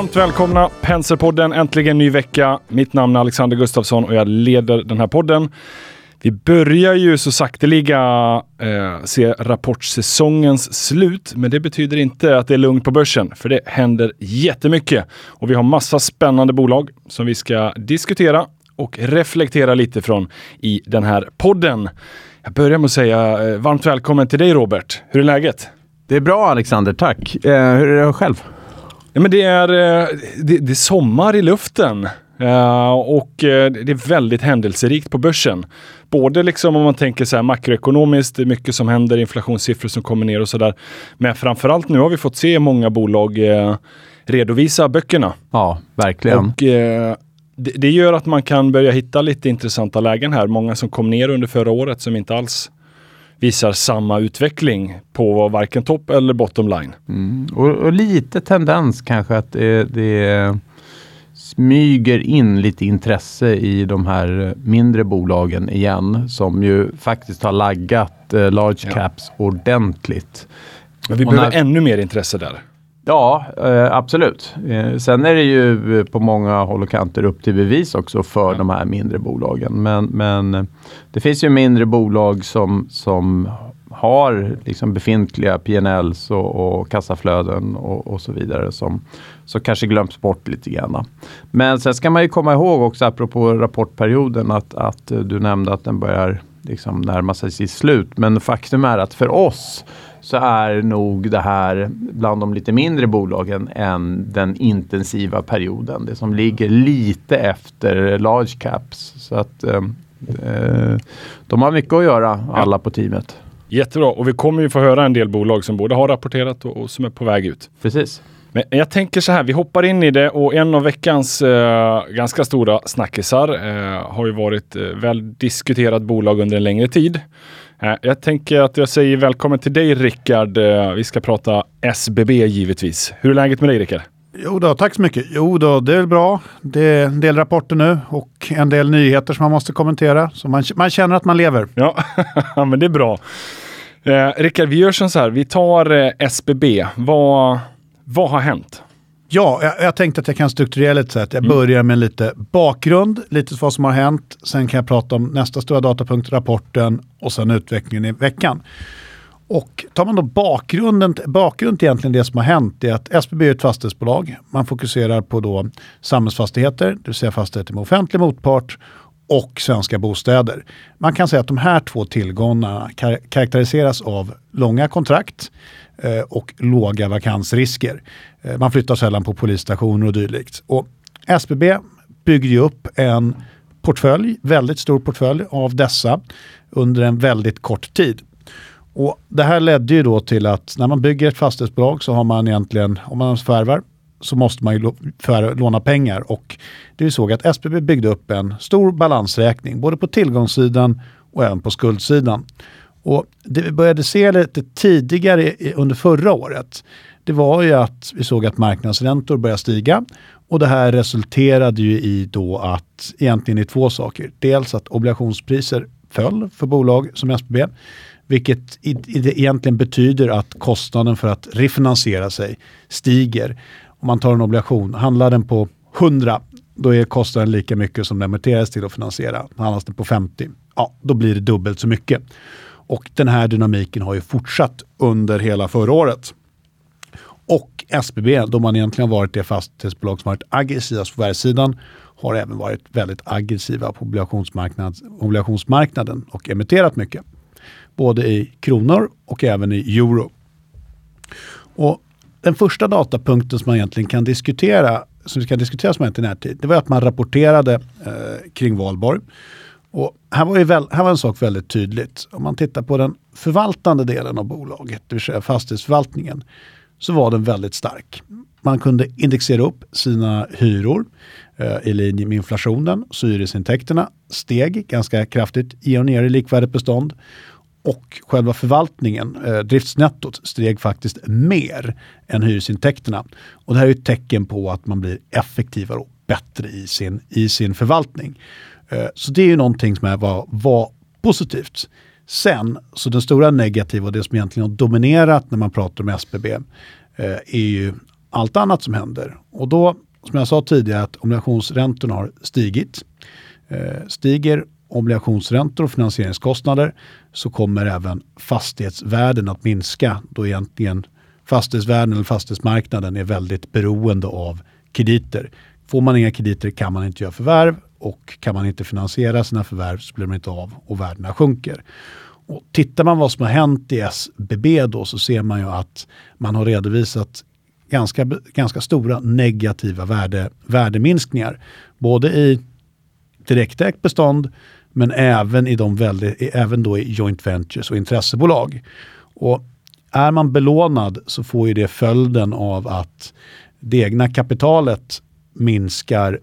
Varmt välkomna Penserpodden, äntligen ny vecka. Mitt namn är Alexander Gustafsson och jag leder den här podden. Vi börjar ju så sakteliga eh, se rapportsäsongens slut, men det betyder inte att det är lugnt på börsen, för det händer jättemycket. Och vi har massa spännande bolag som vi ska diskutera och reflektera lite från i den här podden. Jag börjar med att säga eh, varmt välkommen till dig Robert. Hur är läget? Det är bra Alexander, tack. Eh, hur är det själv? Ja, men det, är, eh, det, det är sommar i luften. Uh, och uh, det är väldigt händelserikt på börsen. Både liksom om man tänker så här makroekonomiskt, det är mycket som händer, inflationssiffror som kommer ner och sådär. Men framförallt nu har vi fått se många bolag uh, redovisa böckerna. Ja, verkligen. Och det, det, gör att man kan börja hitta lite intressanta lägen här. Många som kom ner under förra året som inte alls visar samma utveckling på varken topp eller bottom line. Mm. Och, och, lite tendens kanske att det, det smyger in lite intresse i de här mindre bolagen igen som ju faktiskt har laggat eh, large caps ja. ordentligt. Men vi och behöver när... ännu mer intresse där. Ja, eh, absolut. Eh, sen är det ju på många håll och kanter upp till bevis också för ja. de här mindre bolagen. Men, men det finns ju mindre bolag som, som har liksom befintliga PNLs och, och kassaflöden och, och, så vidare som, som kanske glöms bort lite grann. Men sen ska man ju komma ihåg också apropå rapportperioden att, att du nämnde att den börjar liksom närma sig sitt slut. Men faktum är att för oss så är nog det här bland de lite mindre bolagen än den intensiva perioden. Det som ligger lite efter large caps. Så att eh, eh de har mycket att göra alla på teamet. Jättebra och vi kommer ju få höra en del bolag som både har rapporterat och, och som är på väg ut. Precis. Men jag tänker så här, vi hoppar in i det och en av veckans eh, ganska stora snackisar eh, har ju varit eh, väl diskuterat bolag under en längre tid. Eh, jag tänker att jag säger välkommen till dig Rickard. Eh, vi ska prata SBB givetvis. Hur är läget med dig Rickard? Jo då, tack så mycket. Jo då, det är bra. Det är en del rapporter nu och en del nyheter som man måste kommentera. Så man, man känner att man lever. Ja, men det är bra. Eh, Rickard, vi gör så här. Vi tar eh, SBB. Vad, vad har hänt? Ja, jag, jag, tänkte att jag kan strukturera lite så att jag mm. börjar med lite bakgrund, lite vad som har hänt. Sen kan jag prata om nästa stora datapunkt, rapporten och sen utvecklingen i veckan. Och tar man då bakgrunden, bakgrund till egentligen det som har hänt är att SBB är ett fastighetsbolag. Man fokuserar på då samhällsfastigheter, det vill säga fastigheter med offentlig motpart och svenska bostäder. Man kan säga att de här två tillgångarna kar karaktäriseras av långa kontrakt eh, och låga vakansrisker. Eh, man flyttar sällan på polisstationer och dylikt. Och SBB bygger ju upp en portfölj, väldigt stor portfölj av dessa under en väldigt kort tid. Och det här ledde ju då till att när man bygger ett fastighetsbolag så har man egentligen, om man förvärvar, så måste man ju för, låna pengar. Och det vi såg att SBB byggde upp en stor balansräkning, både på tillgångssidan och även på skuldsidan. Och det vi började se lite tidigare under förra året, det var ju att vi såg att marknadsräntor började stiga. Och det här resulterade ju i då att, egentligen i två saker. Dels att obligationspriser föll för bolag som SBB. Vilket egentligen betyder att kostnaden för att refinansiera sig stiger. Om man tar en obligation, handlar den på 100, då är kostnaden lika mycket som den emitteras till att finansiera. Handlas den på 50, ja, då blir det dubbelt så mycket. Och den här dynamiken har ju fortsatt under hela förra året. Och SBB, då man egentligen varit det fastighetsbolag som varit aggressivast på förvärvssidan, har även varit väldigt aggressiva på obligationsmarknad, obligationsmarknaden och emitterat mycket både i kronor och även i euro. Och den första datapunkten som man egentligen kan diskutera, som vi ska diskutera som i närtid, det var att man rapporterade eh, kring valborg. Och här var, väl, här var en sak väldigt tydligt. Om man tittar på den förvaltande delen av bolaget, det vill säga fastighetsförvaltningen, så var den väldigt stark. Man kunde indexera upp sina hyror eh, i linje med inflationen, så hyresintäkterna steg ganska kraftigt i och ner i likvärdigt bestånd och själva förvaltningen, eh, driftsnettot, steg faktiskt mer än hyresintäkterna. Och det här är ett tecken på att man blir effektivare och bättre i sin, i sin förvaltning. Eh, så det är ju någonting som är, var, var positivt. Sen, så det stora negativa och det som egentligen har dominerat när man pratar om SBB eh, är ju allt annat som händer. Och då, som jag sa tidigare, att obligationsräntorna har stigit. Eh, stiger obligationsräntor och finansieringskostnader så kommer även fastighetsvärden att minska då egentligen fastighetsvärden eller fastighetsmarknaden är väldigt beroende av krediter. Får man inga krediter kan man inte göra förvärv och kan man inte finansiera sina förvärv så blir de inte av och värdena sjunker. Och tittar man vad som har hänt i SBB då så ser man ju att man har redovisat ganska, ganska stora negativa värde, värdeminskningar. Både i direktägt bestånd men även, i de väldigt, även då i joint ventures och intressebolag. Och är man belånad så får ju det följden av att det egna kapitalet minskar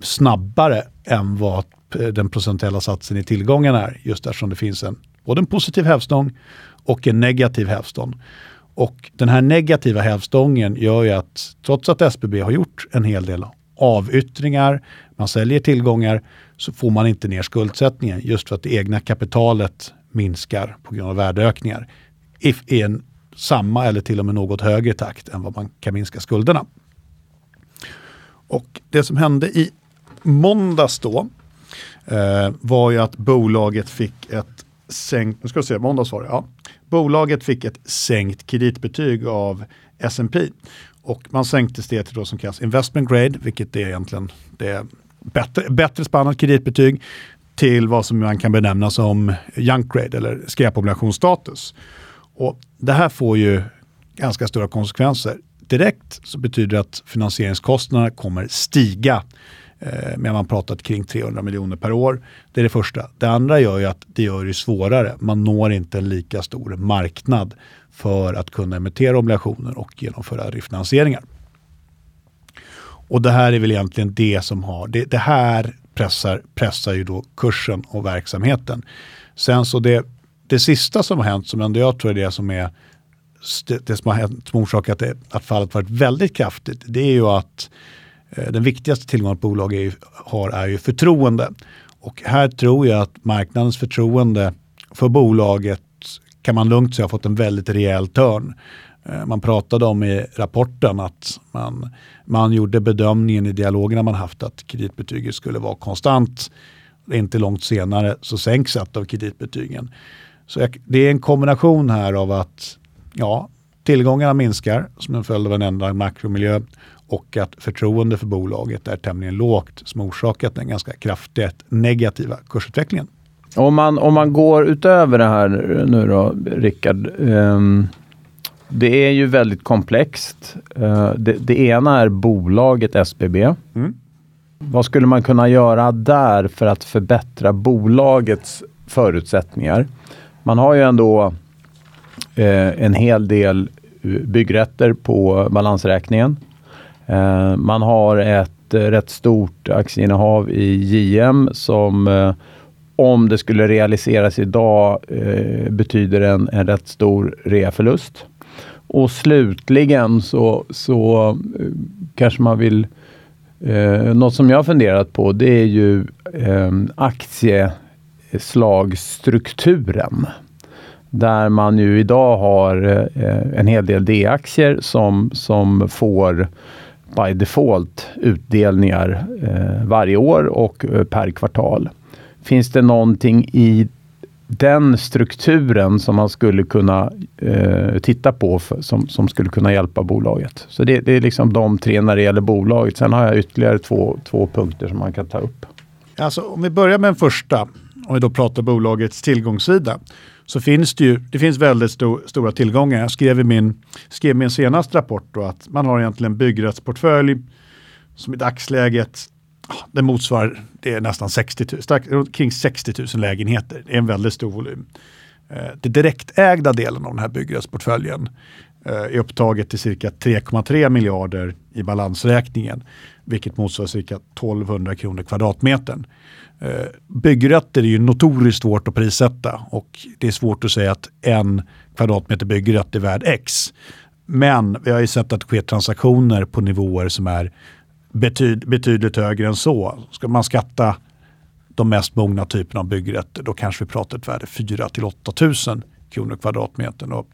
snabbare än vad eh, den procentuella satsen i tillgången är. Just eftersom det finns en, både en positiv hävstång och en negativ hävstång. Och den här negativa hävstången gör ju att trots att SBB har gjort en hel del avyttringar, man säljer tillgångar, så får man inte ner skuldsättningen just för att det egna kapitalet minskar på grund av värdeökningar i en samma eller till och med något högre takt än vad man kan minska skulderna. Och det som hände i måndags då eh, var ju att bolaget fick ett sänkt, nu ska vi se, måndags var det, ja. Bolaget fick ett sänkt kreditbetyg av S&P och man sänktes det till då som kallas investment grade, vilket är egentligen det bättre, bättre spannat kreditbetyg till vad som man kan benämna som junk grade eller skräpobligationsstatus. Och det här får ju ganska stora konsekvenser. Direkt så betyder det att finansieringskostnaderna kommer stiga eh, man pratat kring 300 miljoner per år. Det är det första. Det andra gör ju att det gör det svårare. Man når inte en lika stor marknad för att kunna emittera obligationer och genomföra refinansieringar. Och det här är väl egentligen det som har, det, det här pressar, pressar ju då kursen och verksamheten. Sen så det, det sista som har hänt, som ändå jag tror är det som är det, som har hänt, som orsakat det, att fallet varit väldigt kraftigt, det är ju att eh, den viktigaste tillgången ett bolag är, har är ju förtroende. Och här tror jag att marknadens förtroende för bolaget kan man lugnt säga har fått en väldigt rejäl törn. Eh, man pratade om i rapporten att man, man gjorde bedömningen i dialogerna man haft att kreditbetyget skulle vara konstant. Inte långt senare så sänks ett av kreditbetygen. Så det är en kombination här av att ja, tillgångarna minskar som en följd av en ändrad makromiljö och att förtroende för bolaget är tämligen lågt som orsakat den ganska kraftigt negativa kursutvecklingen. Om man, om man går utöver det här nu då, Rickard. Um, det är ju väldigt komplext. Uh, det, det, ena är bolaget SBB. Mm. Vad skulle man kunna göra där för att förbättra bolagets förutsättningar? Man har ju ändå eh, en hel del byggrätter på balansräkningen. Eh, man har ett eh, rätt stort aktieinnehav i JM som eh, om det skulle realiseras idag eh, betyder en, en rätt stor reaförlust. Och slutligen så, så eh, kanske man vill Eh, något som jag funderat på det är ju eh, aktieslagsstrukturen. Där man ju idag har eh, en hel del D-aktier som, som får by default utdelningar eh, varje år och eh, per kvartal. Finns det någonting i den strukturen som man skulle kunna eh, titta på för, som, som skulle kunna hjälpa bolaget. Så det, det, är liksom de tre när det gäller bolaget. Sen har jag ytterligare två, två punkter som man kan ta upp. Alltså, om vi börjar med den första, om vi då pratar bolagets tillgångssida, så finns det ju det finns väldigt stor, stora tillgångar. Jag skrev i min, skrev min senaste rapport då att man har egentligen byggrättsportfölj som i dagsläget det motsvarar det är nästan 60 000, strax, kring 60 000 lägenheter. Det är en väldigt stor volym. Eh, det direktägda delen av den här byggrättsportföljen eh, är upptaget till cirka 3,3 miljarder i balansräkningen, vilket motsvarar cirka 1200 kronor kvadratmetern. Eh, byggrätter är ju notoriskt svårt att prissätta och det är svårt att säga att en kvadratmeter byggrätt är värd X. Men vi har ju sett att det sker transaktioner på nivåer som är betyd, betydligt högre än så. Ska man skatta de mest mogna typerna av byggrätter då kanske vi pratar ett värde 4 till 8 000 kronor kvadratmetern. Och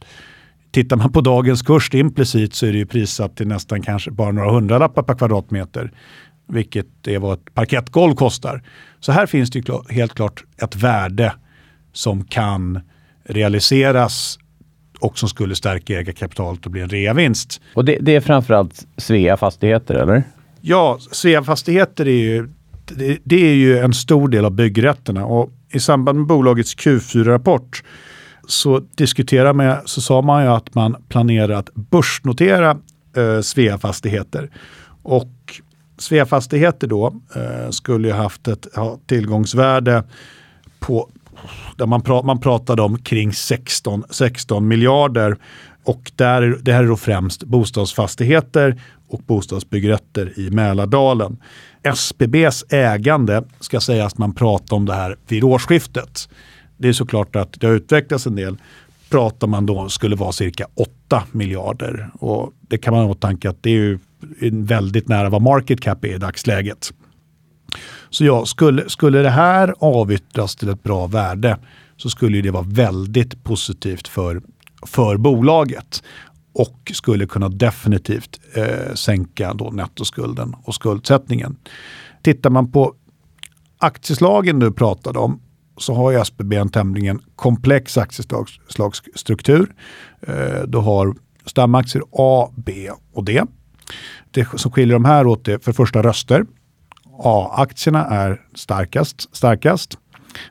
tittar man på dagens kurs implicit så är det ju prissatt till nästan kanske bara några hundralappar per kvadratmeter. Vilket är vad ett parkettgolv kostar. Så här finns det ju helt klart ett värde som kan realiseras och som skulle stärka ägarkapitalet och bli en reavinst. Och det, det är framförallt Svea Fastigheter, eller? Ja, Svea Fastigheter är ju, det, det, är ju en stor del av byggrätterna och i samband med bolagets Q4-rapport så diskuterar man, så sa man ju att man planerar att börsnotera eh, Svea Fastigheter. Och Svea Fastigheter då eh, skulle ju haft ett ja, tillgångsvärde på där man, pra, man pratade om kring 16, 16 miljarder. Och där, det här är då främst bostadsfastigheter och bostadsbyggrätter i Mälardalen. SBBs ägande ska sägas att man pratade om det här vid årsskiftet. Det är såklart att det har utvecklats en del. Pratar man då skulle vara cirka 8 miljarder. Och det kan man ha åtanke att det är ju väldigt nära vad market cap är i dagsläget. Så ja, skulle, skulle det här avyttras till ett bra värde så skulle det vara väldigt positivt för, för bolaget och skulle kunna definitivt eh, sänka då nettoskulden och skuldsättningen. Tittar man på aktieslagen du pratade om så har ju SBB en tämligen komplex aktieslagsstruktur. Eh, du har stamaktier A, B och D. Det som skiljer de här åt är för första röster. A-aktierna är starkast, starkast.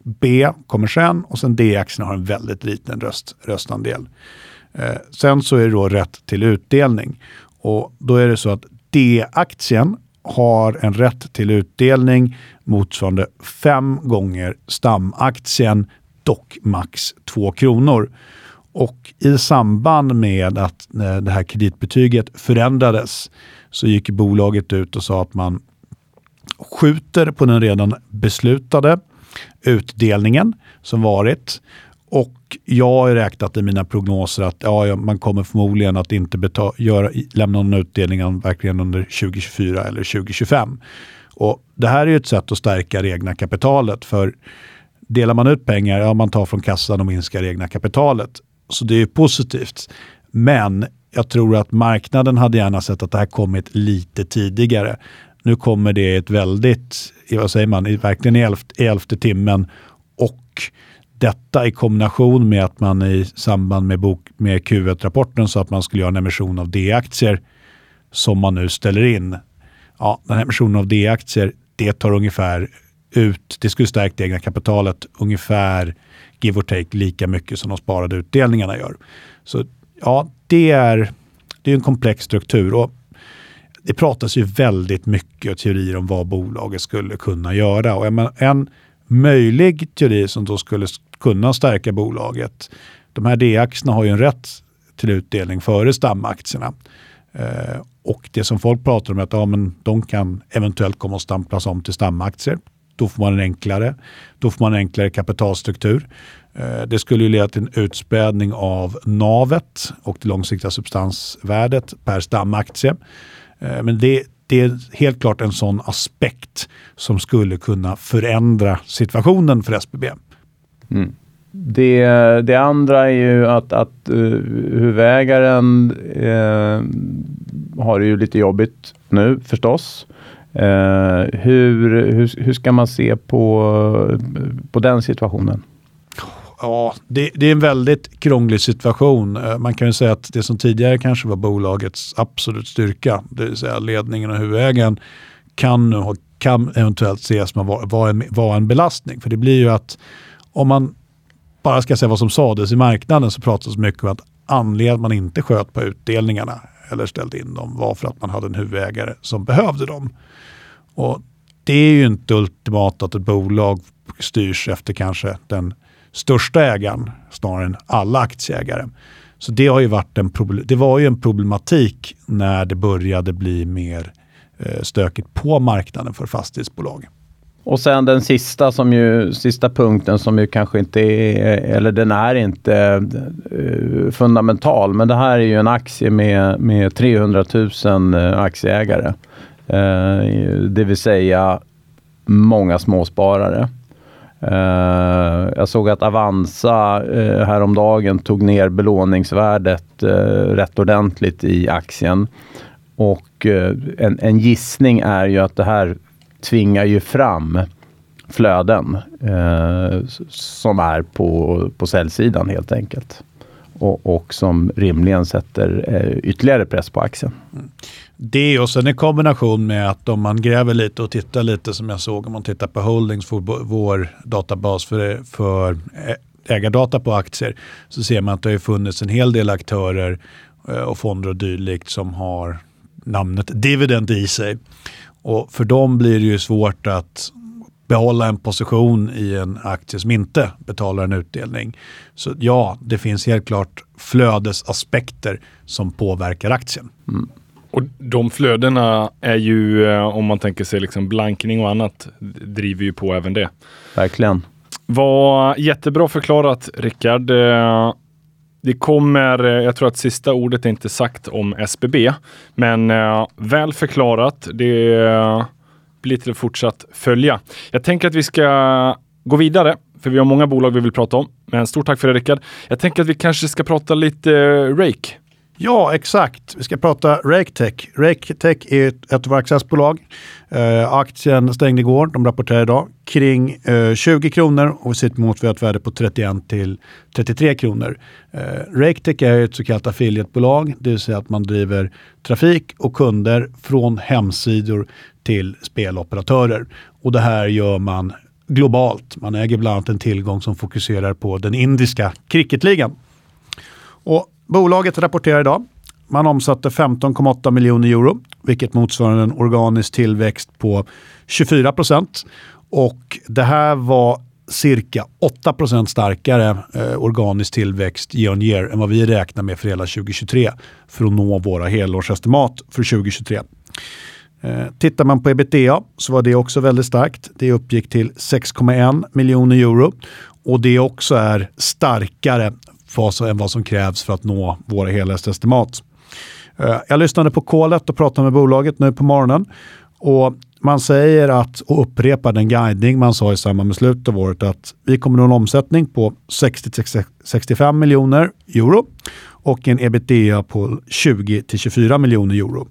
B kommer sen och sen D-aktierna har en väldigt liten röst, röstandel. Eh, sen så är det då rätt till utdelning och då är det så att D-aktien har en rätt till utdelning motsvarande fem gånger stamaktien, dock max två kronor. Och i samband med att eh, det här kreditbetyget förändrades så gick bolaget ut och sa att man skjuter på den redan beslutade utdelningen som varit. Och jag har räknat i mina prognoser att ja, man kommer förmodligen att inte betala, göra, lämna någon utdelning verkligen under 2024 eller 2025. Och det här är ett sätt att stärka det egna kapitalet. För delar man ut pengar, ja man tar från kassan och minskar det egna kapitalet. Så det är positivt. Men jag tror att marknaden hade gärna sett att det här kommit lite tidigare. Nu kommer det i ett väldigt, vad säger man, verkligen i elfte, i elfte timmen och detta i kombination med att man i samband med, bok, med Q1-rapporten sa att man skulle göra en emission av D-aktier som man nu ställer in. Ja, den här emissionen av D-aktier, det tar ungefär ut, det skulle stärka det egna kapitalet ungefär give or take lika mycket som de sparade utdelningarna gör. Så ja, det är, det är en komplex struktur. Och det pratas ju väldigt mycket och teorier om vad bolaget skulle kunna göra. Och en möjlig teori som då skulle kunna stärka bolaget. De här D-aktierna har ju en rätt till utdelning före stamaktierna. Eh, och det som folk pratar om är att ja, men de kan eventuellt komma att stamplas om till stamaktier. Då får man en enklare, då får man en enklare kapitalstruktur. Eh, det skulle ju leda till en utspädning av navet och det långsiktiga substansvärdet per stamaktie. Eh, men det, det är helt klart en sån aspekt som skulle kunna förändra situationen för SBB. Mm. Det, det, andra är ju att, att uh, huvudägaren uh, har det ju lite jobbigt nu förstås. Uh, hur, hur, hur ska man se på, på den situationen? Ja, det, det, är en väldigt krånglig situation. Man kan ju säga att det som tidigare kanske var bolagets absolut styrka, det vill säga ledningen och huvudägaren, kan nu ha, kan eventuellt ses som vara en, var en belastning. För det blir ju att om man bara ska säga vad som sades i marknaden så pratades mycket om att anledningen att man inte sköt på utdelningarna eller ställde in dem var för att man hade en huvudägare som behövde dem. Och det är ju inte ultimat att ett bolag styrs efter kanske den största ägaren snarare än alla aktieägare. Så det, har ju varit en det var ju en problematik när det började bli mer eh, stökigt på marknaden för fastighetsbolag. Och sen den sista, som ju, sista punkten som ju kanske inte är, eller den är inte uh, fundamental, men det här är ju en aktie med, med 300 000 eh, aktieägare. Uh, det vill säga många småsparare. Uh, jag såg att Avanza uh, häromdagen tog ner belåningsvärdet uh, rätt ordentligt i aktien. Och en, en gissning är ju att det här tvingar ju fram flöden eh, som är på, på säljsidan helt enkelt. Och, och som rimligen sätter eh, ytterligare press på aktien. Mm det och sen i kombination med att om man gräver lite och tittar lite som jag såg om man tittar på Holdings, för vår databas för, för ägardata på aktier, så ser man att det har funnits en hel del aktörer eh, och fonder och dylikt som har namnet dividend i sig. Och för dem blir det ju svårt att behålla en position i en aktie som inte betalar en utdelning. Så ja, det finns helt klart flödesaspekter som påverkar aktien. Mm. Och de flödena är ju, eh, om man tänker sig liksom blankning och annat, driver ju på även det. Verkligen. Var jättebra förklarat Rickard. Det kommer, eh, jag tror att sista ordet är inte sagt om SBB, men eh, väl förklarat. Det eh, blir till fortsatt följa. Jag tänker att vi ska gå vidare, för vi har många bolag vi vill prata om. Men stort tack för det Rickard. Jag tänker att vi kanske ska prata lite Rake. Ja, exakt. Vi ska prata RakeTech. RakeTech är ett, ett av våra accessbolag. Eh, aktien stängde igår, de rapporterar idag, kring eh, 20 kronor och vi ser ett värde på 31 till 33 kronor. Eh, RakeTech är ett så kallat affiliatebolag, det vill säga att man driver trafik och kunder från hemsidor till speloperatörer. Och det här gör man globalt. Man äger bland annat en tillgång som fokuserar på den indiska cricketligan. Och Bolaget rapporterar idag. Man omsatte 15,8 miljoner euro, vilket motsvarar en organisk tillväxt på 24 procent. Och det här var cirka 8% starkare eh, organisk tillväxt year on year än vad vi räknar med för hela 2023 för att nå våra helårsestimat för 2023. Eh, tittar man på ebitda så var det också väldigt starkt. Det uppgick till 6,1 miljoner euro och det också är starkare än vad som krävs för att nå våra helhetsestimat. Eh, jag lyssnade på kolet och pratade med bolaget nu på morgonen. Och man säger att, och upprepar den guidning man sa i samband med slutet av året, att vi kommer nå en omsättning på 60-65 miljoner euro och en ebitda på 20-24 miljoner euro.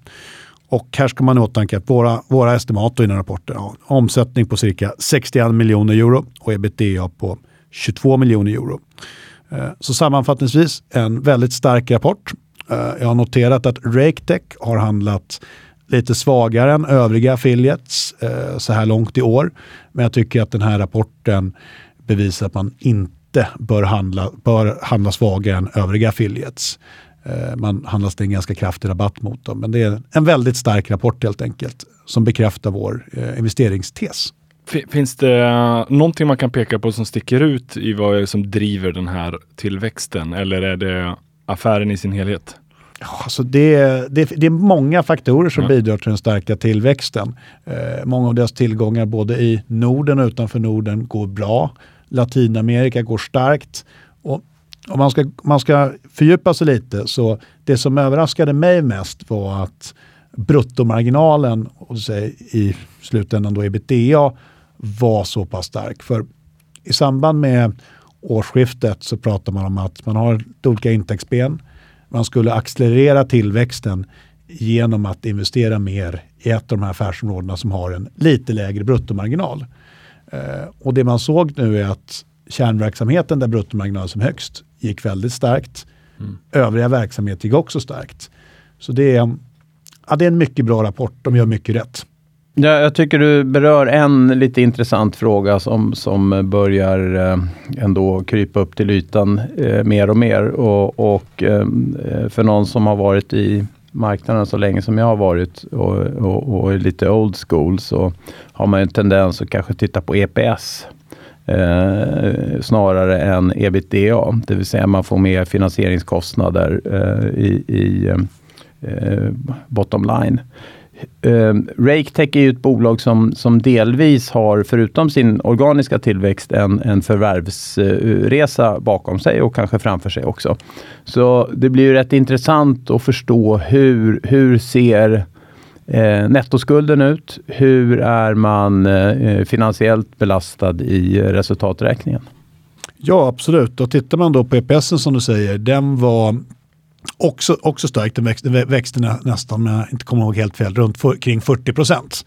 Och här ska man i åtanke att våra, våra estimat i den rapporten har omsättning på cirka 61 miljoner euro och ebitda på 22 miljoner euro. Eh, så sammanfattningsvis en väldigt stark rapport. Eh, jag har noterat att RakeTech har handlat lite svagare än övriga affiliates eh, så här långt i år. Men jag tycker att den här rapporten bevisar att man inte bör handla, bör handla svagare än övriga affiliates. Eh, man handlas till en ganska kraftig rabatt mot dem. Men det är en väldigt stark rapport helt enkelt som bekräftar vår eh, investeringstes. Finns det eh, någonting man kan peka på som sticker ut i vad är som driver den här tillväxten? Eller är det affären i sin helhet? Alltså det, det, det är många faktorer som ja. bidrar till den starka tillväxten. Eh, många av deras tillgångar både i Norden och utanför Norden går bra. Latinamerika går starkt. Och om man ska, man ska fördjupa sig lite så det som överraskade mig mest var att bruttomarginalen och säg, i slutändan då ebitda var så pass stark. För i samband med årsskiftet så pratar man om att man har olika intäktsben. Man skulle accelerera tillväxten genom att investera mer i ett av de här affärsområdena som har en lite lägre bruttomarginal. Eh, och det man såg nu är att kärnverksamheten där bruttomarginalen som högst gick väldigt starkt. Mm. Övriga verksamheter gick också starkt. Så det är, ja, det är en mycket bra rapport. De gör mycket rätt. Ja, jag tycker du berör en lite intressant fråga som, som börjar eh, ändå krypa upp till ytan eh, mer och mer. Och, och eh, eh, för någon som har varit i marknaden så länge som jag har varit och, och, och är lite old school så har man en tendens att kanske titta på EPS. Eh, snarare än ebitda, det vill säga man får mer finansieringskostnader eh, i, i eh, eh bottom line. Uh, RakeTech är ju ett bolag som, som delvis har, förutom sin organiska tillväxt, en, en förvärvsresa bakom sig och kanske framför sig också. Så det blir ju rätt intressant att förstå hur, hur ser eh, nettoskulden ut? Hur är man eh, finansiellt belastad i resultaträkningen? Ja, absolut. Och tittar man då på EPS som du säger, den var också, också starkt. Den växte, växte nästan, om jag inte kommer ihåg helt fel, runt för, kring 40 procent.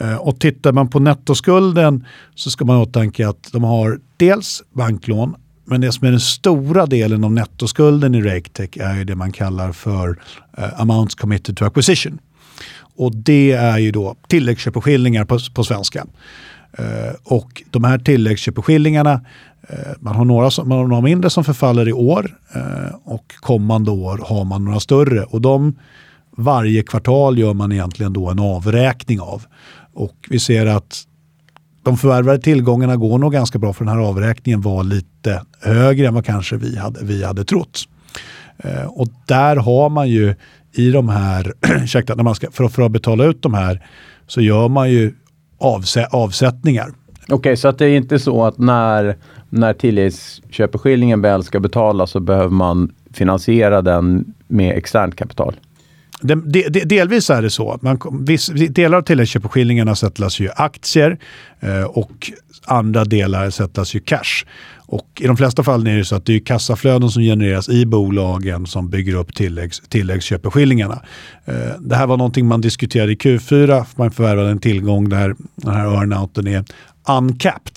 Eh, och tittar man på nettoskulden så ska man åtanke att de har dels banklån, men det som är den stora delen av nettoskulden i RakeTech är ju det man kallar för eh, amounts committed to acquisition. Och det är ju då tilläggsköpeskillingar på, på svenska. Eh, och de här tilläggsköpeskillingarna, Eh, man, har några som, man har några mindre som förfaller i år eh, och kommande år har man några större. Och de varje kvartal gör man egentligen då en avräkning av. Och vi ser att de förvärvade tillgångarna går nog ganska bra för den här avräkningen var lite högre än vad kanske vi hade, vi hade trott. Eh, och där har man ju i de här, ursäkta, när man ska, för, för att betala ut de här så gör man ju avsä, avsättningar. Okej, okay, så att det är inte så att när, när tilläggsköpeskillingen väl ska betalas så behöver man finansiera den med externt kapital? De, de, delvis är det så. Man, viss, delar av tilläggsköpeskillingarna sättas ju aktier eh, och andra delar sättas ju cash. Och I de flesta fall är det så att det är kassaflöden som genereras i bolagen som bygger upp tilläggs, tilläggsköpeskillingarna. Eh, det här var någonting man diskuterade i Q4. Man förvärvade en tillgång där den här earnouten är uncapped.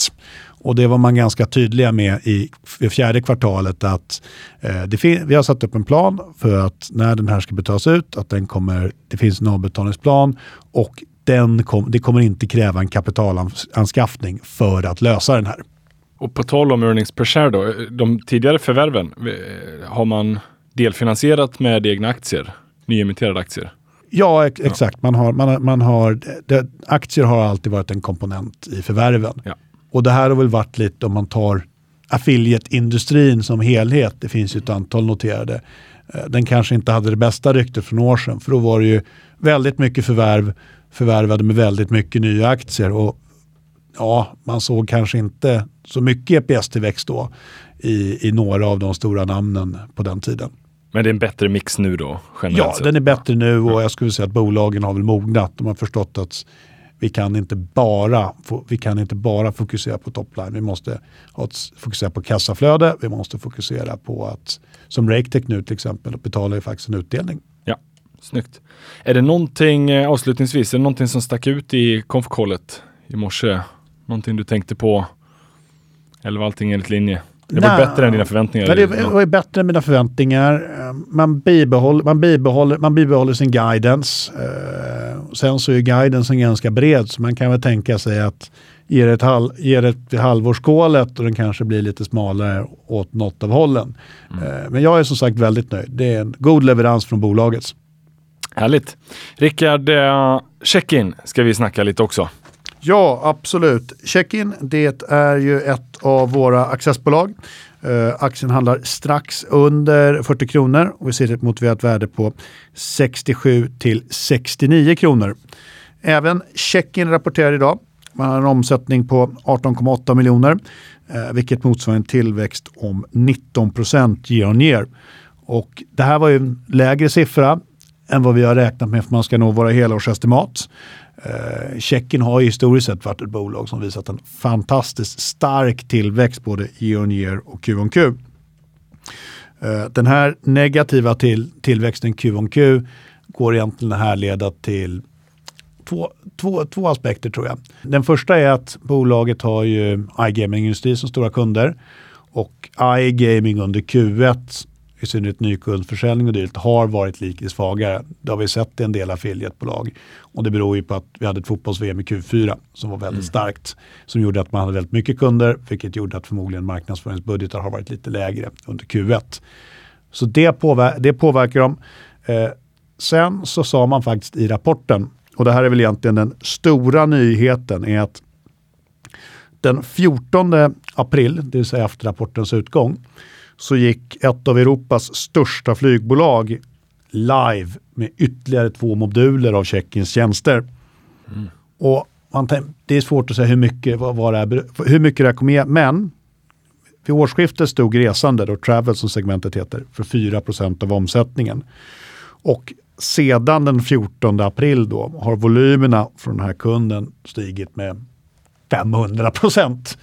Och det var man ganska tydliga med i, fjärde kvartalet att eh, det vi har satt upp en plan för att när den här ska betalas ut, att den kommer, det finns en avbetalningsplan och den kom, det kommer inte kräva en kapitalanskaffning för att lösa den här. Och på tal om earnings per share då, de tidigare förvärven, eh, har man delfinansierat med egna aktier, nyemitterade aktier? Ja, ex exakt. Man har, man, man har, det, aktier har alltid varit en komponent i förvärven. Ja. Och det här har väl varit lite om man tar affiliate-industrin som helhet. Det finns ju ett antal noterade. Eh, den kanske inte hade det bästa ryktet för några år sedan. För då var det ju väldigt mycket förvärv förvärvade med väldigt mycket nya aktier. Och ja, man såg kanske inte så mycket EPS-tillväxt då i, i några av de stora namnen på den tiden. Men det är en bättre mix nu då? Ja, sett. den är bättre nu och jag skulle säga att bolagen har väl mognat. De har förstått att vi kan inte bara, vi kan inte bara fokusera på topline. Vi måste fokusera på kassaflöde. Vi måste fokusera på att, som RakeTech nu till exempel, betalar ju faktiskt en utdelning. Ja, snyggt. Är det någonting, eh, avslutningsvis, är det någonting som stack ut i konfkollet i morse? Någonting du tänkte på? Eller var allting enligt linje? Det var Nej, bättre än dina förväntningar? det var bättre än mina förväntningar. Man bibehåller, man bibehåller, man bibehåller sin guidance. Eh, sen så är guidancen ganska bred så man kan väl tänka sig att ge det ett, halv, ge det ett halvårsskålet och den kanske blir lite smalare åt något av hållen. Mm. Eh, men jag är som sagt väldigt nöjd. Det är en god leverans från bolaget. Härligt. Rickard, eh, check-in ska vi snacka lite också. Ja, absolut. Checkin, det är ju ett av våra accessbolag. Uh, aktien handlar strax under 40 kronor och vi ser ett motiverat värde på 67 till 69 kronor. Även Checkin rapporterar idag. Man har en omsättning på 18,8 miljoner, uh, vilket motsvarar en tillväxt om 19 procent year on year. Och det här var ju en lägre siffra än vad vi har räknat med för man ska nå våra helårsestimat. Eh, Tjeckien har historiskt sett varit ett bolag som visat en fantastiskt stark tillväxt både year on year och Q on Q. Eh, den här negativa till, tillväxten Q on Q går egentligen att härleda till två, två, två aspekter tror jag. Den första är att bolaget har ju iGaming-industri som stora kunder och iGaming under Q1 i synnerhet nykundförsäljning och dylikt, har varit lite svagare. Det har vi sett i en del affiliatebolag. Och det beror ju på att vi hade ett fotbolls-VM i Q4 som var väldigt mm. starkt. Som gjorde att man hade väldigt mycket kunder, vilket gjorde att förmodligen marknadsföringsbudgetar har varit lite lägre under Q1. Så det, påver det påverkar dem. Eh, sen så sa man faktiskt i rapporten, och det här är väl egentligen den stora nyheten, är att den 14 april, det vill säga efter rapportens utgång, så gick ett av Europas största flygbolag live med ytterligare två moduler av Tjeckiens tjänster. Mm. Och man, det är svårt att säga hur mycket, vad, vad det är, hur mycket det här kommer ge, men vid årsskiftet stod resande, då travel som segmentet heter, för 4% av omsättningen. Och sedan den 14 april då har volymerna från den här kunden stigit med 500 procent.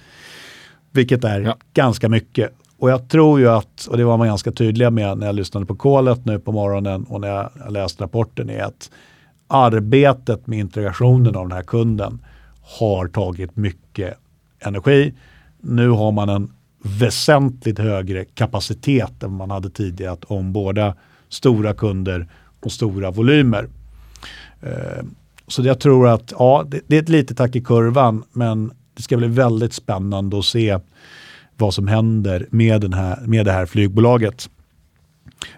Vilket är ja. ganska mycket. Och jag tror ju att, och det var man ganska tydliga med när jag lyssnade på kolet nu på morgonen och när jag läste rapporten, är att arbetet med integrationen av den här kunden har tagit mycket energi. Nu har man en väsentligt högre kapacitet än man hade tidigare att omborda stora kunder och stora volymer. Eh, så jag tror att ja, det är ett litet tack i kurvan men det ska bli väldigt spännande att se vad som händer med, den här, med det här flygbolaget.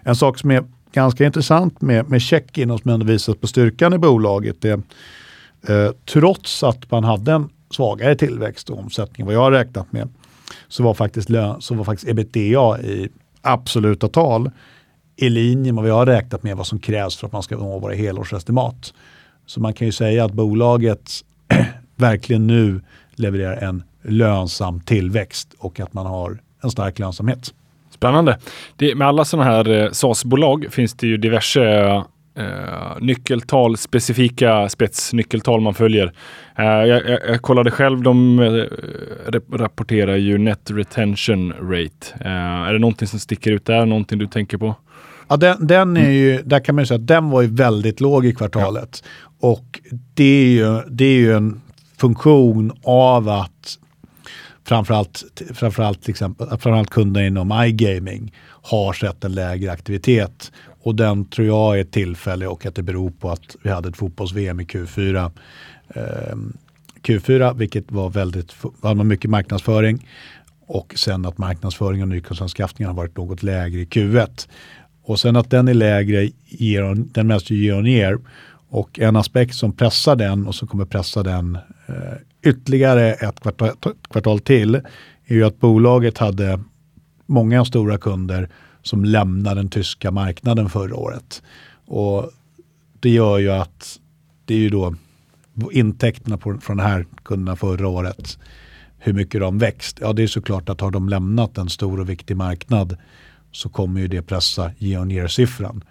En sak som är ganska intressant med, med check-in och som ändå visas på styrkan i bolaget är eh, trots att man hade en svagare tillväxt och omsättning vad jag har räknat med så var faktiskt, lön, så var faktiskt ebitda i absoluta tal i linje med vad jag har räknat med vad som krävs för att man ska nå våra helårsestimat. Så man kan ju säga att bolaget verkligen nu levererar en lönsam tillväxt och att man har en stark lönsamhet. Spännande. Det, med alla sådana här eh, SaaS-bolag finns det ju diverse eh, nyckeltal, specifika spetsnyckeltal man följer. Eh, jag, jag, jag, kollade själv, de eh, rapporterar ju Net Retention Rate. Är det någonting som sticker ut där? Någonting du tänker på? Ja, den, den är ju, där kan man ju säga att den var ju väldigt låg i kvartalet. Ja. Och det är, ju, det är ju en funktion av att framförallt, framförallt, till exempel, framförallt kunderna inom iGaming har sett en lägre aktivitet. Och den tror jag är tillfällig och att det beror på att vi hade ett fotbolls-VM i Q4. Eh, Q4, vilket var väldigt, var mycket marknadsföring. Och sen att marknadsföring och nykunskapsanskaffningen har varit något lägre i Q1. Och sen att den är lägre, den mest ju year on year. Och en aspekt som pressar den och som kommer pressa den eh, ytterligare ett kvartal, kvartal till är ju att bolaget hade många stora kunder som lämnade den tyska marknaden förra året. Och det gör ju att det är ju då intäkterna på, från de här kunderna förra året, hur mycket de växt. Ja, det är såklart att har de lämnat en stor och viktig marknad så kommer ju det pressa year siffran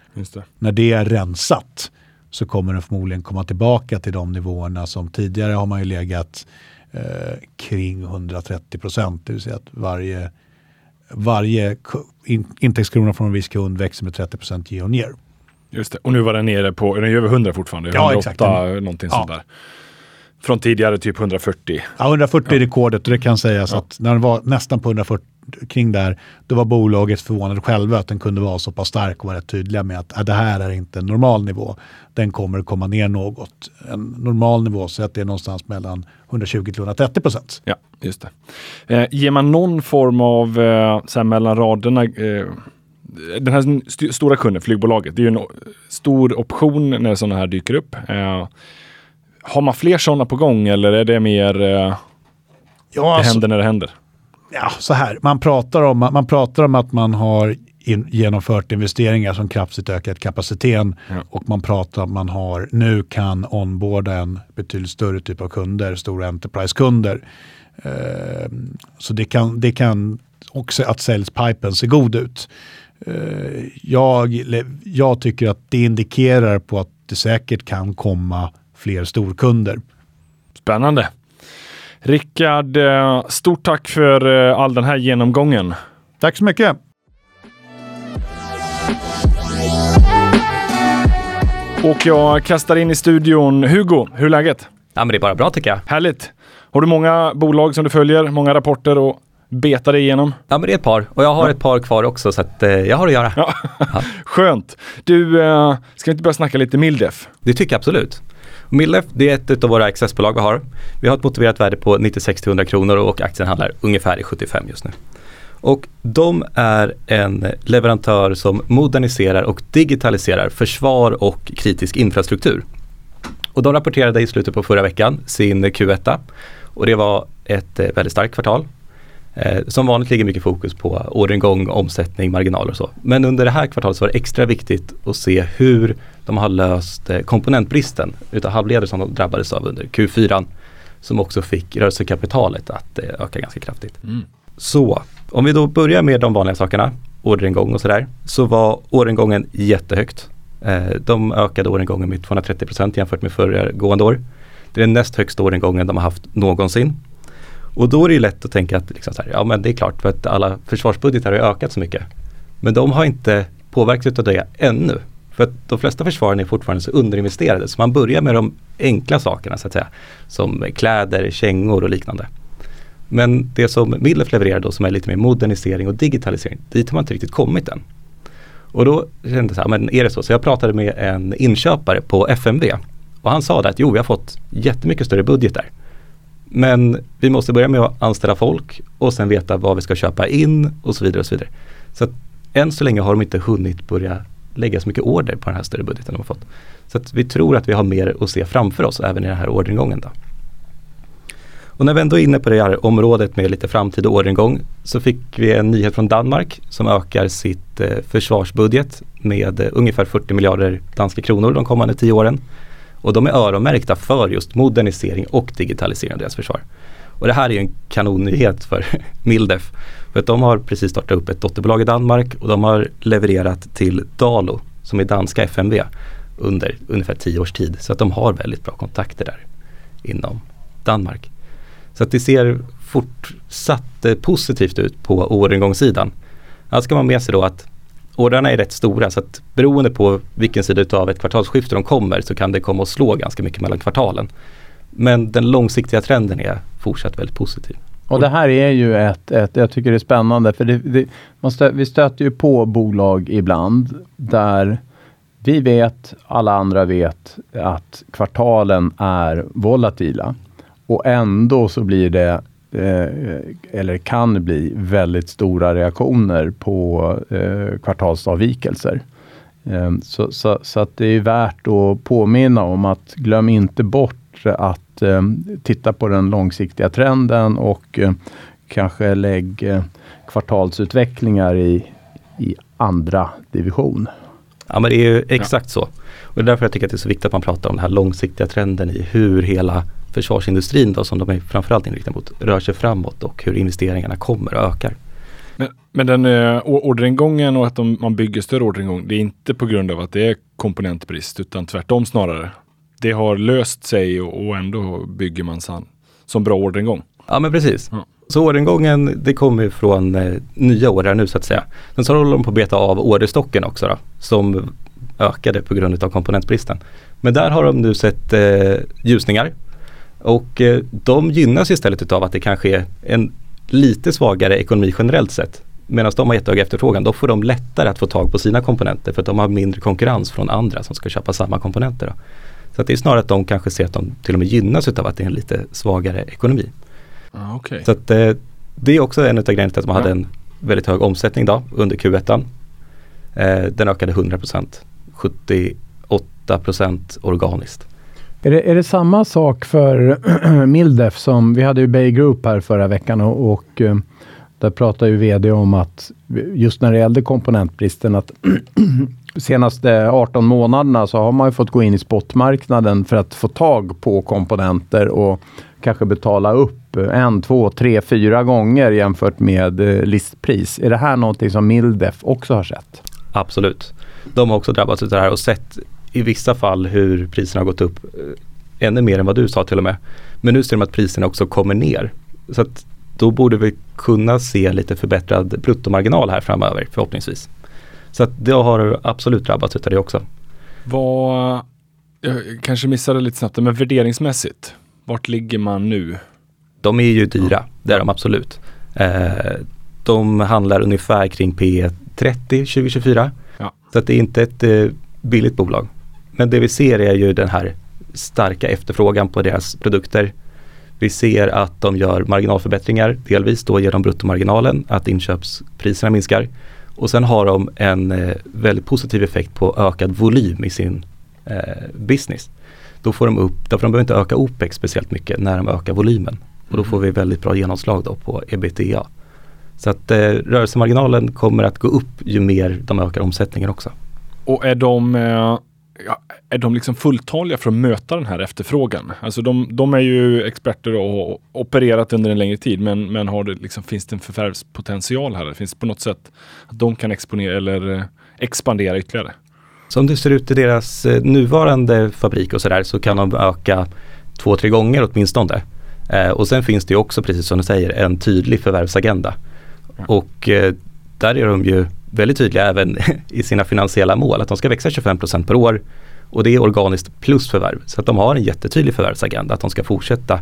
När det är rensat så kommer den förmodligen komma tillbaka till de nivåerna som tidigare har man ju legat eh, kring 130 procent. Det vill säga att varje, varje in, intäktskrona från en viss kund växer med 30 procent year on year. Just det, och nu var den nere på, är den över 100 fortfarande? 108 ja, exakt. någonting ja. sånt där. Från tidigare typ 140. Ja, 140 ja. är rekordet och det kan sägas ja. att när den var nästan på 140 kring där, då var bolaget förvånade själva att den kunde vara så pass stark och vara tydliga med att äh, det här är inte en normal nivå. Den kommer komma ner något. En normal nivå så att det är någonstans mellan 120 till 130 procent. Ja, just det. Eh, ger man någon form av, eh, så här mellan raderna, eh, den här st stora kunden, flygbolaget, det är ju en stor option när sådana här dyker upp. Eh, har man fler sådana på gång eller är det mer eh, ja, det alltså, händer när det händer? Ja, så här, man pratar om, man pratar om att man har in, genomfört investeringar som kraftigt ökat kapaciteten ja. och man pratar om att man har, nu kan onboarda en betydligt större typ av kunder, stora enterprise-kunder. Eh, så det kan, det kan också att säljspipen ser god ut. Eh, jag, jag tycker att det indikerar på att det säkert kan komma fler storkunder. Spännande. Rickard, eh, stort tack för eh, all den här genomgången. Tack så mycket. Och jag kastar in i studion Hugo, hur är läget? Ja, men det är bara bra tycker jag. Härligt. Har du många bolag som du följer, många rapporter och betar dig igenom? Ja, men det är ett par och jag har ja. ett par kvar också så att eh, jag har att göra. Ja. ja. Skönt. Du, eh, ska vi inte börja snacka lite Mildef? Det tycker jag absolut. Millef det är ett av våra accessbolag vi har. Vi har ett motiverat värde på 96-100 kronor och aktien handlar ungefär i 75 just nu. Och de är en leverantör som moderniserar och digitaliserar försvar och kritisk infrastruktur. Och de rapporterade i slutet på förra veckan sin Q1 och det var ett eh, väldigt starkt kvartal. Eh, som vanligt ligger mycket fokus på orderingång, omsättning, marginaler och så. Men under det här kvartalet så var det extra viktigt att se hur de har löst eh, komponentbristen utav halvledare som de drabbades av under Q4. Som också fick rörelsekapitalet att eh, öka ganska kraftigt. Mm. Så om vi då börjar med de vanliga sakerna, orderingång och sådär. Så var orderingången jättehögt. Eh, de ökade orderingången med 230 procent jämfört med föregående år. Det är den näst högsta orderingången de har haft någonsin. Och då är det lätt att tänka att liksom här, ja men det är klart för att alla försvarsbudgetar har ökat så mycket. Men de har inte påverkats av det ännu. För att de flesta försvaren är fortfarande så underinvesterade så man börjar med de enkla sakerna så att säga. Som kläder, kängor och liknande. Men det som Millef levererar då som är lite mer modernisering och digitalisering, dit har man inte riktigt kommit än. Och då kände jag så här, men är det så? Så jag pratade med en inköpare på FMV och han sa att jo, vi har fått jättemycket större budgetar. Men vi måste börja med att anställa folk och sen veta vad vi ska köpa in och så vidare. och Så vidare. Så att än så länge har de inte hunnit börja lägga så mycket order på den här större budgeten de har fått. Så att vi tror att vi har mer att se framför oss även i den här orderingången. Då. Och när vi ändå är inne på det här området med lite framtida orderingång så fick vi en nyhet från Danmark som ökar sitt eh, försvarsbudget med eh, ungefär 40 miljarder danska kronor de kommande tio åren. Och de är öronmärkta för just modernisering och digitalisering av deras försvar. Och det här är ju en kanonnyhet för Mildef. För att de har precis startat upp ett dotterbolag i Danmark och de har levererat till Dalo som är danska FMV under ungefär tio års tid. Så att de har väldigt bra kontakter där inom Danmark. Så att det ser fortsatt eh, positivt ut på orderingångssidan. Här ska man med sig då att ordrarna är rätt stora så att beroende på vilken sida av ett kvartalsskifte de kommer så kan det komma att slå ganska mycket mellan kvartalen. Men den långsiktiga trenden är fortsatt väldigt positiv. Och det här är ju ett, ett jag tycker det är spännande för det, det, man stö, vi stöter ju på bolag ibland där vi vet, alla andra vet att kvartalen är volatila. Och ändå så blir det, eh, eller kan bli, väldigt stora reaktioner på eh, kvartalsavvikelser. Eh, så, så, så, att det är värt att påminna om att glöm inte bort att eh, titta på den långsiktiga trenden och eh, kanske lägg eh, kvartalsutvecklingar i, i andra division. Ja men det är ju exakt ja. så. Och det är därför jag tycker att det är så viktigt att man pratar om den här långsiktiga trenden i hur hela försvarsindustrin då, som de är framförallt inriktade mot rör sig framåt och hur investeringarna kommer och ökar. Men, men den uh, orderingången och att de, man bygger större orderingång, det är inte på grund av att det är komponentbrist utan tvärtom snarare. Det har löst sig och, och ändå bygger man san, som bra orderingång. Ja men precis. Ja. Så orderingången det kommer från eh, nya order nu så att säga. Sen så håller de på att beta av orderstocken också då, som ökade på grund av komponentbristen. Men där har de nu sett eh, ljusningar och eh, de gynnas istället av att det kanske är en lite svagare ekonomi generellt sett. Medan de har jättehög efterfrågan, då får de lättare att få tag på sina komponenter för att de har mindre konkurrens från andra som ska köpa samma komponenter. Då. Så att det är snarare att de kanske ser att de till och med gynnas av att det är en lite svagare ekonomi. Ah, okay. Så att eh, det är också en av grejerna till att man ja. hade en väldigt hög omsättning då under Q1. Eh, den ökade 100% 78 organiskt. Är det, är det samma sak för Mildef som, vi hade ju Bay Group här förra veckan och, och eh, där pratade ju VD om att just när det gällde komponentbristen att senaste 18 månaderna så har man ju fått gå in i spotmarknaden för att få tag på komponenter och kanske betala upp en, två, tre, fyra gånger jämfört med eh, listpris. Är det här någonting som Mildef också har sett? Absolut. De har också drabbats av det här och sett i vissa fall hur priserna har gått upp eh, ännu mer än vad du sa till och med. Men nu ser de att priserna också kommer ner. Så att då borde vi kunna se lite förbättrad bruttomarginal här framöver förhoppningsvis. Så att det har absolut drabbats av det också. Vad, jag kanske missade lite snabbt, men värderingsmässigt, vart ligger man nu? De är ju dyra, det är de absolut. Eh, de handlar ungefär kring P 30 2024. Ja. Så att det är inte ett eh, billigt bolag. Men det vi ser är ju den här starka efterfrågan på deras produkter. Vi ser att de gör marginalförbättringar, delvis då genom bruttomarginalen, att inköpspriserna minskar. Och sen har de en eh, väldigt positiv effekt på ökad volym i sin eh, business. Då får de upp, därför de behöver inte öka OPEX speciellt mycket när de ökar volymen. Och då får vi väldigt bra genomslag då på ebitda. Så att eh, rörelsemarginalen kommer att gå upp ju mer de ökar omsättningen också. Och är de, eh, ja, är de liksom fulltaliga för att möta den här efterfrågan? Alltså de, de är ju experter och har opererat under en längre tid, men, men har det liksom, finns det en förvärvspotential här? Finns det på något sätt att de kan exponera eller eh, expandera ytterligare? Som det ser ut i deras eh, nuvarande fabrik och sådär så kan de öka två, tre gånger åtminstone. Eh, och sen finns det ju också, precis som du säger, en tydlig förvärvsagenda. Ja. Och eh, där är de ju väldigt tydliga även i sina finansiella mål, att de ska växa 25% per år och det är organiskt plus förvärv. Så att de har en jättetydlig förvärvsagenda, att de ska fortsätta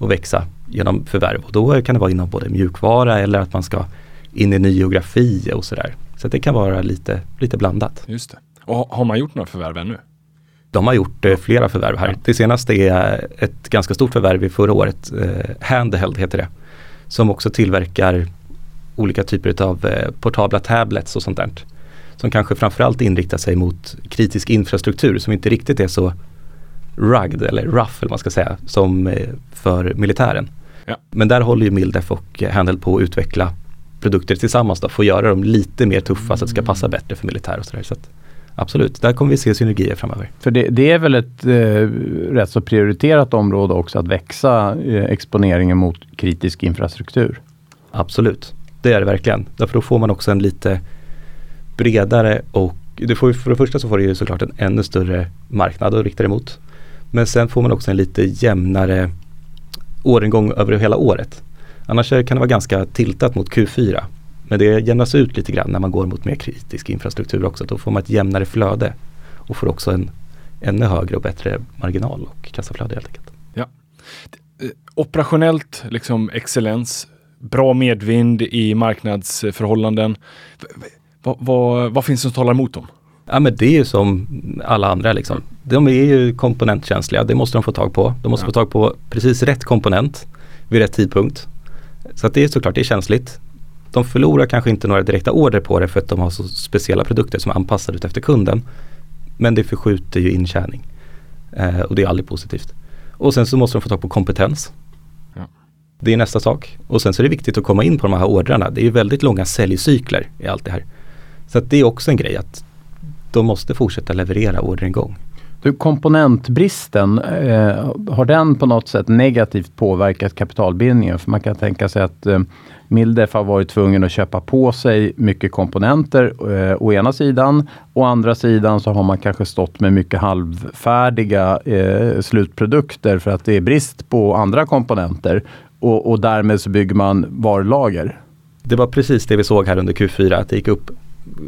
att växa genom förvärv. Och då kan det vara inom både mjukvara eller att man ska in i ny geografi och sådär. Så det kan vara lite, lite blandat. Just det. Och har man gjort några förvärv ännu? De har gjort eh, flera förvärv här. Ja. Det senaste är ett ganska stort förvärv i förra året. Eh, Handheld heter det. Som också tillverkar olika typer av eh, portabla tablets och sånt där. Som kanske framförallt inriktar sig mot kritisk infrastruktur som inte riktigt är så rugged eller rough eller man ska säga som eh, för militären. Ja. Men där håller ju Mildef och Handheld på att utveckla produkter tillsammans då, för att göra dem lite mer tuffa mm. så att det ska passa bättre för militär och sådär. Så absolut, där kommer vi se synergier framöver. För det, det är väl ett eh, rätt så prioriterat område också att växa eh, exponeringen mot kritisk infrastruktur? Absolut, det är det verkligen. Därför då får man också en lite bredare och du får, för det första så får du ju såklart en ännu större marknad att rikta dig mot. Men sen får man också en lite jämnare orderingång över hela året. Annars kan det vara ganska tiltat mot Q4. Men det jämnas ut lite grann när man går mot mer kritisk infrastruktur också. Då får man ett jämnare flöde och får också en ännu högre och bättre marginal och kassaflöde helt enkelt. Ja. Eh, operationellt liksom excellens, bra medvind i marknadsförhållanden. Vad, vad, vad finns det som talar emot dem? Ja men det är ju som alla andra liksom. De är ju komponentkänsliga, det måste de få tag på. De måste ja. få tag på precis rätt komponent vid rätt tidpunkt. Så att det är såklart, det är känsligt. De förlorar kanske inte några direkta order på det för att de har så speciella produkter som är anpassade efter kunden. Men det förskjuter ju intjäning. Eh, och det är aldrig positivt. Och sen så måste de få tag på kompetens. Det är nästa sak. Och sen så är det viktigt att komma in på de här ordrarna. Det är ju väldigt långa säljcykler i allt det här. Så att det är också en grej att de måste fortsätta leverera orderingång. Du, komponentbristen, eh, har den på något sätt negativt påverkat kapitalbildningen? För man kan tänka sig att eh, Mildef har varit tvungen att köpa på sig mycket komponenter eh, å ena sidan. Å andra sidan så har man kanske stått med mycket halvfärdiga eh, slutprodukter för att det är brist på andra komponenter och, och därmed så bygger man varulager. Det var precis det vi såg här under Q4, att det gick upp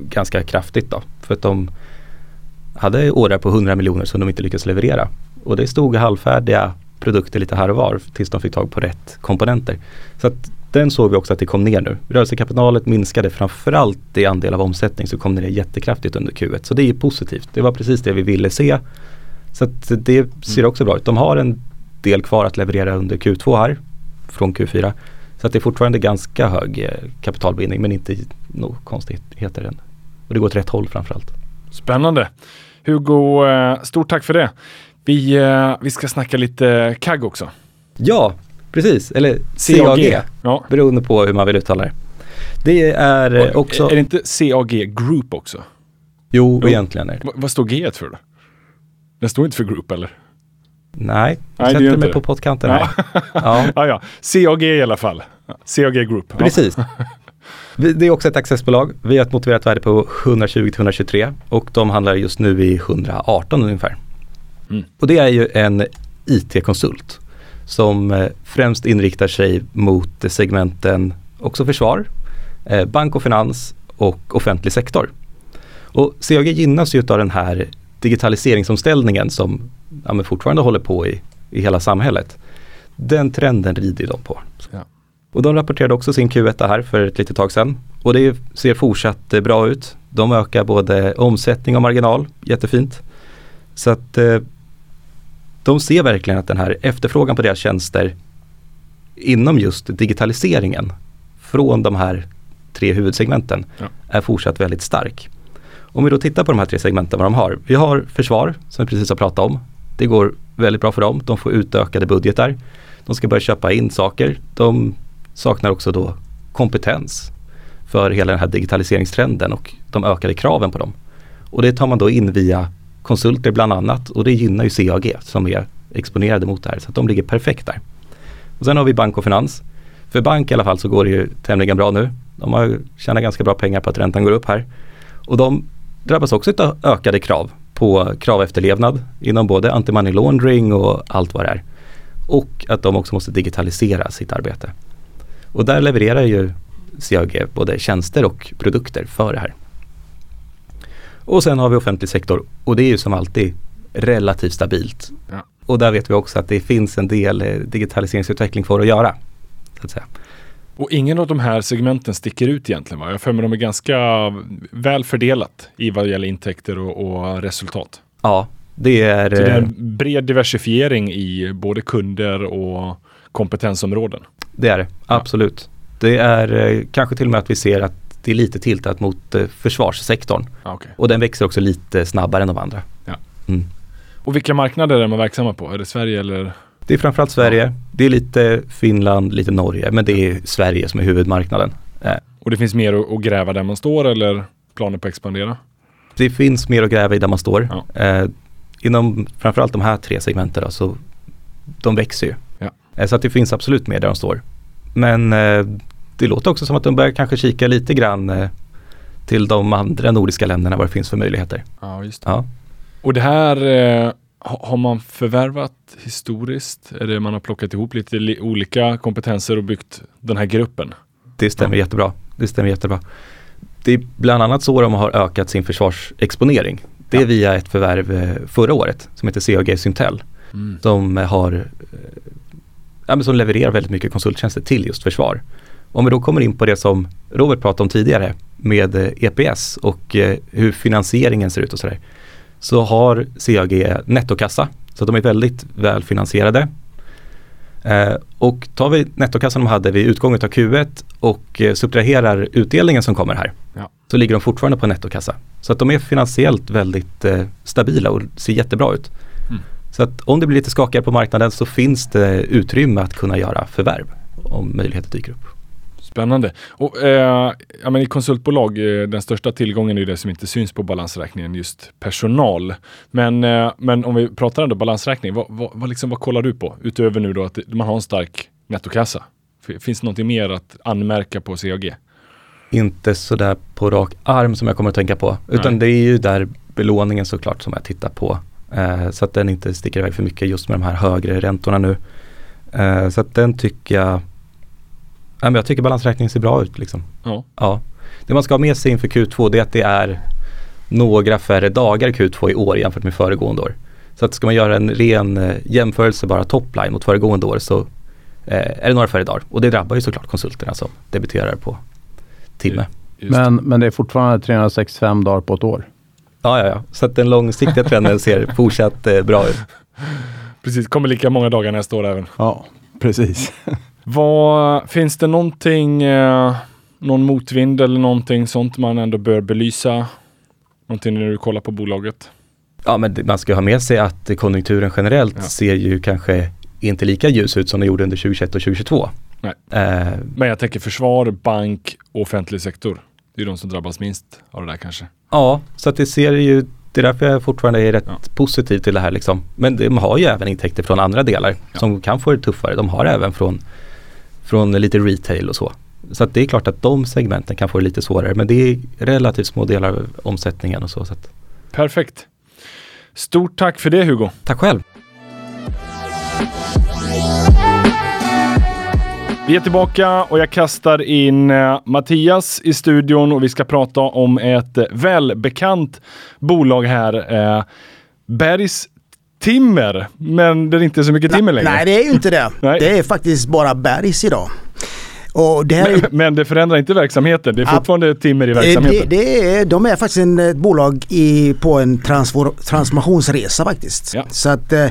ganska kraftigt då. För att de hade order på 100 miljoner som de inte lyckades leverera. Och det stod halvfärdiga produkter lite här och var tills de fick tag på rätt komponenter. Så att den såg vi också att det kom ner nu. Rörelsekapitalet minskade framförallt i andel av omsättning så kom det ner jättekraftigt under Q1. Så det är positivt. Det var precis det vi ville se. Så att det ser också bra ut. De har en del kvar att leverera under Q2 här från Q4. Så att det är fortfarande ganska hög eh, kapitalbindning men inte några konstigheter än. Och det går åt rätt håll framförallt. Spännande. Hugo, eh, stort tack för det. Vi, eh, vi ska snacka lite CAG också. Ja, precis. Eller CAG. Ja. Beroende på hur man vill uttala det. Det är också... Är det inte CAG Group också? Jo, jo. egentligen är det. vad står G för då? Den står inte för Group eller? Nej, jag sätter mig på pottkanten här. ja. ja, ja. CAG i alla fall. CAG Group. Precis. Det är också ett accessbolag. Vi har ett motiverat värde på 120-123 och de handlar just nu i 118 ungefär. Mm. Och det är ju en IT-konsult som eh, främst inriktar sig mot segmenten också försvar, eh, bank och finans och offentlig sektor. Och CAG gynnas ju av den här digitaliseringsomställningen som ja, fortfarande håller på i, i hela samhället. Den trenden rider de på. Ja. Och de rapporterade också sin Q1 här för ett litet tag sedan. Och det ser fortsatt eh, bra ut. De ökar både omsättning och marginal, jättefint. Så att eh, de ser verkligen att den här efterfrågan på deras tjänster inom just digitaliseringen från de här tre huvudsegmenten ja. är fortsatt väldigt stark. Om vi då tittar på de här tre segmenten vad de har. Vi har försvar som vi precis har pratat om. Det går väldigt bra för dem. De får utökade budgetar. De ska börja köpa in saker. De saknar också då kompetens för hela den här digitaliseringstrenden och de ökade kraven på dem. Och det tar man då in via konsulter bland annat och det gynnar ju CAG som är exponerade mot det här så att de ligger perfekt där. Och sen har vi bank och finans. För bank i alla fall så går det ju tämligen bra nu. De har tjänat ganska bra pengar på att räntan går upp här. Och de drabbas också av ökade krav på kravefterlevnad inom både anti-money laundering och allt vad det är. Och att de också måste digitalisera sitt arbete. Och där levererar ju CAG både tjänster och produkter för det här. Och sen har vi offentlig sektor och det är ju som alltid relativt stabilt. Ja. Och där vet vi också att det finns en del eh, digitaliseringsutveckling för att göra. Så att säga. Och ingen av de här segmenten sticker ut egentligen va? Jag för mig de är ganska väl fördelat i vad gäller intäkter och, och resultat. Ja, det är... Så det är eh, en bred diversifiering i både kunder och kompetensområden. Det är det, absolut. Det är eh, kanske till och med att vi ser att det är lite tiltat mot eh, försvarssektorn. Ah, okay. Och den växer också lite snabbare än de andra. Ja. Mm. Och vilka marknader är man verksamma på? Är det Sverige eller? Det är framförallt Sverige, det är lite Finland, lite Norge, men det är Sverige som är huvudmarknaden. Eh, Och det finns mer att, gräva där man står eller planer på att expandera? Det finns mer att gräva i där man står. Ja. Eh, inom framförallt de här tre segmenten då, så de växer ju. Ja. Eh, så att det finns absolut mer där de står. Men eh, det låter också som att de börjar kanske kika lite grann eh, till de andra nordiska länderna vad det finns för möjligheter. Ja, just Ja. Och det här eh, har man förvärvat historiskt? Är det man har plockat ihop lite li- olika kompetenser och byggt den här gruppen? Det stämmer Ja. jättebra. Det stämmer jättebra. Det är bland annat så de har ökat sin försvarsexponering. Det är Ja. via ett förvärv eh, förra året som heter CAG Syntel. Som eh, har eh, ja, som levererar väldigt mycket konsulttjänster till just försvar. Om vi då kommer in på det som Robert pratade om tidigare med EPS och eh, hur finansieringen ser ut och sådär. Så har CAG nettokassa, så de är väldigt väl finansierade. Eh, och tar vi nettokassan de hade vid utgången av Q1 och eh, subtraherar utdelningen som kommer här. Ja. Så ligger de fortfarande på nettokassa. Så att de är finansiellt väldigt eh, stabila och ser jättebra ut. Mm. Så att om det blir lite skakigare på marknaden så finns det utrymme att kunna göra förvärv om möjligheter dyker upp. Spännande. Och eh, ja, men i konsultbolag, eh, den största tillgången är det som inte syns på balansräkningen, just personal. Men, eh, men om vi pratar ändå balansräkning, vad, vad, vad, liksom, vad kollar du på? Utöver nu då att man har en stark nettokassa. Finns det någonting mer att anmärka på CAG? Inte sådär på rak arm som jag kommer att tänka på. Utan Nej. det är ju där belåningen såklart som jag tittar på. Eh, så att den inte sticker iväg för mycket just med de här högre räntorna nu. Eh, så att den tycker jag, ja, men jag tycker balansräkningen ser bra ut liksom. Ja. Ja. Det man ska ha med sig inför Q2 det är att det är några färre dagar Q2 i år jämfört med föregående år. Så att ska man göra en ren eh, jämförelse bara topline mot föregående år så eh, är det några färre dagar. Och det drabbar ju såklart konsulterna som debiterar på timme. Men, men det är fortfarande 365 dagar på ett år. Ja, ja, ja. Så att den långsiktiga trenden ser fortsatt eh, bra ut. Precis, kommer lika många dagar nästa år även. Ja, precis. Vad, finns det någonting, eh, någon motvind eller någonting sånt man ändå bör belysa? Någonting när du kollar på bolaget? Ja, men man ska ha med sig att konjunkturen generellt Ja. ser ju kanske inte lika ljus ut som den gjorde under 2021 och 2022. Nej. Eh, Men jag tänker försvar, bank och offentlig sektor. Det är de som drabbas minst av det där kanske. Ja, så att det ser ju, det är därför jag fortfarande är rätt Ja. positiv till det här liksom. Men de har ju även intäkter från andra delar Ja. som kan få det tuffare. De har även från, från lite retail och så. Så det är klart att de segmenten kan få det lite svårare. Men det är relativt små delar av omsättningen och så. så Perfekt. Stort tack för det Hugo. tack själv! Vi är tillbaka och jag kastar in eh, Mattias i studion och vi ska prata om ett eh, välbekant bolag här. Eh, Bergs Timmer, men det är inte så mycket timmer längre. Nej, det är ju inte det. Nej. Det är faktiskt bara bergs idag. Det är, Men, men det förändrar inte verksamheten. Det är fortfarande timmer i det, verksamheten. det är, de är faktiskt en, ett bolag i, på en transfor, transformationsresa faktiskt. Ja. Så att eh,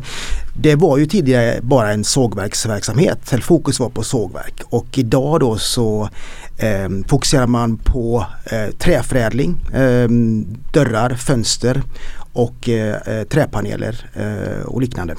det var ju tidigare bara en sågverksverksamhet. Fokus var på sågverk. Och idag då så eh, fokuserar man på eh, träförädling, eh, dörrar, fönster och eh, eh, träpaneler eh, och liknande.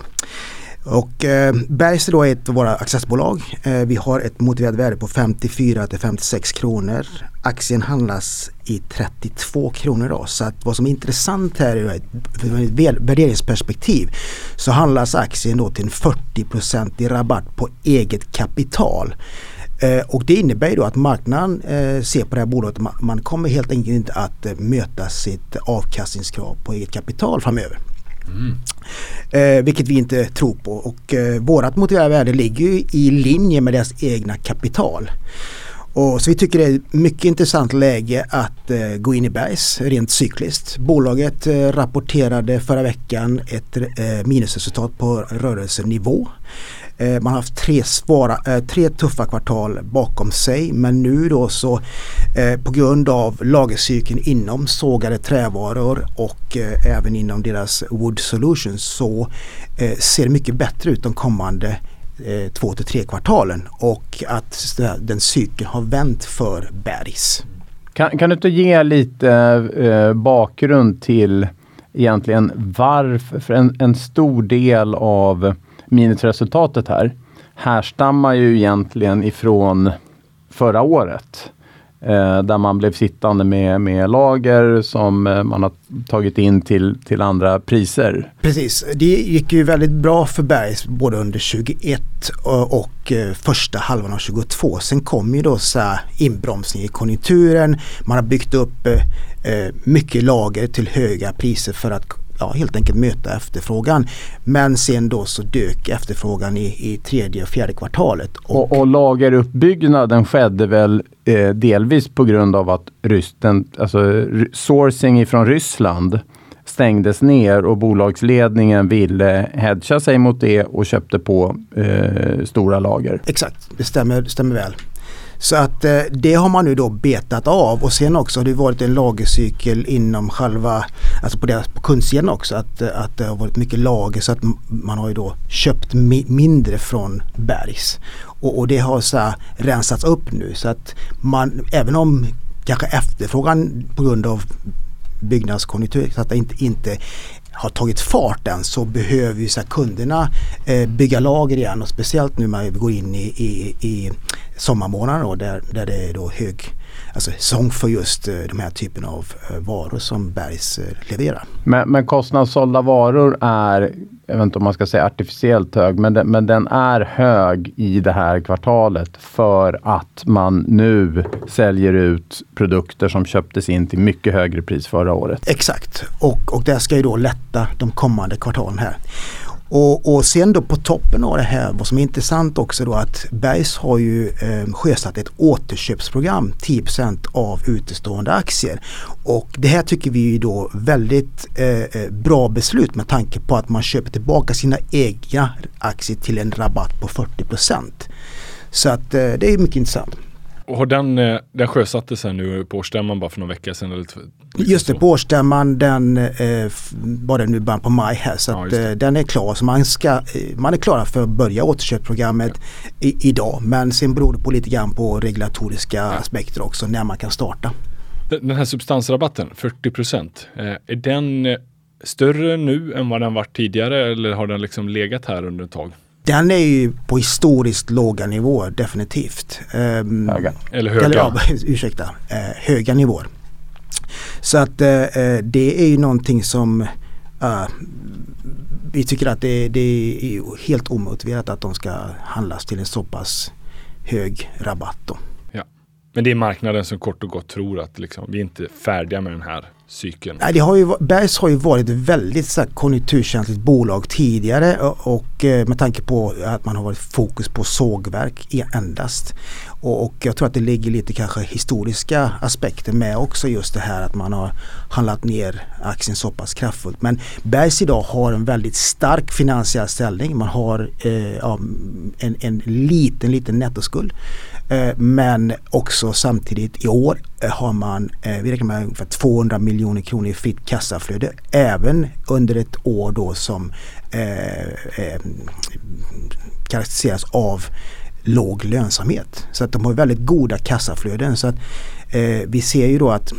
Och eh, Bergs är ett av våra accessbolag. Eh, vi har ett motiverat värde på 54 till 56 kronor. Aktien handlas i 32 kronor idag. Så att vad som är intressant här är att ur ett värderingsperspektiv så handlas aktien då till en 40 i rabatt på eget kapital. Eh, och det innebär ju då att marknaden eh, ser på det här bolaget man, man kommer helt enkelt inte att eh, möta sitt avkastningskrav på eget kapital framöver. Mm. Eh, vilket vi inte tror på och eh, vårat motiverade värde ligger ju i linje med deras egna kapital. Och så vi tycker det är ett mycket intressant läge att eh, gå in i Bergs rent cykliskt. Bolaget eh, rapporterade förra veckan ett eh, minusresultat på rörelsenivå. Eh, man har haft tre, svåra, eh, tre tuffa kvartal bakom sig men nu då så eh, på grund av lagercykeln inom sågade trävaror och eh, även inom deras Wood Solutions så eh, ser det mycket bättre ut de kommande eh, två till tre kvartalen och att den cykeln har vänt för Bergs. Kan, kan du inte ge lite eh, bakgrund till egentligen varför, för en, en stor del av minusresultatet här härstammar ju egentligen ifrån förra året. Eh, där man blev sittande med, med lager som eh, man har tagit in till, till andra priser. Precis, det gick ju väldigt bra för Bergs både under 21 och, och eh, första halvan av 22. Sen kom ju då så inbromsning i konjunkturen. Man har byggt upp eh, eh mycket lager till höga priser för att ja, helt enkelt möta efterfrågan. Men sen då så dök efterfrågan i, i tredje och fjärde kvartalet. Och, och, och lageruppbyggnaden skedde väl eh, delvis på grund av att rysten, alltså, sourcing ifrån Ryssland stängdes ner och bolagsledningen ville hedga sig mot det och köpte på eh, stora lager. Exakt, det stämmer, stämmer väl. Så att eh, det har man nu då betat av och sen också har det varit en lagercykel inom själva, alltså på, deras, på kundsidan också, att, eh, att det har varit mycket lager så att man har ju då köpt mi mindre från Bergs. Och, och, det har så här rensats upp nu så att man, även om kanske efterfrågan på grund av byggnadskonjunktur så att det inte, inte har tagit fart än så behöver ju så kunderna eh, bygga lager igen och speciellt nu när vi går in i, i, i sommarmånaderna då, där, där det är då hög alltså säsong för just eh, de här typen av eh, varor som Bergs eh, levererar. Men, men kostnadssålda varor är, jag vet inte om man ska säga artificiellt hög, men, den, men den är hög i det här kvartalet för att man nu säljer ut produkter som köptes in till mycket högre pris förra året. Exakt och, och det ska ju då lätta de kommande kvartalen här. Och, och sen då på toppen av det här, vad som är intressant också då att Bergs har ju eh, sjösatt ett återköpsprogram, 10% av utestående aktier. Och det här tycker vi är då väldigt eh, eh, bra beslut med tanke på att man köper tillbaka sina egna aktier till en rabatt på 40% Så att eh, det är mycket intressant. Och har den, eh, den sjösattes här nu på årsstämman bara för några veckor sedan? Eller liksom Just det, på årsstämman den eh, var det nu början på maj här så att, eh, den är klar. Så man, ska, eh, man är klara för att börja återköpsprogrammet ja. idag. Men sen beror det på lite grann på regulatoriska ja. aspekter också när man kan starta. Den här substansrabatten, 40 procent, eh, är den större nu än vad den varit tidigare eller har den liksom legat här under ett tag? Den är ju på historiskt låga nivåer definitivt. Um, höga. Eller höga. Eller, ja, ursäkta, uh, höga nivåer. Så att uh, det är ju någonting som uh, vi tycker att det, det, är helt omotiverat att de ska handlas till en så pass hög rabatt. Då. Ja. Men det är marknaden som kort och gott tror att liksom, vi är inte färdiga med den här cykeln? Nej, det har ju, Bergs har ju varit ett väldigt så här, konjunkturkänsligt bolag tidigare och, och eh, med tanke på att man har varit fokus på sågverk endast. Och, och, jag tror att det ligger lite kanske historiska aspekter med också just det här att man har handlat ner aktien så pass kraftfullt. Men Bergs idag har en väldigt stark finansiell ställning. Man har eh, ja, en, en liten, liten nettoskuld. Eh, men också samtidigt i år eh, har man, eh, vi räknar med ungefär 200 miljoner kronor i fritt kassaflöde. Även under ett år då som eh, karaktäriseras av låg lönsamhet. Så att de har väldigt goda kassaflöden. Så att eh, vi ser ju då att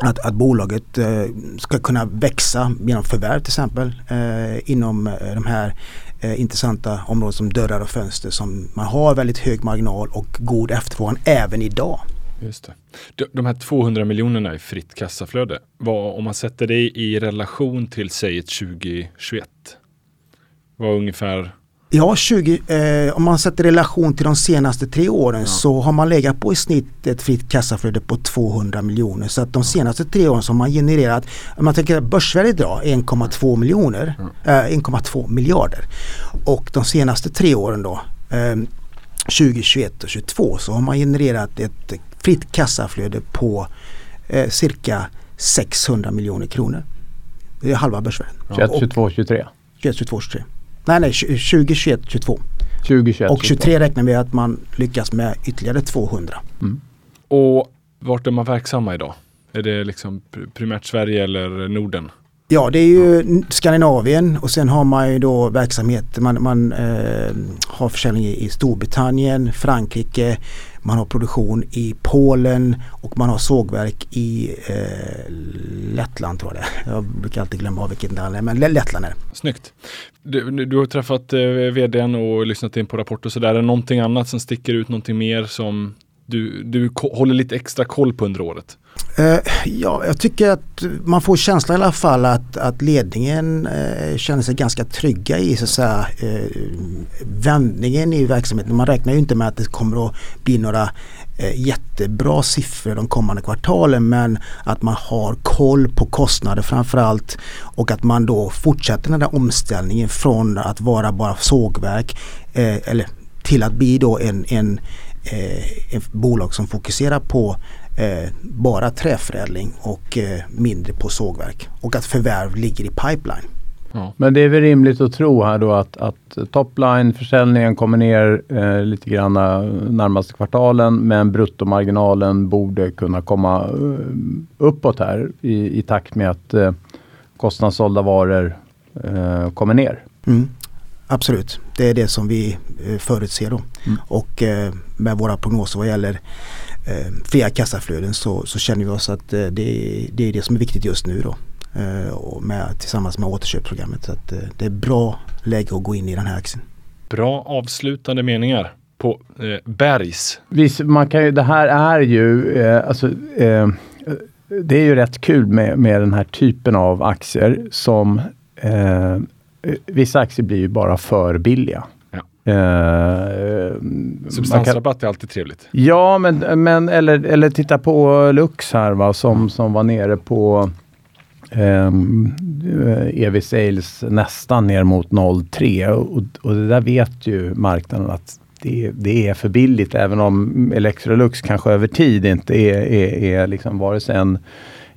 att, att bolaget eh, ska kunna växa genom förvärv till exempel eh, inom eh, de här eh, intressanta områden som dörrar och fönster som man har väldigt hög marginal och god efterfrågan även idag. Just det. De, de här 200 miljonerna i fritt kassaflöde, vad, om man sätter det i relation till säg ett 2021, vad ungefär Ja, 20, eh, om man sätter relation till de senaste tre åren så har man legat på i snitt ett fritt kassaflöde på 200 miljoner. Så att de senaste tre åren så har man genererat, om man tänker börsvärdet idag, 1,2 miljoner, eh, 1,2 miljarder. Och de senaste tre åren då, eh, 2021 och 2022 så har man genererat ett fritt kassaflöde på eh, cirka 600 miljoner kronor. Det är halva börsvärdet. 21, 22, 23. 21, 22, 23. Nej, nej, 20, 21, 22. 2021. Och 23 räknar vi att man lyckas med ytterligare 200. Och vart är man verksamma idag? Är det liksom pr- primärt Sverige eller Norden? Ja, det är ju Skandinavien och sen har man ju då verksamhet, man, man eh, har försäljning i Storbritannien, Frankrike, man har produktion i Polen och man har sågverk i eh, Lettland tror jag det. Jag brukar alltid glömma av vilket land det är, men Lettland är det. Snyggt. Du, du har träffat eh, vdn och lyssnat in på rapport och sådär. Är det någonting annat som sticker ut, någonting mer som du, du håller lite extra koll på under året? Eh, ja, jag tycker att man får känslan i alla fall att, att ledningen eh, känner sig ganska trygga i så att säga, eh, vändningen i verksamheten. Man räknar ju inte med att det kommer att bli några jättebra siffror de kommande kvartalen men att man har koll på kostnader framförallt och att man då fortsätter den där omställningen från att vara bara sågverk eller till att bli då en, en, ett bolag som fokuserar på eh, bara träförädling och eh, mindre på sågverk. Och att förvärv ligger i pipeline. Men det är väl rimligt att tro här då att, att topline-försäljningen kommer ner eh, lite grann eh, närmaste kvartalen men bruttomarginalen borde kunna komma eh, uppåt här i, i takt med att eh, kostnadssålda varor eh, kommer ner. Mm. Absolut, det är det som vi eh, förutser då. Mm. Och eh, med våra prognoser vad gäller fria kassaflöden så, så känner vi oss att eh, det, är- det är det som är viktigt just nu då. Eh, och med, tillsammans med återköpsprogrammet. Så att, eh, det är bra läge att gå in i den här aktien. Bra avslutande meningar på eh, Bergs. Visst, man kan ju, det här är ju, eh, alltså, eh, det är ju rätt kul med, med den här typen av aktier som eh, vissa aktier blir ju bara för billiga. Eh, man kan, Substansrabatt är alltid trevligt. ja, men, men eller, eller titta på Lux här va, som, som var nere på ehm, eh, EV Sales nästan ner mot 0,3 och, och det där vet ju marknaden att det, det är för billigt även om Electrolux kanske över tid inte är, är, är liksom vare sig en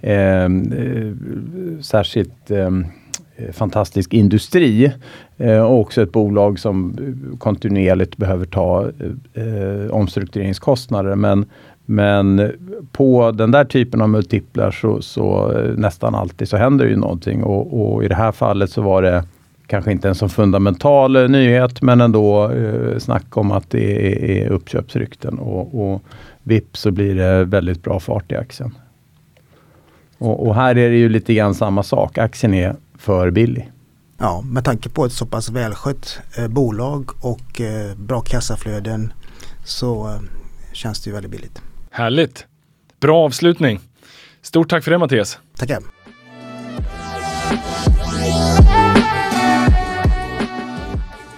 ehm, eh, särskilt ehm, eh, Eh, fantastisk industri eh, och också ett bolag som eh, kontinuerligt behöver ta eh, omstruktureringskostnader. Men, men på den där typen av multiplar så, så nästan alltid så händer ju någonting och, och i det här fallet så var det kanske inte en så fundamental nyhet men ändå eh, snack om att det är, är uppköpsrykten och, och vips så blir det väldigt bra fart i aktien. Och, och här är det ju lite grann samma sak. Aktien är för billig. Ja, med tanke på ett så pass välskött eh, bolag och eh, bra kassaflöden så eh, känns det ju väldigt billigt. Härligt. Bra avslutning. Stort tack för det Mattias. Tackar!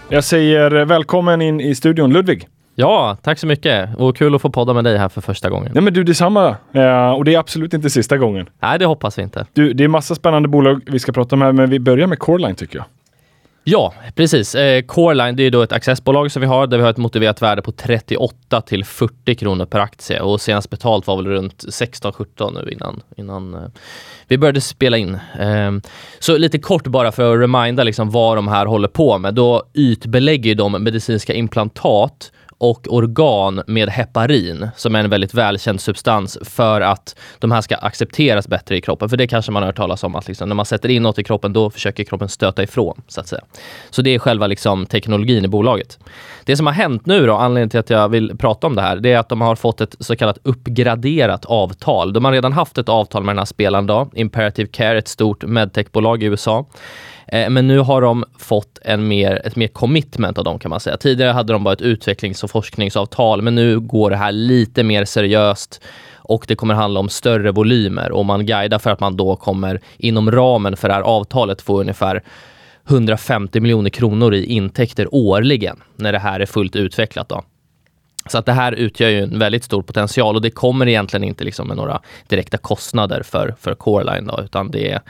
Jag säger välkommen in i studion Ludvig. Ja, tack så mycket och kul att få podda med dig här för första gången. Nej men du detsamma. Eh, och det är absolut inte sista gången. Nej, det hoppas vi inte. Du, det är massa spännande bolag vi ska prata om här, men vi börjar med Coreline tycker jag. Ja, precis. Eh, Coreline, det är då ett accessbolag som vi har där vi har ett motiverat värde på 38 till 40 kronor per aktie och senast betalt var väl runt 16-17 nu innan, innan eh, vi började spela in. Eh, så lite kort bara för att reminda liksom vad de här håller på med. Då ytbelägger de medicinska implantat och organ med heparin, som är en väldigt välkänd substans för att de här ska accepteras bättre i kroppen. För det kanske man har hört talas om att liksom, när man sätter in något i kroppen, då försöker kroppen stöta ifrån, så att säga. Så det är själva liksom, teknologin i bolaget. Det som har hänt nu då, anledningen till att jag vill prata om det här, det är att de har fått ett så kallat uppgraderat avtal. De har redan haft ett avtal med den här spelaren då, Imperative Care, ett stort medtechbolag i USA. Eh, men nu har de fått en mer, ett mer commitment av dem kan man säga. Tidigare hade de bara ett utvecklings och forskningsavtal, men nu går det här lite mer seriöst och det kommer handla om större volymer och man guidar för att man då kommer inom ramen för det här avtalet få ungefär 150 miljoner kronor i intäkter årligen när det här är fullt utvecklat. Då. Så att det här utgör ju en väldigt stor potential och det kommer egentligen inte liksom med några direkta kostnader för, för Coreline då, utan det är,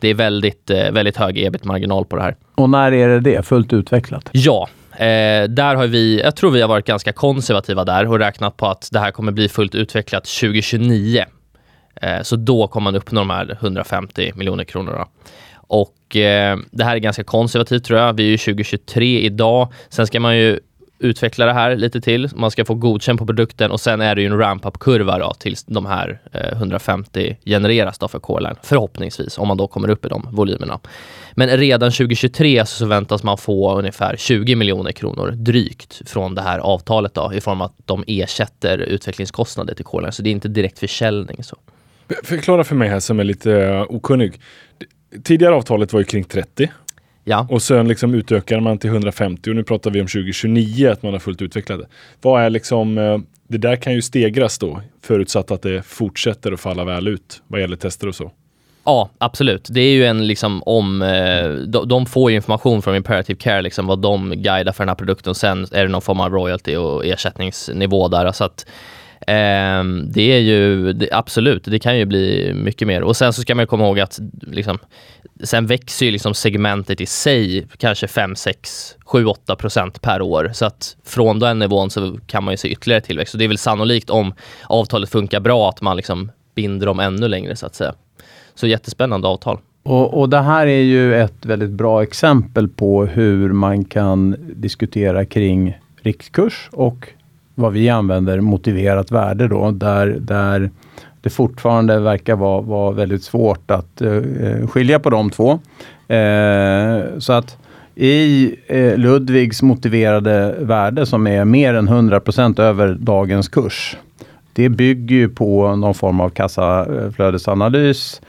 det är väldigt, eh, väldigt hög ebit-marginal på det här. Och när är det det? Fullt utvecklat? Ja, Eh, där har vi, jag tror vi har varit ganska konservativa där och räknat på att det här kommer bli fullt utvecklat 2029. Eh, så då kommer man uppnå de här 150 miljoner kronorna. Och eh, det här är ganska konservativt tror jag. Vi är ju 2023 idag. Sen ska man ju utveckla det här lite till. Man ska få godkänt på produkten och sen är det ju en ramp-up-kurva då tills de här eh, 150 genereras då för Coreline. Förhoppningsvis, om man då kommer upp i de volymerna. Men redan 2023 så väntas man få ungefär 20 miljoner kronor drygt från det här avtalet då, i form av att de ersätter utvecklingskostnader till Coreline. Så det är inte direkt försäljning. Så. Förklara för mig här som är lite okunnig. Tidigare avtalet var ju kring 30 Ja. och sen liksom utökar man till 150 och nu pratar vi om 2029 att man har fullt utvecklat det. Vad är liksom, uh, det där kan ju stegras då förutsatt att det fortsätter att falla väl ut vad gäller tester och så. Ja, absolut. Det är ju en liksom om... Eh, de, de får ju information från Imperative Care, liksom vad de guidar för den här produkten. Sen är det någon form av royalty och ersättningsnivå där. Så att eh, Ehm, det är ju det, absolut, det kan ju bli mycket mer. Och sen så ska man komma ihåg att liksom, sen växer ju liksom segmentet i sig kanske 5, 6, 7, 8 procent per år. Så att från den nivån så kan man ju se ytterligare tillväxt. Och det är väl sannolikt om avtalet funkar bra att man liksom binder dem ännu längre så att säga. Så jättespännande avtal. Och, och det här är ju ett väldigt bra exempel på hur man kan diskutera kring riktkurs och vad vi använder motiverat värde då, där, där det fortfarande verkar vara, vara väldigt svårt att eh, eh skilja på de två. Eh, så att i eh, Ludvigs motiverade värde som är mer än 100% över dagens kurs. Det bygger ju på någon form av kassaflödesanalys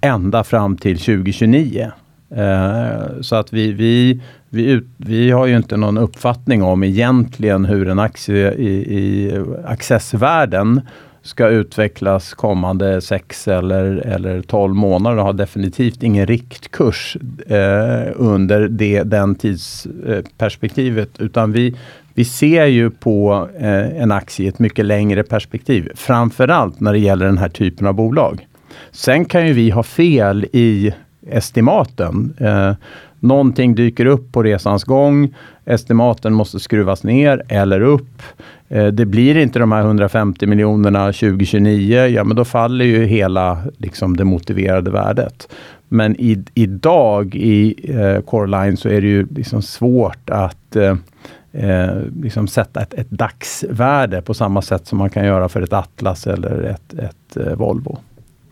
ända fram till 2029. Eh, så att vi, vi, vi, ut, vi har ju inte någon uppfattning om egentligen hur en aktie i, i accessvärlden ska utvecklas kommande 6 eller, eller 12 månader och har definitivt ingen riktkurs eh, under det, den tidsperspektivet. Utan vi, vi ser ju på eh, en aktie i ett mycket längre perspektiv. Framförallt när det gäller den här typen av bolag. Sen kan ju vi ha fel i estimaten. Eh, någonting dyker upp på resans gång. Estimaten måste skruvas ner eller upp. Eh, det blir inte de här 150 miljonerna 2029. Ja, men då faller ju hela liksom, det motiverade värdet. Men i, idag i eh, Coreline så är det ju liksom svårt att eh, eh, liksom sätta ett, ett dagsvärde på samma sätt som man kan göra för ett Atlas eller ett, ett eh, Volvo.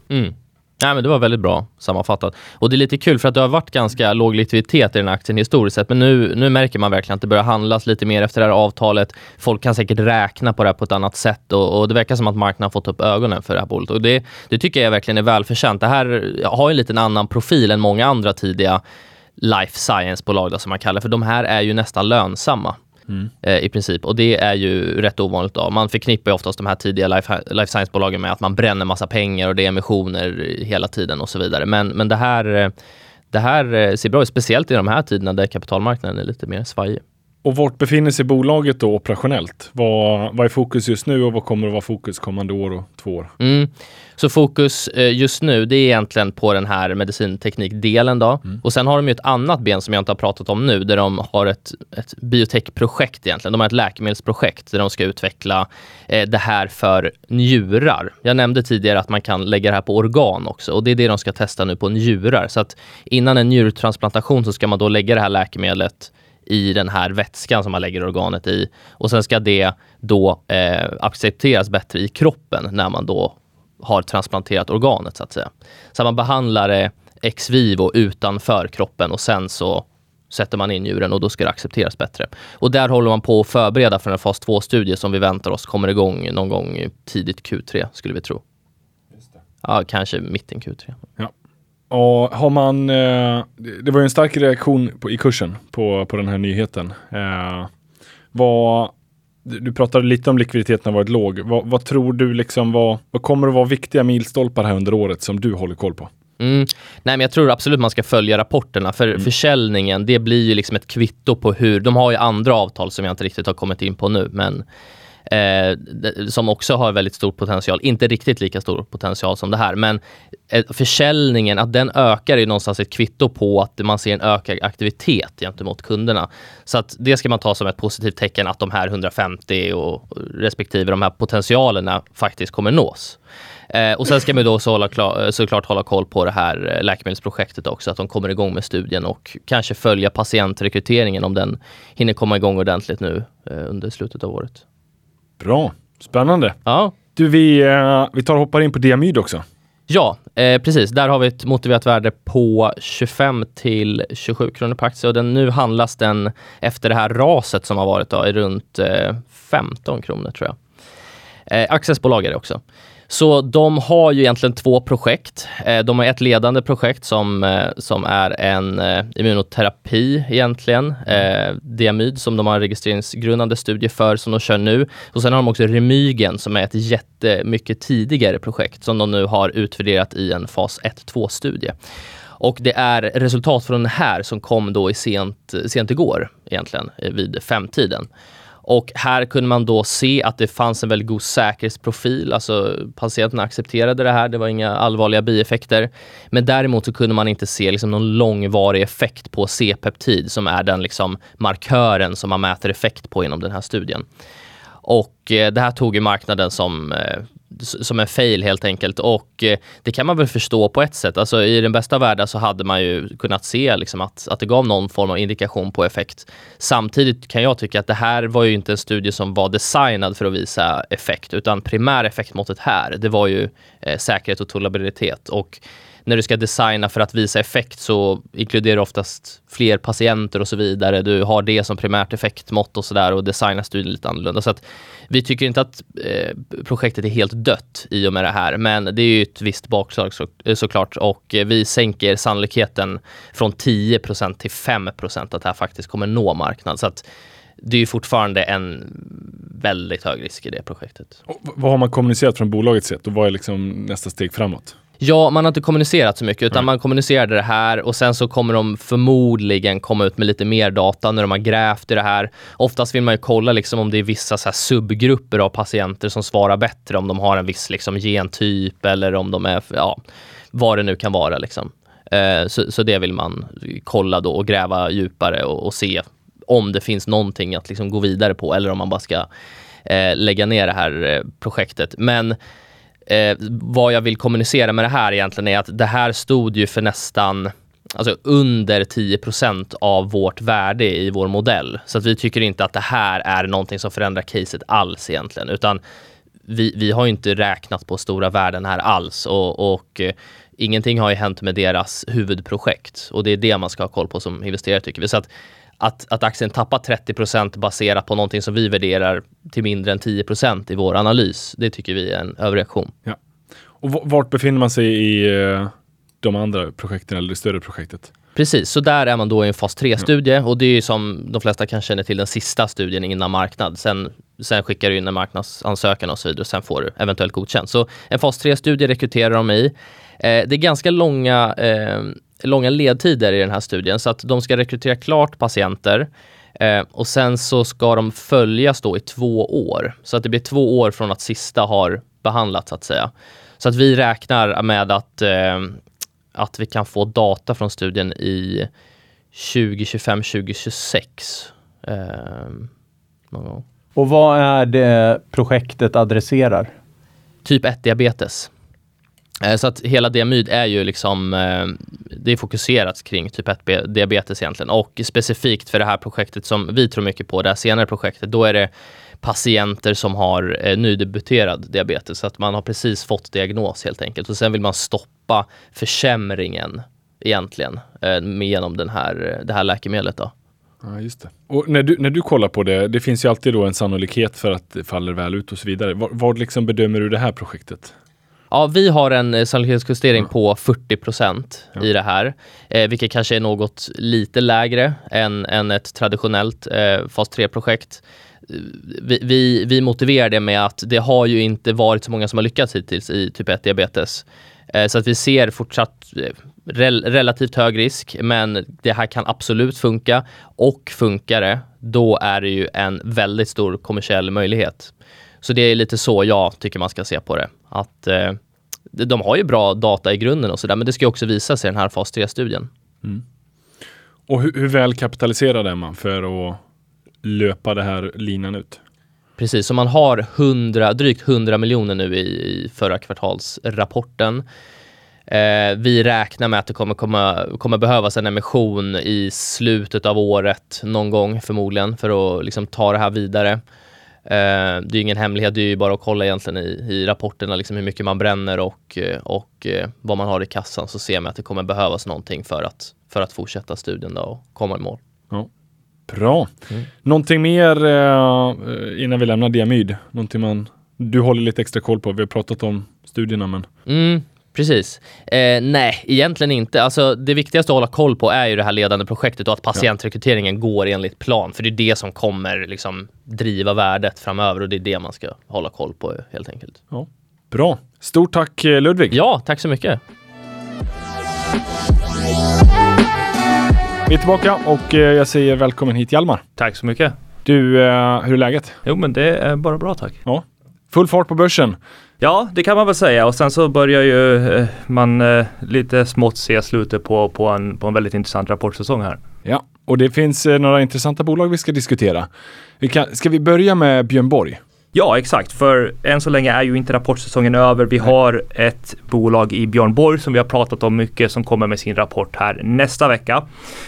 Mm. Nej, men det var väldigt bra sammanfattat. Och det är lite kul för att det har varit ganska låg likviditet i den här aktien historiskt sett, men nu, nu märker man verkligen att det börjar handlas lite mer efter det här avtalet. Folk kan säkert räkna på det här på ett annat sätt och, och det verkar som att marknaden har fått upp ögonen för det här bolaget och det, det tycker jag verkligen är välförtjänt. Det här har en liten annan profil än många andra tidiga life science-bolag som man kallar för de här är ju nästan lönsamma. Mm. Eh, i princip. Och det är ju rätt ovanligt. Då. Man förknippar ju oftast de här tidiga life, life science-bolagen med att man bränner massa pengar och det är emissioner hela tiden och så vidare. Men, men det, här, eh, det här eh, ser bra ut, speciellt i de här tiderna där kapitalmarknaden är lite mer svajig. Och vart befinner sig bolaget då operationellt? Vad, vad är fokus just nu och vad kommer att vara fokus kommande år och två år? Mm. Så fokus eh, just nu, det är egentligen på den här medicinteknikdelen då. Mm. Och sen har de ju ett annat ben som jag inte har pratat om nu, där de har ett, ett biotechprojekt egentligen. De har ett läkemedelsprojekt där de ska utveckla eh, det här för njurar. Jag nämnde tidigare att man kan lägga det här på organ också och det är det de ska testa nu på njurar. Så att innan en njurtransplantation så ska man då lägga det här läkemedlet i den här vätskan som man lägger organet i och sen ska det då eh, accepteras bättre i kroppen när man då har transplanterat organet så att säga. Så man behandlar det ex vivo utanför kroppen och sen så sätter man in njuren och då ska det accepteras bättre. Och där håller man på att förbereda för en fas 2-studie som vi väntar oss kommer igång någon gång tidigt Q3 skulle vi tro. Ja, kanske mitten Q3. Ja. Och har man, eh, det var ju en stark reaktion på, i kursen på, på den här nyheten. Eh, vad, du pratade lite om likviditeten har varit låg. Vad, vad tror du liksom, vad, vad kommer att vara viktiga milstolpar här under året som du håller koll på? Mm. Nej men jag tror absolut man ska följa rapporterna för Mm. försäljningen det blir ju liksom ett kvitto på hur, de har ju andra avtal som jag inte riktigt har kommit in på nu men eh, som också har väldigt stor potential, inte riktigt lika stor potential som det här men eh, försäljningen, att den ökar är någonstans ett kvitto på att man ser en ökad aktivitet gentemot kunderna. Så att det ska man ta som ett positivt tecken att de här 150 och respektive de här potentialerna faktiskt kommer nås. Eh, och sen ska man då så hålla klar, eh, såklart hålla koll på det här eh, läkemedelsprojektet också, att de kommer igång med studien och kanske följa patientrekryteringen om den hinner komma igång ordentligt nu eh, under slutet av året. Bra, spännande. Ja, Du, vi, eh, vi tar och hoppar in på diamyd också. Ja, eh, precis. Där har vi ett motiverat värde på 25 till 27 kronor per aktie och den, nu handlas den efter det här raset som har varit då, i runt eh, 15 kronor tror jag. Eh, accessbolag är det också. Så de har ju egentligen två projekt. Eh, de har ett ledande projekt som, eh, som är en eh, immunoterapi egentligen. Eh, Diamyd som de har en registreringsgrundande studie för som de kör nu. Och sen har de också Remygen som är ett jättemycket tidigare projekt som de nu har utvärderat i en fas 1-2-studie. Och det är resultat från den här som kom då i sent, sent igår egentligen vid femtiden. Och här kunde man då se att det fanns en väldigt god säkerhetsprofil, alltså patienterna accepterade det här, det var inga allvarliga bieffekter. Men däremot så kunde man inte se liksom någon långvarig effekt på C-peptid som är den liksom markören som man mäter effekt på inom den här studien. Och eh, det här tog ju marknaden som, eh, som en fail helt enkelt. Och eh, det kan man väl förstå på ett sätt. Alltså i den bästa världen så hade man ju kunnat se liksom att, att det gav någon form av indikation på effekt. Samtidigt kan jag tycka att det här var ju inte en studie som var designad för att visa effekt, utan primär effektmåttet här, det var ju eh, säkerhet och tolerabilitet. Och när du ska designa för att visa effekt så inkluderar det oftast fler patienter och så vidare. Du har det som primärt effektmått och sådär och designar studien lite annorlunda. Så att vi tycker inte att eh, projektet är helt dött i och med det här, men det är ju ett visst bakslag så, eh, såklart och eh, vi sänker sannolikheten från 10% till 5% att det här faktiskt kommer nå marknad. Så att det är ju fortfarande en väldigt hög risk i det projektet. Och vad har man kommunicerat från bolagets sätt och vad är liksom nästa steg framåt? Ja, man har inte kommunicerat så mycket utan man kommunicerade det här och sen så kommer de förmodligen komma ut med lite mer data när de har grävt i det här. Oftast vill man ju kolla liksom om det är vissa så subgrupper av patienter som svarar bättre, om de har en viss liksom gentyp eller om de är, ja, vad det nu kan vara liksom. Eh, så, så det vill man kolla då och gräva djupare och, och se om det finns någonting att liksom gå vidare på eller om man bara ska eh, lägga ner det här eh, projektet. Men eh, vad jag vill kommunicera med det här egentligen är att det här stod ju för nästan alltså under 10% av vårt värde i vår modell. Så att vi tycker inte att det här är någonting som förändrar caset alls egentligen, utan vi, vi har ju inte räknat på stora värden här alls och, och eh, ingenting har ju hänt med deras huvudprojekt och det är det man ska ha koll på som investerare tycker vi. Så att, att, att aktien tappar 30% baserat på någonting som vi värderar till mindre än 10% i vår analys, det tycker vi är en överreaktion. Och v- vart befinner man sig i eh, de andra projekten eller det större projektet? Precis, så där är man då i en fas 3-studie och det är ju som de flesta kan känna till den sista studien innan marknad. Sen, sen skickar du in en marknadsansökan och så vidare och sen får du eventuellt godkänt. Så en fas 3-studie rekryterar de i. Eh, det är ganska långa, eh, långa ledtider i den här studien så att de ska rekrytera klart patienter eh, och sen så ska de följas då i två år. Så att det blir två år från att sista har behandlats så att säga. Så att vi räknar med att eh, att vi kan få data från studien i 2025, 2026. Eh, någon gång. Och vad är det projektet adresserar? Typ 1 diabetes. Eh, Eh, så att hela diamyd är ju liksom, eh, det är fokuserat kring typ 1 diabetes egentligen och specifikt för det här projektet som vi tror mycket på, det här senare projektet, då är det patienter som har eh, nydebuterad diabetes, så att man har precis fått diagnos helt enkelt och sen vill man stoppa försämringen egentligen eh, genom den här, det här läkemedlet då. Ja, just det. Och när du, när du kollar på det, det finns ju alltid då en sannolikhet för att det faller väl ut och så vidare. Vad, vad liksom bedömer du det här projektet? Ja, vi har en eh, sannolikhetsjustering på 40 procent i det här, eh, vilket kanske är något lite lägre än, än ett traditionellt eh, fas 3-projekt. vi, vi, vi motiverar det med att det har ju inte varit så många som har lyckats hittills i typ 1 diabetes. Eh, så att vi ser fortsatt eh, rel relativt hög risk, men det här kan absolut funka. Och funkar det, då är det ju en väldigt stor kommersiell möjlighet. Så det är lite så jag tycker man ska se på det. Att eh, de har ju bra data i grunden och sådär, men det ska också visa sig i den här fas 3-studien. Mm. Och hur, hur väl kapitaliserad är man för att löpa det här linan ut? Precis, så man har 100, drygt 100 miljoner nu i, i förra kvartalsrapporten. Eh, vi räknar med att det kommer, komma, kommer behövas en emission i slutet av året någon gång förmodligen för att liksom, ta det här vidare. Eh, det är ingen hemlighet, det är ju bara att kolla egentligen i, i rapporterna liksom hur mycket man bränner och, och eh, vad man har i kassan så ser man att det kommer behövas någonting för att, för att fortsätta studien då och komma i mål. Ja. Bra. Mm. Någonting mer eh, innan vi lämnar diamyd? Någonting man, du håller lite extra koll på? Vi har pratat om studierna men... Mm, precis. Eh, nej, egentligen inte. Alltså, det viktigaste att hålla koll på är ju det här ledande projektet och att patientrekryteringen ja. går enligt plan. För det är det som kommer liksom, driva värdet framöver och det är det man ska hålla koll på helt enkelt. Ja. Bra. Stort tack eh, Ludvig. Ja, tack så mycket. Vi är tillbaka och eh, jag säger välkommen hit Hjalmar. Tack så mycket. Du, eh, hur är läget? Jo men det är bara bra tack. Ja. Full fart på börsen. Ja, det kan man väl säga och sen så börjar ju eh, man eh, lite smått se slutet på, på, en, på en väldigt intressant rapportsäsong här. Ja, och det finns eh, några intressanta bolag vi ska diskutera. Vi kan, ska vi börja med Björn Borg? Ja, exakt. För än så länge är ju inte rapportsäsongen över. Vi har ett bolag i Björn Borg som vi har pratat om mycket som kommer med sin rapport här nästa vecka.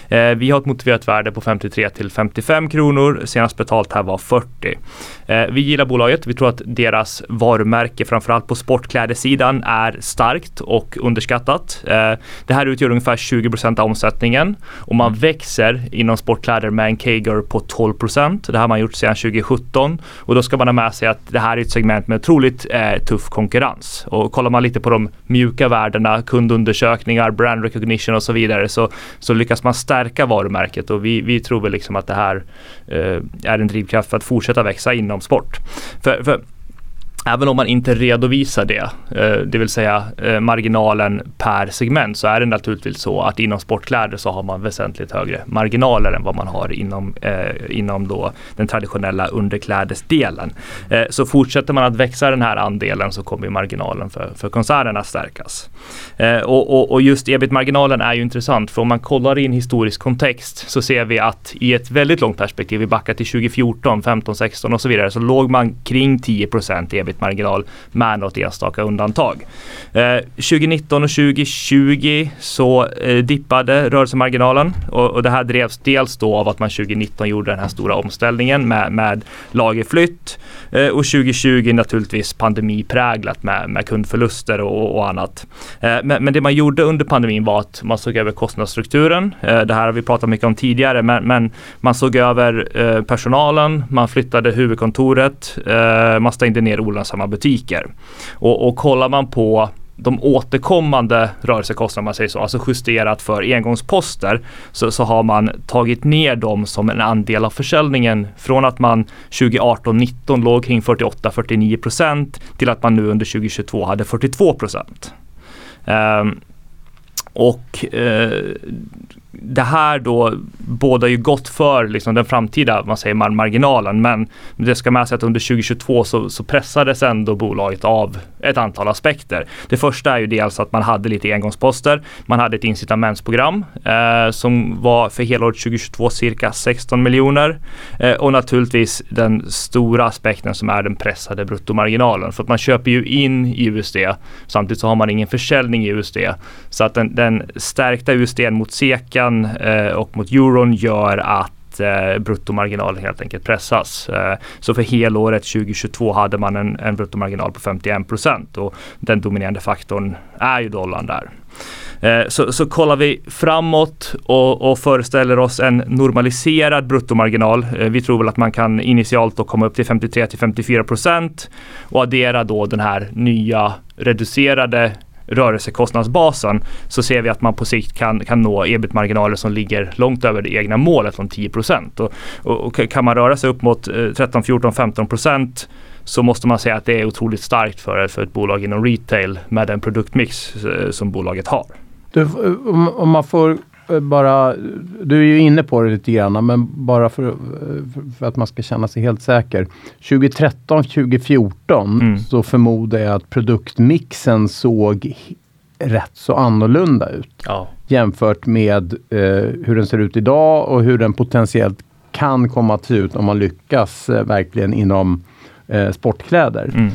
Eh, vi har ett motiverat värde på 53 till 55 kronor. Senast betalt här var 40. Eh, vi gillar bolaget. Vi tror att deras varumärke, framförallt på sportklädesidan, är starkt och underskattat. Eh, det här utgör ungefär 20 procent av omsättningen och man mm. växer inom sportkläder med en CAGR på 12 procent. Det här har man gjort sedan 2017 och då ska man ha med sig att det här är ett segment med otroligt eh, tuff konkurrens. Och kollar man lite på de mjuka värdena, kundundersökningar, brand recognition och så vidare så, så lyckas man stärka varumärket och vi, vi tror väl liksom att det här eh, är en drivkraft för att fortsätta växa inom sport. För, för Även om man inte redovisar det, eh, det vill säga eh, marginalen per segment, så är det naturligtvis så att inom sportkläder så har man väsentligt högre marginaler än vad man har inom, eh, inom då den traditionella underklädesdelen. Så fortsätter man att växa den här andelen så kommer marginalen för, för koncernen stärkas. Och, och, och just ebit-marginalen är ju intressant för om man kollar i en historisk kontext så ser vi att i ett väldigt långt perspektiv, vi backar till 2014, 15, 16 och så vidare, så låg man kring 10 procent ebit marginal med något enstaka undantag. Eh, 2019 och 2020 så eh, dippade rörelsemarginalen och, och, det här drevs dels då av att man 2019 gjorde den här stora omställningen med, med lagerflytt eh, och 2020 naturligtvis pandemipräglat med, med kundförluster och, och annat. Eh, men, men, det man gjorde under pandemin var att man såg över kostnadsstrukturen. Eh, det här har vi pratat mycket om tidigare men, men man såg över eh, personalen, man flyttade huvudkontoret, eh, man stängde ner olönsamma butiker. Och, och kollar man på de återkommande rörelsekostnaderna, man säger så, alltså justerat för engångsposter, så, så har man tagit ner dem som en andel av försäljningen från att man 2018-19 låg kring 48-49 procent till att man nu under 2022 hade 42 procent. Um, och eh, det här då båda ju gott för liksom den framtida man säger, marginalen men det ska med sig att under 2022 så, så pressades ändå bolaget av ett antal aspekter. Det första är ju dels att man hade lite engångsposter. Man hade ett incitamentsprogram eh, som var för helåret 2022 cirka 16 miljoner eh, och naturligtvis den stora aspekten som är den pressade bruttomarginalen för att man köper ju in i USD samtidigt så har man ingen försäljning i USD så att den, den stärkta USD mot SEK dollarn eh, och mot euron gör att eh, bruttomarginalen helt enkelt pressas. Eh, så för helåret 2022 hade man en, en bruttomarginal på 51 procent och den dominerande faktorn är ju dollarn där. Så, så kollar vi framåt och, och, föreställer oss en normaliserad bruttomarginal. Vi tror väl att man kan initialt då komma upp till 53 till 54 procent och addera då den här nya reducerade rörelsekostnadsbasen så ser vi att man på sikt kan, kan nå ebit-marginaler som ligger långt över det egna målet om 10 och, och, och, kan man röra sig upp mot 13, 14, 15 procent så måste man säga att det är otroligt starkt för, för ett bolag inom retail med den produktmix eh, som bolaget har. Du, om, man får bara, du är ju inne på det lite grann, men bara för, för att man ska känna sig helt säker. 2013, 2014 mm. så förmodar jag att produktmixen såg rätt så annorlunda ut. Ja. Jämfört med eh, hur den ser ut idag och hur den potentiellt kan komma att se ut om man lyckas eh, verkligen inom eh, sportkläder. Mm.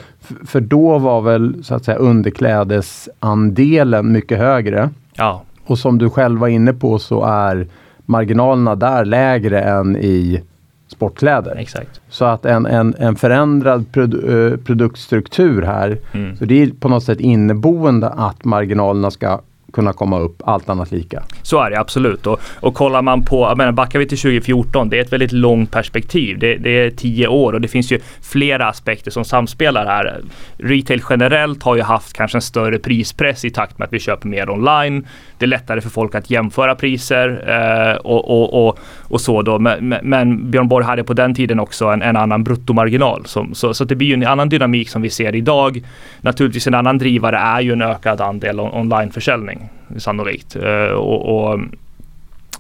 För då var väl så att säga underklädesandelen mycket högre. Ja. Och som du själv var inne på så är marginalerna där lägre än i sportkläder. Exakt. Så att en, en, en förändrad produ uh, produktstruktur här, mm. så det är på något sätt inneboende att marginalerna ska kunna komma upp, allt annat lika. Så är det absolut. Och, och kollar man på, jag menar, backar vi till 2014, det är ett väldigt långt perspektiv. Det, det, är tio år och det finns ju flera aspekter som samspelar här. Retail generellt har ju haft kanske en större prispress i takt med att vi köper mer online. Det är lättare för folk att jämföra priser eh, och, och, och, och, så då. Men, men, Björn Borg hade på den tiden också en, en annan bruttomarginal. Som, så, så det blir ju en annan dynamik som vi ser idag. Naturligtvis en annan drivare är ju en ökad andel on onlineförsäljning sannolikt. Eh, och, och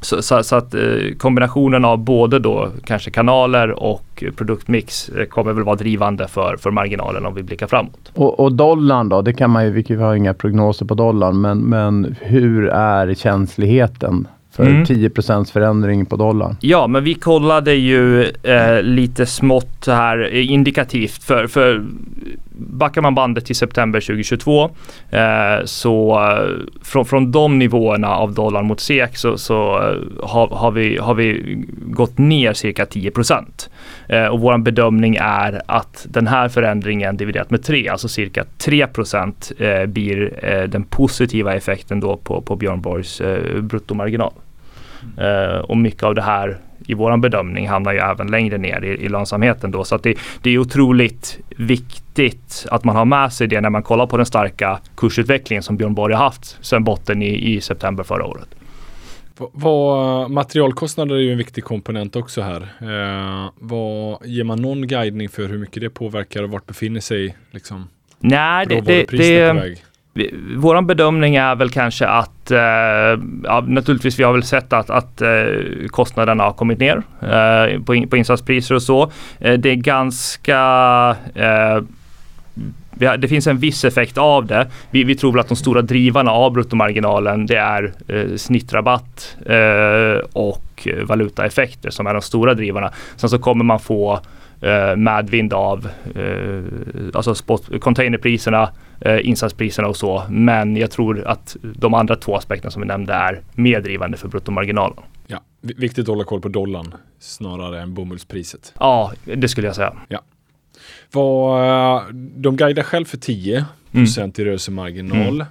så, så, så, att eh, kombinationen av både då kanske kanaler och produktmix eh, kommer väl vara drivande för, för marginalen om vi blickar framåt. Och, och dollarn då, det kan man ju, vi har inga prognoser på dollarn, men, men hur är känsligheten för mm. 10% förändring på dollarn. Ja, men vi kollade ju eh, lite smått här indikativt för, för backar man bandet till september 2022 eh, så eh, från, från de nivåerna av dollar mot SEK så, så eh, har, har, vi, har vi gått ner cirka 10 eh, och vår bedömning är att den här förändringen dividerat med 3, alltså cirka 3 eh, blir eh, den positiva effekten då på, på Björn Borgs bruttomarginal. Eh, och mycket av det här i våran bedömning hamnar ju även längre ner i, i lönsamheten då. Så det, det är otroligt viktigt att man har med sig det när man kollar på den starka kursutvecklingen som Björn Borg har haft sedan botten i, i september förra året. Vad, materialkostnader är ju en viktig komponent också här. Eh, vad, ger man någon guidning för hur mycket det påverkar och vart befinner sig liksom, Nej, det, det, det, vår bedömning är väl kanske att, eh, ja, naturligtvis vi har väl sett att, att eh, kostnaderna har kommit ner eh, på, in, på insatspriser och så. Eh, det är ganska eh, det finns en viss effekt av det. Vi, vi, tror väl att de stora drivarna av bruttomarginalen det är eh, snittrabatt eh, och valutaeffekter som är de stora drivarna. Sen så kommer man få eh, medvind av eh, alltså spot, containerpriserna, eh, insatspriserna och så. Men jag tror att de andra två aspekterna som vi nämnde är mer drivande för bruttomarginalen. Ja, viktigt att hålla koll på dollarn snarare än bomullspriset. Ja, det skulle jag säga. Ja. Vad, eh, de guidar själv för 10 procent mm. i rörelsemarginal. Mm.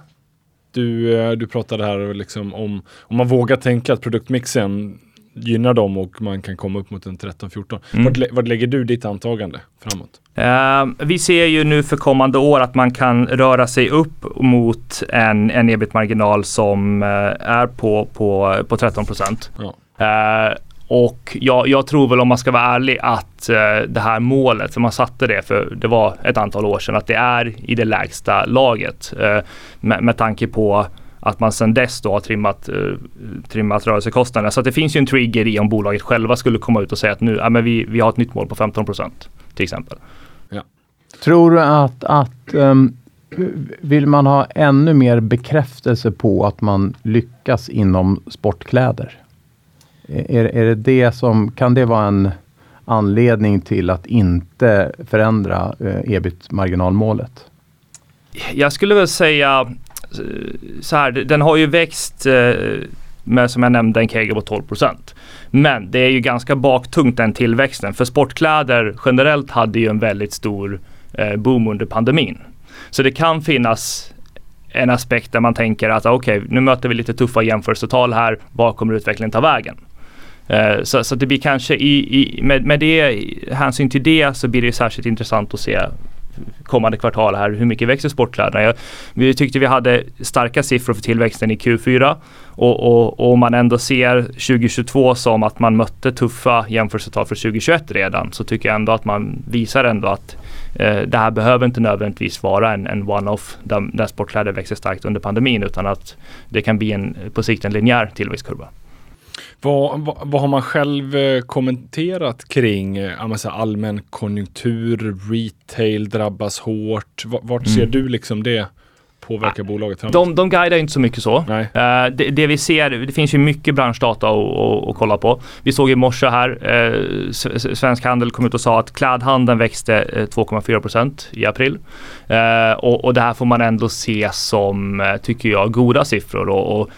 Du, eh, du pratade här liksom om, om man vågar tänka att produktmixen gynnar dem och man kan komma upp mot en 13-14. Mm. Vart, vart lägger du ditt antagande framåt? Uh, vi ser ju nu för kommande år att man kan röra sig upp mot en, en ebit-marginal som uh, är på, på, på 13 procent. Ja. Uh, och jag, jag, tror väl om man ska vara ärlig att uh, det här målet, för man satte det för det var ett antal år sedan, att det är i det lägsta laget. Uh, med, med tanke på att man sedan dess då har trimmat, uh, trimmat rörelsekostnaderna. Så det finns ju en trigger i om bolaget själva skulle komma ut och säga att nu, ja, men vi, vi har ett nytt mål på 15 procent till exempel. Ja. Tror du att, att um, vill man ha ännu mer bekräftelse på att man lyckas inom sportkläder? Är, är det det som, kan det vara en anledning till att inte förändra eh, ebit-marginalmålet? Jag skulle väl säga Eh, så här, den har ju växt eh, med som jag nämnde en kegel på 12 procent. Men det är ju ganska baktungt den tillväxten för sportkläder generellt hade ju en väldigt stor eh, boom under pandemin. Så det kan finnas en aspekt där man tänker att okej, okay, nu möter vi lite tuffa jämförelsetal här. Var kommer utvecklingen ta vägen? Så, så det blir kanske i, i, med, med det hänsyn till det så blir det särskilt intressant att se kommande kvartal här. Hur mycket växer sportkläderna? Jag, vi tyckte vi hade starka siffror för tillväxten i Q4 och, och, och om man ändå ser 2022 som att man mötte tuffa jämförelsetal för 2021 redan så tycker jag ändå att man visar ändå att eh, det här behöver inte nödvändigtvis vara en, en one-off där, där sportkläder växer starkt under pandemin utan att det kan bli en, på sikt en linjär tillväxtkurva. Vad, vad, vad, har man själv eh, kommenterat kring eh, allmän konjunktur, retail drabbas hårt? Vart ser mm. du liksom det? påverkar bolaget framåt? De, de guidar inte så mycket så. Uh, det, det, vi ser, det finns ju mycket branschdata att kolla på. Vi såg i morse här, uh, Svensk Handel kom ut och sa att klädhandeln växte 2,4 procent i april. Uh, och, och det här får man ändå se som, tycker jag, goda siffror. och, och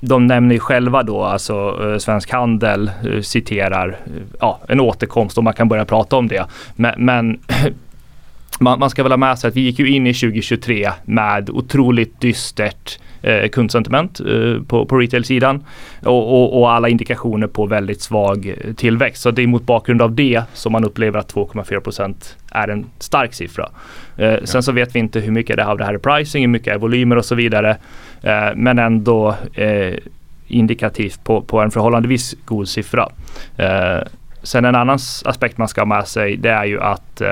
de nämner ju själva då, alltså eh, Svensk Handel eh, citerar eh, ja, en återkomst och man kan börja prata om det. Men, men man, man, ska väl ha med sig att vi gick ju in i 2023 med otroligt dystert eh, kundsentiment eh, på, på retail-sidan och, och, och, alla indikationer på väldigt svag tillväxt. Så det är mot bakgrund av det som man upplever att 2,4% är en stark siffra. Eh, ja. Sen så vet vi inte hur mycket det av det här är pricing, hur mycket är volymer och så vidare. Eh, men ändå eh, indikativt på, på en förhållandevis god siffra. Eh, sen en annan aspekt man ska ha med sig det är ju att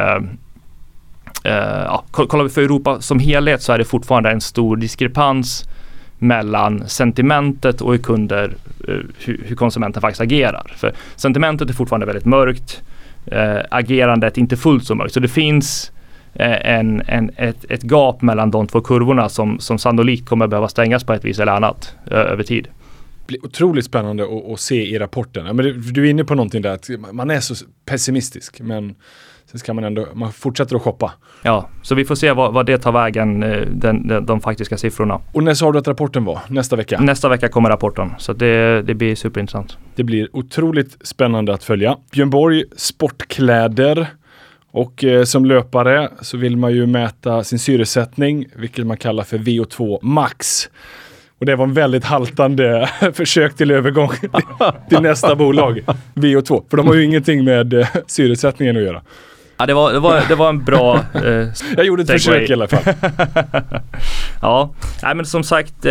Uh, ja, kollar vi för Europa som helhet så är det fortfarande en stor diskrepans mellan sentimentet och hur kunder, eh, uh, hur, hur, konsumenten faktiskt agerar. För sentimentet är fortfarande väldigt mörkt, uh, agerandet inte fullt så mörkt. Så det finns en, en, ett, ett gap mellan de två kurvorna som, som sannolikt kommer behöva stängas på ett vis eller annat över tid blir otroligt spännande att, att, se i rapporten. men du, du är inne på någonting där, att man är så pessimistisk, men Sen ska man ändå, man fortsätter att shoppa. Ja, så vi får se vad, vad det tar vägen, eh, den, den, de faktiska siffrorna. Och när sa du att rapporten var? Nästa vecka? Nästa vecka kommer rapporten, så det, det blir superintressant. Det blir otroligt spännande att följa. Björn Borg, sportkläder. Och eh, som löpare så vill man ju mäta sin syresättning, vilket man kallar för VO2 max. Och det var en väldigt haltande försök till övergång till nästa bolag, VO2. För de har ju ingenting med eh, syresättningen att göra. Ja, det var, det var, det var en bra... Eh, jag gjorde ett försök i alla fall. Ja, Nej, men som sagt, eh,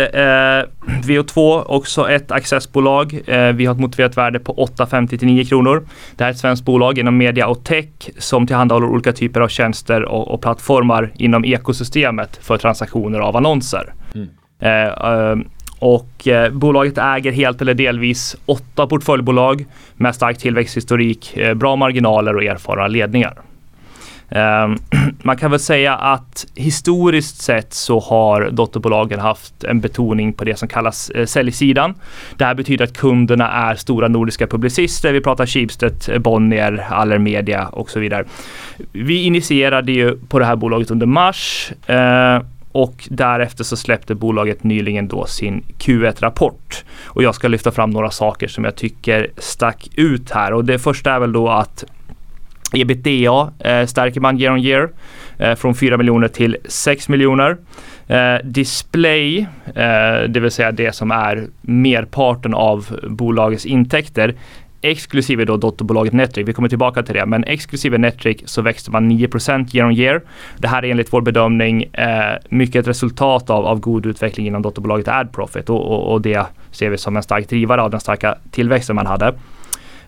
VO2 också ett accessbolag. Eh, vi har ett motiverat värde på 8,50-9 kronor. Det här är ett svenskt bolag inom media och tech som tillhandahåller olika typer av tjänster och, och plattformar inom ekosystemet för transaktioner av annonser. Mm. Eh, eh, och eh, bolaget äger helt eller delvis åtta portföljbolag med stark tillväxthistorik, eh, bra marginaler och erfarna ledningar. Ehm, man kan väl säga att historiskt sett så har dotterbolagen haft en betoning på det som kallas eh, säljsidan. Det här betyder att kunderna är stora nordiska publicister. Vi pratar Schibsted, eh, Bonnier, Allermedia och så vidare. Vi initierade ju på det här bolaget under mars eh, och därefter så släppte bolaget nyligen då sin Q1-rapport. Och jag ska lyfta fram några saker som jag tycker stack ut här och det första är väl då att ebitda eh, stärker man year on year eh, från 4 miljoner till 6 miljoner. Eh, display, eh, det vill säga det som är merparten av bolagets intäkter, exklusive då dotterbolaget Netric, vi kommer tillbaka till det, men exklusive Netric så växte man 9 year on year. Det här är enligt vår bedömning eh, mycket ett resultat av, av god utveckling inom dotterbolaget AdProfit och, och, och det ser vi som en stark drivare av den starka tillväxten man hade.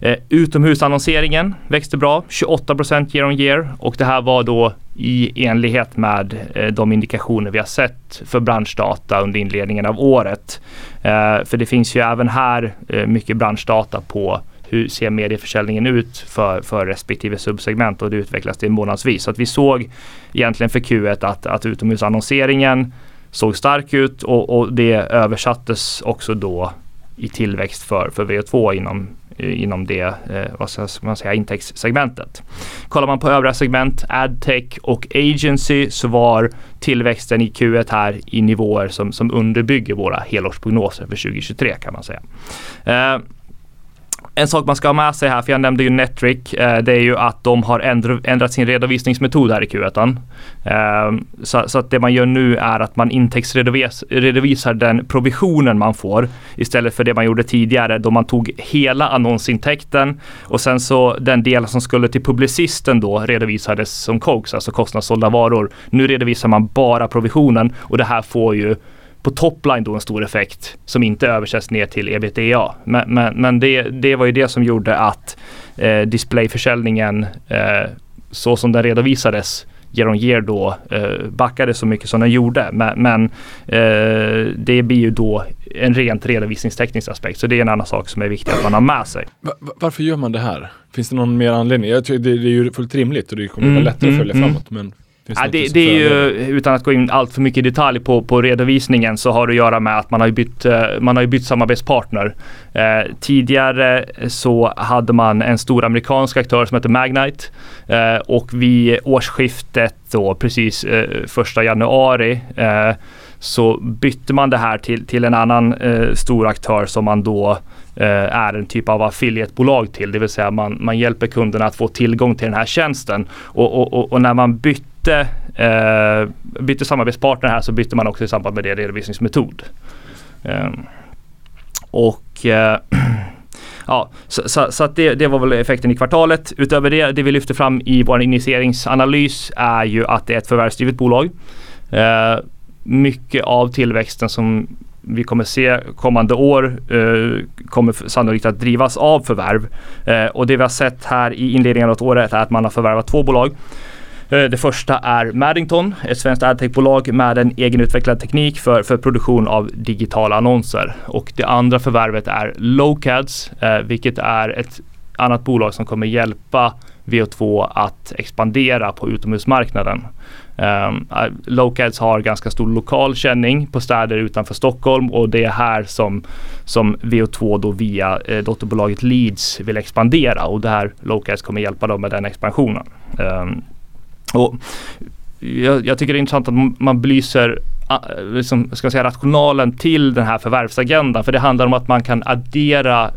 Eh, utomhusannonseringen växte bra, 28 year on year och det här var då i enlighet med eh, de indikationer vi har sett för branschdata under inledningen av året. Eh, för det finns ju även här eh, mycket branschdata på hur ser medieförsäljningen ut för, för respektive subsegment och det utvecklas det månadsvis. Så att vi såg egentligen för Q1 att, att utomhusannonseringen såg stark ut och, och det översattes också då i tillväxt för, för VO2 inom, Eh, inom det eh, vad ska man säga, intäktssegmentet. Kollar man på övriga segment, adtech och agency så var tillväxten i Q1 här i nivåer som, som underbygger våra helårsprognoser för 2023 kan man säga. Eh, en sak man ska ha med sig här, för jag nämnde ju Netric, eh, det är ju att de har ändrat sin redovisningsmetod här i Q1. Eh, så, så, att det man gör nu är att man intäktsredovisar den provisionen man får istället för det man gjorde tidigare då man tog hela annonsintäkten och sen så den delen som skulle till publicisten då redovisades som COGS, alltså kostnadssålda varor. Nu redovisar man bara provisionen och det här får ju på topline då en stor effekt som inte översätts ner till ebitda. Men, men, men det, det var ju det som gjorde att eh, displayförsäljningen eh, så som den redovisades year on year då eh, backade så mycket som den gjorde. Men, men eh, det blir ju då en rent redovisningsteknisk aspekt. Så det är en annan sak som är viktig att man har med sig. Va varför gör man det här? Finns det någon mer anledning? Jag tycker det, det är ju fullt rimligt och det kommer mm, vara lättare att följa mm, framåt. Men Ja, det, det är ju, utan att gå in allt för mycket i detalj på, på redovisningen så har det att göra med att man har bytt, eh, man har bytt samarbetspartner. Eh, tidigare så hade man en stor amerikansk aktör som heter Magnite eh, och vid årsskiftet då precis eh, första januari eh, så bytte man det här till, till en annan eh, stor aktör som man då är en typ av affiliatebolag till, det vill säga man, man hjälper kunderna att få tillgång till den här tjänsten. Och, och, och, och när man bytte bytte, eh, bytte samarbetspartner här så bytte man också i samband med det redovisningsmetod. Eh, och eh, Ja, så, så, så att det, det, var väl effekten i kvartalet. Utöver det, det vi lyfter fram i vår initieringsanalys är ju att det är ett förvärvsdrivet bolag. Eh, mycket av tillväxten som vi kommer se kommande år eh, kommer sannolikt att drivas av förvärv. Eh, och det vi har sett här i inledningen av året är att man har förvärvat två bolag. Eh, det första är Maddington, ett svenskt adtech-bolag med en egenutvecklad teknik för, för produktion av digitala annonser. Och det andra förvärvet är LoCADs, eh, vilket är ett annat bolag som kommer hjälpa VO2 att expandera på utomhusmarknaden. Um, Locads har ganska stor lokal känning på städer utanför Stockholm och det är här som, som VO2 då via eh, dotterbolaget Leeds vill expandera och det här LOCADs kommer hjälpa dem med den expansionen. Um, och jag, jag, tycker det är intressant att man belyser liksom, ska säga, rationalen till den här förvärvsagendan. För det handlar om att man kan addera eh,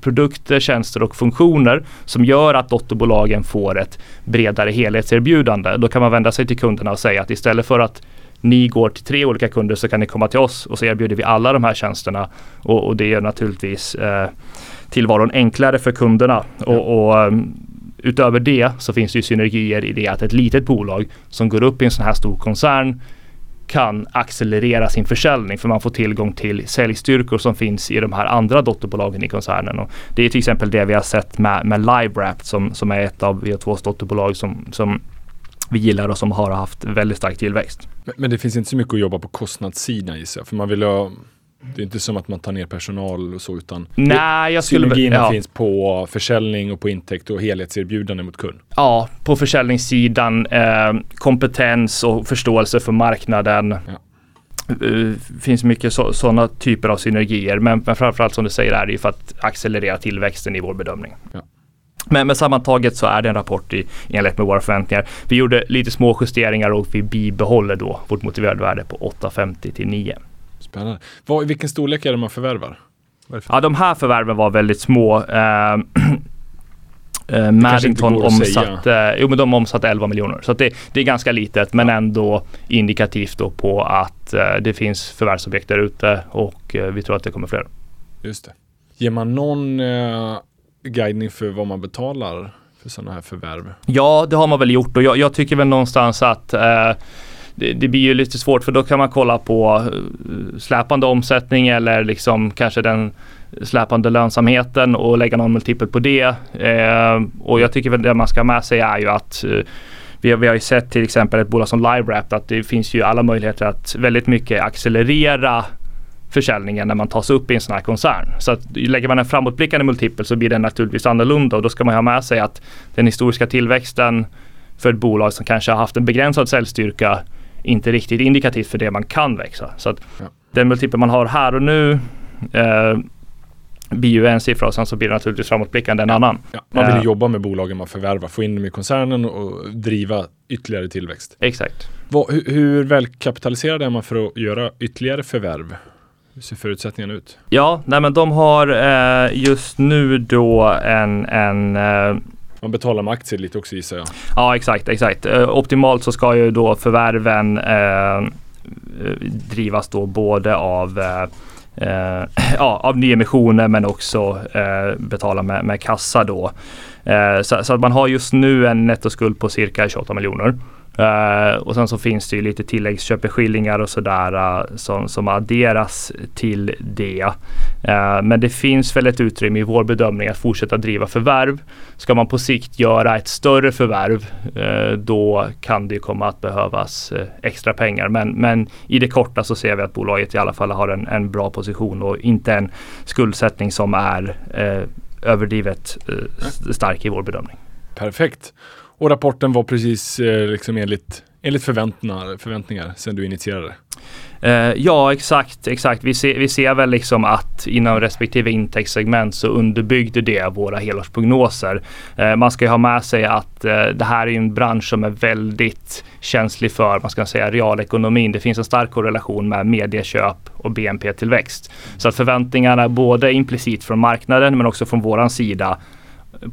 produkter, tjänster och funktioner som gör att dotterbolagen får ett bredare helhetserbjudande. Då kan man vända sig till kunderna och säga att istället för att ni går till tre olika kunder så kan ni komma till oss och så erbjuder vi alla de här tjänsterna. Och, och det gör naturligtvis eh, tillvaron enklare för kunderna. Och, och ehm, utöver det så finns det ju synergier i det att ett litet bolag som går upp i en sån här stor koncern kan accelerera sin försäljning för man får tillgång till säljstyrkor som finns i de här andra dotterbolagen i koncernen. Och det är till exempel det vi har sett med, med LiveWrap som, som är ett av VO2s dotterbolag som, som vi gillar och som har haft väldigt stark tillväxt. Men, men det finns inte så mycket att jobba på kostnadssidan gissar jag, för man vill ha det är inte som att man tar ner personal och så utan Nej, jag skulle, synergierna ja. finns på försäljning och på intäkt och helhetserbjudande mot kund. Ja, på försäljningssidan eh, kompetens och förståelse för marknaden. Ja. Uh, finns mycket sådana typer av synergier men, men framförallt som du säger är det ju för att accelerera tillväxten i vår bedömning. Ja. Men, men sammantaget så är det en rapport i enlighet med våra förväntningar. Vi gjorde lite små justeringar och vi bibehåller då vårt motiverade värde på 8,50 till 9. Spännande. Vad, vilken storlek är det man förvärvar? Ja, de här förvärven var väldigt små. Uh, uh, Maddington omsatte, jo, men de omsatte 11 miljoner. Så det, det, är ganska litet men ja. ändå indikativt då på att uh, det finns förvärvsobjekt där ute och vi tror att det kommer fler. Just det. Ger man någon guidning för vad man betalar för sådana här förvärv? Ja, det har man väl gjort och jag, jag tycker väl någonstans att det, det, blir ju lite svårt för då kan man kolla på eh, släpande omsättning eller liksom kanske den släpande lönsamheten och lägga någon multipel på det. Eh, och jag tycker väl det man ska ha med sig är ju att eh, vi, har, vi har ju sett till exempel ett bolag som LiveWrap att det finns ju alla möjligheter att väldigt mycket accelerera försäljningen när man tas upp i en sån här koncern. Så att lägger man en framåtblickande multipel så blir den naturligtvis annorlunda och då ska man ha med sig att den historiska tillväxten för ett bolag som kanske har haft en begränsad säljstyrka inte riktigt indikativt för det man kan växa. Så att ja. den multipel man har här och nu eh, blir ju en siffra och sen så blir det naturligtvis framåtblickande en annan. Ja, man vill uh, jobba med bolagen man förvärvar, få in dem i koncernen och driva ytterligare tillväxt. Exakt. Vad, hur, hur väl kapitaliserad är man för att göra ytterligare förvärv? Hur ser förutsättningarna ut? Ja, nej men de har eh, just nu då en, en eh, man betalar med aktier lite också gissar jag. Ja exakt, exakt. Eh, optimalt så ska ju då förvärven eh, drivas då både av eh, eh ja, av nyemissioner men också eh, betala med, med kassa då. Eh, så, så, att man har just nu en nettoskuld på cirka 28 miljoner. Uh, och sen så finns det ju lite tilläggsköpeskillingar och sådär uh, som, som adderas till det. Uh, men det finns väl ett utrymme i vår bedömning att fortsätta driva förvärv. Ska man på sikt göra ett större förvärv då kan det komma att behövas extra pengar. Men, men i det korta så ser vi att bolaget i alla fall har en, en bra position och inte en skuldsättning som är överdrivet stark i vår bedömning. Perfekt. Och rapporten var precis eh, liksom enligt, enligt förväntningar, förväntningar sen du initierade? Eh, ja exakt, exakt. Vi ser, vi ser väl liksom att inom respektive intäktssegment så underbyggde det våra helårsprognoser. Eh, man ska ju ha med sig att eh, det här är en bransch som är väldigt känslig för, man ska säga realekonomin. Det finns en stark korrelation med medieköp och BNP-tillväxt. Så att förväntningarna både implicit från marknaden men också från våran sida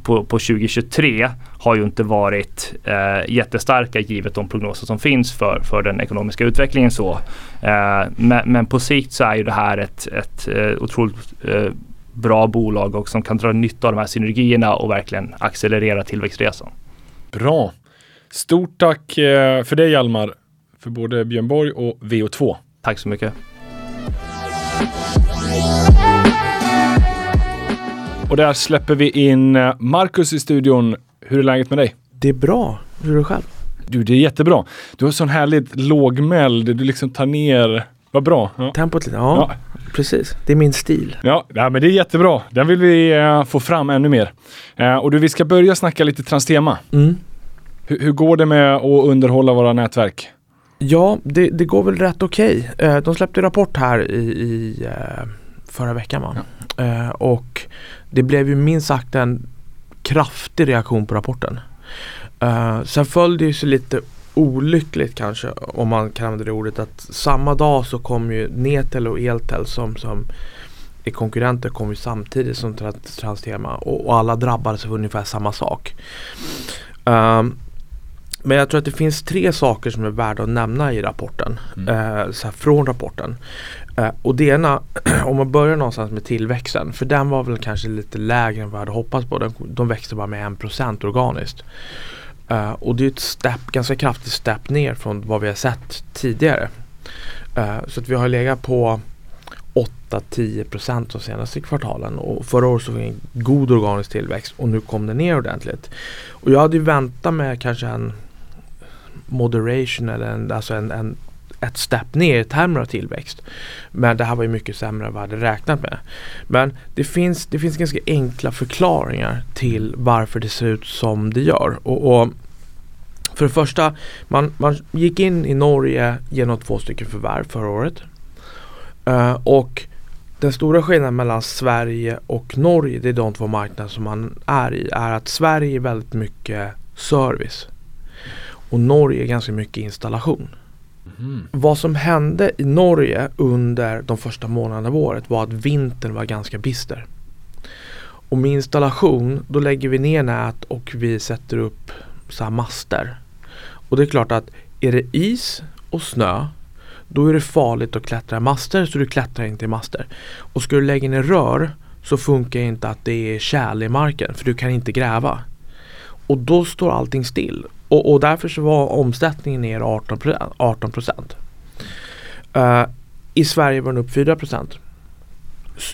på, på 2023 har ju inte varit eh, jättestarka givet de prognoser som finns för, för den ekonomiska utvecklingen. så. Eh, men, men, på sikt så är ju det här ett, ett eh, otroligt eh, bra bolag och som kan dra nytta av de här synergierna och verkligen accelerera tillväxtresan. Bra. Stort tack eh, för dig Hjalmar, för både Björn Borg och VO2. Tack så mycket. Och där släpper vi in eh, Marcus i studion. Hur är läget med dig? Det är bra. Hur är det själv? Du, det är jättebra. Du har sån härligt lågmäld, du liksom tar ner. Vad bra. Ja. Tempot lite, ja, ja, Precis, det är min stil. Ja, men det är jättebra. Den vill vi uh, få fram ännu mer. Uh, och du, vi ska börja snacka lite Transtema. Mm. Hur går det med att underhålla våra nätverk? Ja, det, det går väl rätt okej. Okay. Uh, de släppte rapport här i, i förra veckan va? Ja. Och det blev ju minst sagt en kraftig reaktion på rapporten. Uh, sen följde det sig lite olyckligt kanske om man kan använda det ordet att samma dag så kom ju Netel och Eltel som, som är konkurrenter kom ju samtidigt som Transtema och, och alla drabbades av ungefär samma sak. Um, men jag tror att det finns tre saker som är värda att nämna i rapporten. Mm. Eh, så från rapporten. Eh, och det ena, om man börjar någonstans med tillväxten. För den var väl kanske lite lägre än vad jag hade hoppats på. Den, de växte bara med 1% organiskt. Uh, och det är ett step, ganska kraftigt step ner från vad vi har sett tidigare. Uh, så att vi har legat på 8-10% de senaste kvartalen och förra året så var det en god organisk tillväxt och nu kom det ner ordentligt. Och jag hade ju väntat mig kanske en moderation eller en, alltså en, en ett steg ner i termer av tillväxt. Men det här var ju mycket sämre än vad jag hade räknat med. Men det finns, det finns ganska enkla förklaringar till varför det ser ut som det gör. Och, och för det första, man, man gick in i Norge genom två stycken förvärv förra året. Uh, och den stora skillnaden mellan Sverige och Norge, det är de två marknader som man är i, är att Sverige är väldigt mycket service. Och Norge är ganska mycket installation. Mm. Vad som hände i Norge under de första månaderna av året var att vintern var ganska bister. Och med installation då lägger vi ner nät och vi sätter upp så master. Och det är klart att är det is och snö då är det farligt att klättra i master så du klättrar inte i master. Och ska du lägga ner rör så funkar inte att det är kärl i marken för du kan inte gräva. Och då står allting still och, och därför så var omsättningen ner 18 procent. Uh, I Sverige var den upp 4 procent.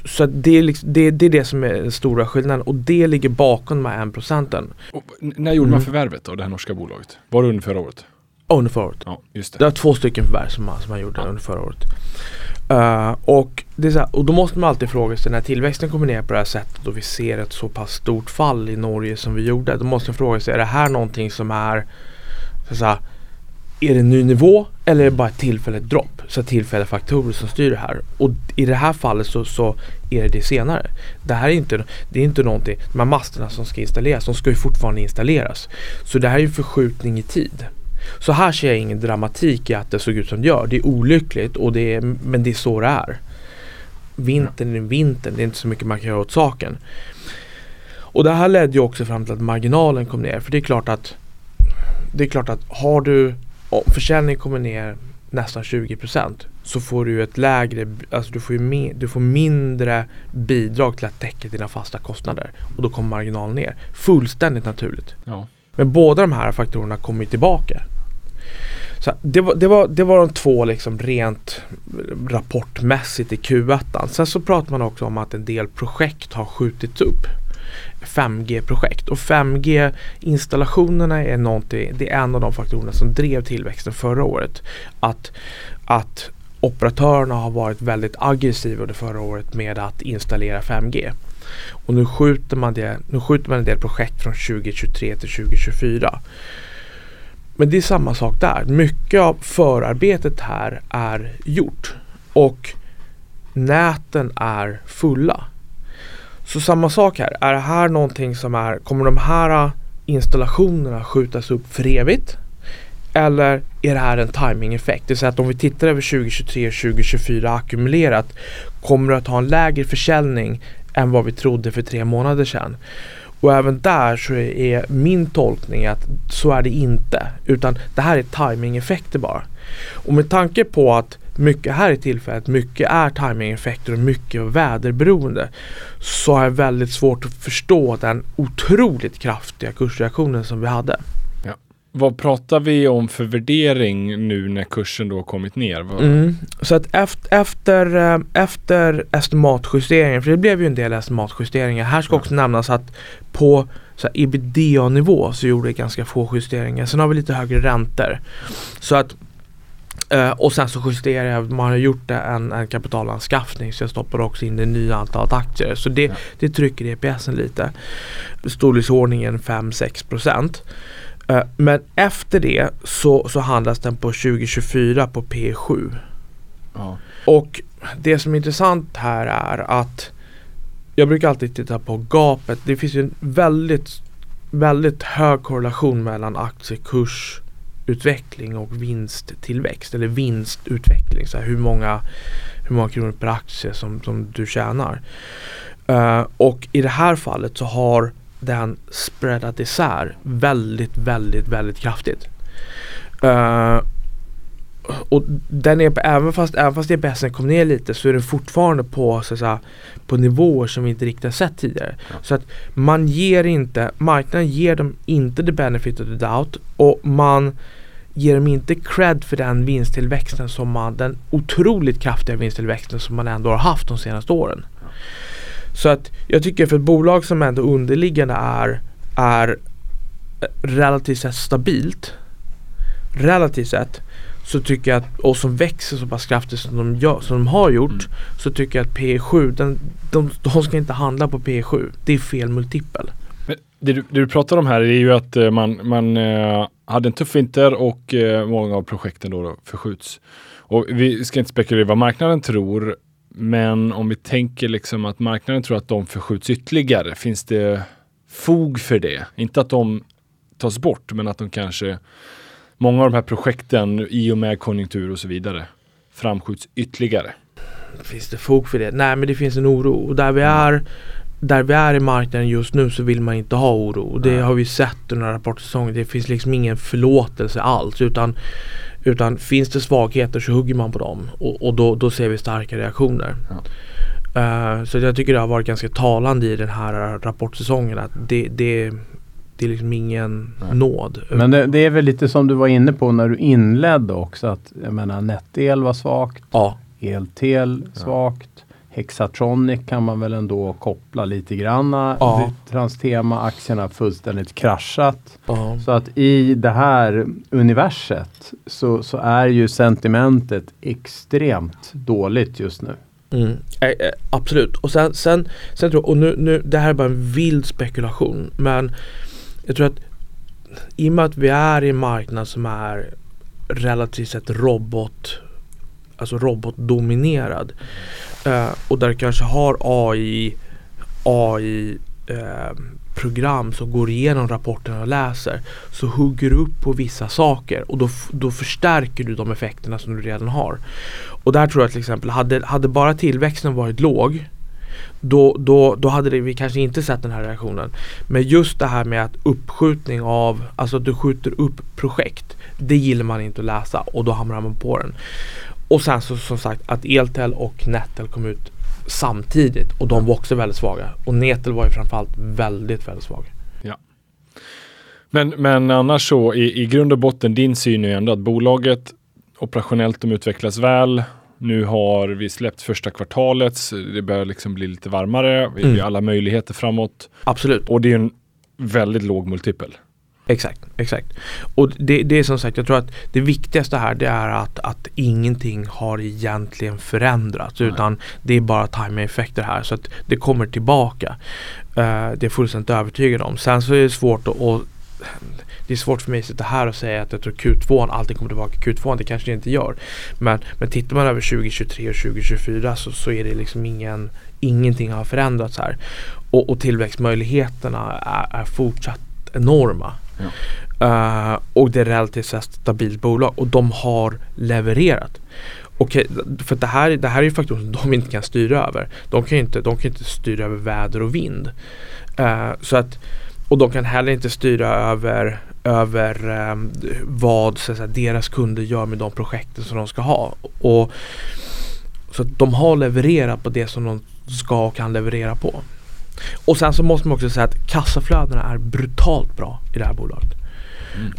Så det är, liksom, det, det, är det som är den stora skillnaden och det ligger bakom de här 1 procenten. när gjorde mm. man förvärvet av det här norska bolaget? Var det under förra året? Under förra året. Ja, just det. det var två stycken förvärv som man, som man gjorde ja. under förra året. Uh, och, det är så här, och då måste man alltid fråga sig när tillväxten kommer ner på det här sättet och vi ser ett så pass stort fall i Norge som vi gjorde. Då måste man fråga sig, är det här någonting som är så här, är det en ny nivå eller är det bara ett tillfälligt dropp? Så tillfälliga faktorer som styr det här. Och i det här fallet så, så är det det senare. Det här är inte, det är inte någonting, de här masterna som ska installeras, de ska ju fortfarande installeras. Så det här är en förskjutning i tid. Så här ser jag ingen dramatik i att det såg ut som det gör. Det är olyckligt och det är, men det är så det är. vintern är vintern, det är inte så mycket man kan göra åt saken. Och det här ledde ju också fram till att marginalen kom ner. För det är klart att det är klart att har du om försäljningen kommer ner nästan 20% så får du ett lägre, alltså du får, ju du får mindre bidrag till att täcka dina fasta kostnader och då kommer marginalen ner. Fullständigt naturligt. Ja. Men båda de här faktorerna kommer tillbaka. Så det, var, det, var, det var de två liksom rent rapportmässigt i Q1. Sen så pratar man också om att en del projekt har skjutits upp. 5G-projekt och 5G-installationerna är någonting, det är en av de faktorerna som drev tillväxten förra året. Att, att operatörerna har varit väldigt aggressiva under förra året med att installera 5G. Och nu skjuter man, det, nu skjuter man en del projekt från 2023 till 2024. Men det är samma sak där. Mycket av förarbetet här är gjort och näten är fulla. Så samma sak här. Är det här någonting som är, kommer de här installationerna skjutas upp för evigt? Eller är det här en timing-effekt? Det vill säga att om vi tittar över 2023 och 2024 ackumulerat kommer det att ha en lägre försäljning än vad vi trodde för tre månader sedan. Och även där så är min tolkning att så är det inte. Utan det här är timing-effekter bara. Och med tanke på att mycket här i tillfället, mycket är timing-effekter och mycket väderberoende. Så har jag väldigt svårt att förstå den otroligt kraftiga kursreaktionen som vi hade. Vad pratar vi om för värdering nu när kursen då har kommit ner? Mm. Så att efter, efter, eh, efter estimatjusteringen, för det blev ju en del estimatjusteringar. Här ska också nämnas att på ebitda-nivå så gjorde det ganska få justeringar. Sen har vi lite högre räntor. Så att Uh, och sen så justerar jag, man har gjort en, en kapitalanskaffning så jag stoppar också in det nya antalet aktier. Så det, ja. det trycker EPSen lite. Storleksordningen 5-6 procent. Uh, men efter det så, så handlas den på 2024 på P7. Ja. Och det som är intressant här är att jag brukar alltid titta på gapet. Det finns ju en väldigt, väldigt hög korrelation mellan aktiekurs utveckling och vinsttillväxt eller vinstutveckling. Så här, hur, många, hur många kronor per aktie som, som du tjänar. Uh, och i det här fallet så har den spreadat isär väldigt, väldigt, väldigt kraftigt. Uh, och den är, även fast, även fast EPSen kom ner lite så är den fortfarande på, så säga, på nivåer som vi inte riktigt har sett tidigare. Ja. Så att man ger inte, marknaden ger dem inte the benefit of the doubt och man ger dem inte cred för den vinsttillväxten som man, den otroligt kraftiga vinsttillväxten som man ändå har haft de senaste åren. Så att jag tycker för ett bolag som ändå underliggande är, är relativt sett stabilt relativt sett så tycker jag att, och som växer så pass kraftigt som de, gör, som de har gjort mm. så tycker jag att P7, den, de, de ska inte handla på P7. Det är fel multipel. Det du, det du pratar om här är ju att eh, man, man eh, hade en tuff vinter och eh, många av projekten då, då förskjuts. Och vi ska inte spekulera vad marknaden tror, men om vi tänker liksom att marknaden tror att de förskjuts ytterligare, finns det fog för det? Inte att de tas bort, men att de kanske, många av de här projekten i och med konjunktur och så vidare, framskjuts ytterligare. Finns det fog för det? Nej, men det finns en oro och där vi är där vi är i marknaden just nu så vill man inte ha oro. Och det har vi sett under rapportsäsongen. Det finns liksom ingen förlåtelse alls. Utan, utan finns det svagheter så hugger man på dem. Och, och då, då ser vi starka reaktioner. Ja. Uh, så jag tycker det har varit ganska talande i den här rapportsäsongen att det, det, det är liksom ingen Nej. nåd. Men det, det, är väl lite som du var inne på när du inledde också att jag menar NetEl var svagt. Ja. Eltel svagt. Hexatronic kan man väl ändå koppla lite granna. Ja. Transtema-aktierna fullständigt kraschat. Ja. Så att i det här universet så, så är ju sentimentet extremt dåligt just nu. Mm. Äh, äh, absolut. Och sen, sen, sen tror jag, och nu, nu, det här är bara en vild spekulation. Men jag tror att i och med att vi är i en marknad som är relativt sett robot alltså robotdominerad. Eh, och där du kanske har AI, AI eh, program som går igenom rapporterna och läser så hugger du upp på vissa saker och då, då förstärker du de effekterna som du redan har. Och där tror jag till exempel, hade, hade bara tillväxten varit låg då, då, då hade det, vi kanske inte sett den här reaktionen. Men just det här med att uppskjutning av, alltså att du skjuter upp projekt. Det gillar man inte att läsa och då hamnar man på den. Och sen så som sagt att Eltel och Netel kom ut samtidigt och de var också väldigt svaga. Och Netel var ju framförallt väldigt, väldigt svag. Men, men annars så i, i grund och botten, din syn är ändå att bolaget operationellt de utvecklas väl. Nu har vi släppt första kvartalet, det börjar liksom bli lite varmare. Vi har Mm. alla möjligheter framåt. Absolut. Och det är en väldigt låg multipel. Exakt, exakt. Och det, det är som sagt, jag tror att det viktigaste här det är att, att ingenting har egentligen förändrats Nej. utan det är bara timing-effekter här så att det kommer tillbaka. Eh, det är jag fullständigt övertygad om. Sen så är det svårt att, att det är svårt för mig att sitta här och säga att jag tror Q2, allting kommer tillbaka i Q2, det kanske det inte gör. Men, men tittar man över 2023 och 2024 så, så är det liksom ingen, ingenting har förändrats här. Och, och tillväxtmöjligheterna är, är fortsatt enorma. Eh, och det är relativt sett stabilt bolag och de har levererat. Okej, eh, för det här, det här är ju faktorer som de inte kan styra över. De kan ju inte, de kan inte styra över väder och vind. Uh, så att, och de kan heller inte styra över, över um, vad så att säga, deras kunder gör med de projekten som de ska ha. Och, så att de har levererat på det som de ska och kan leverera på. Och sen så måste man också säga att kassaflödena är brutalt bra i det här bolaget.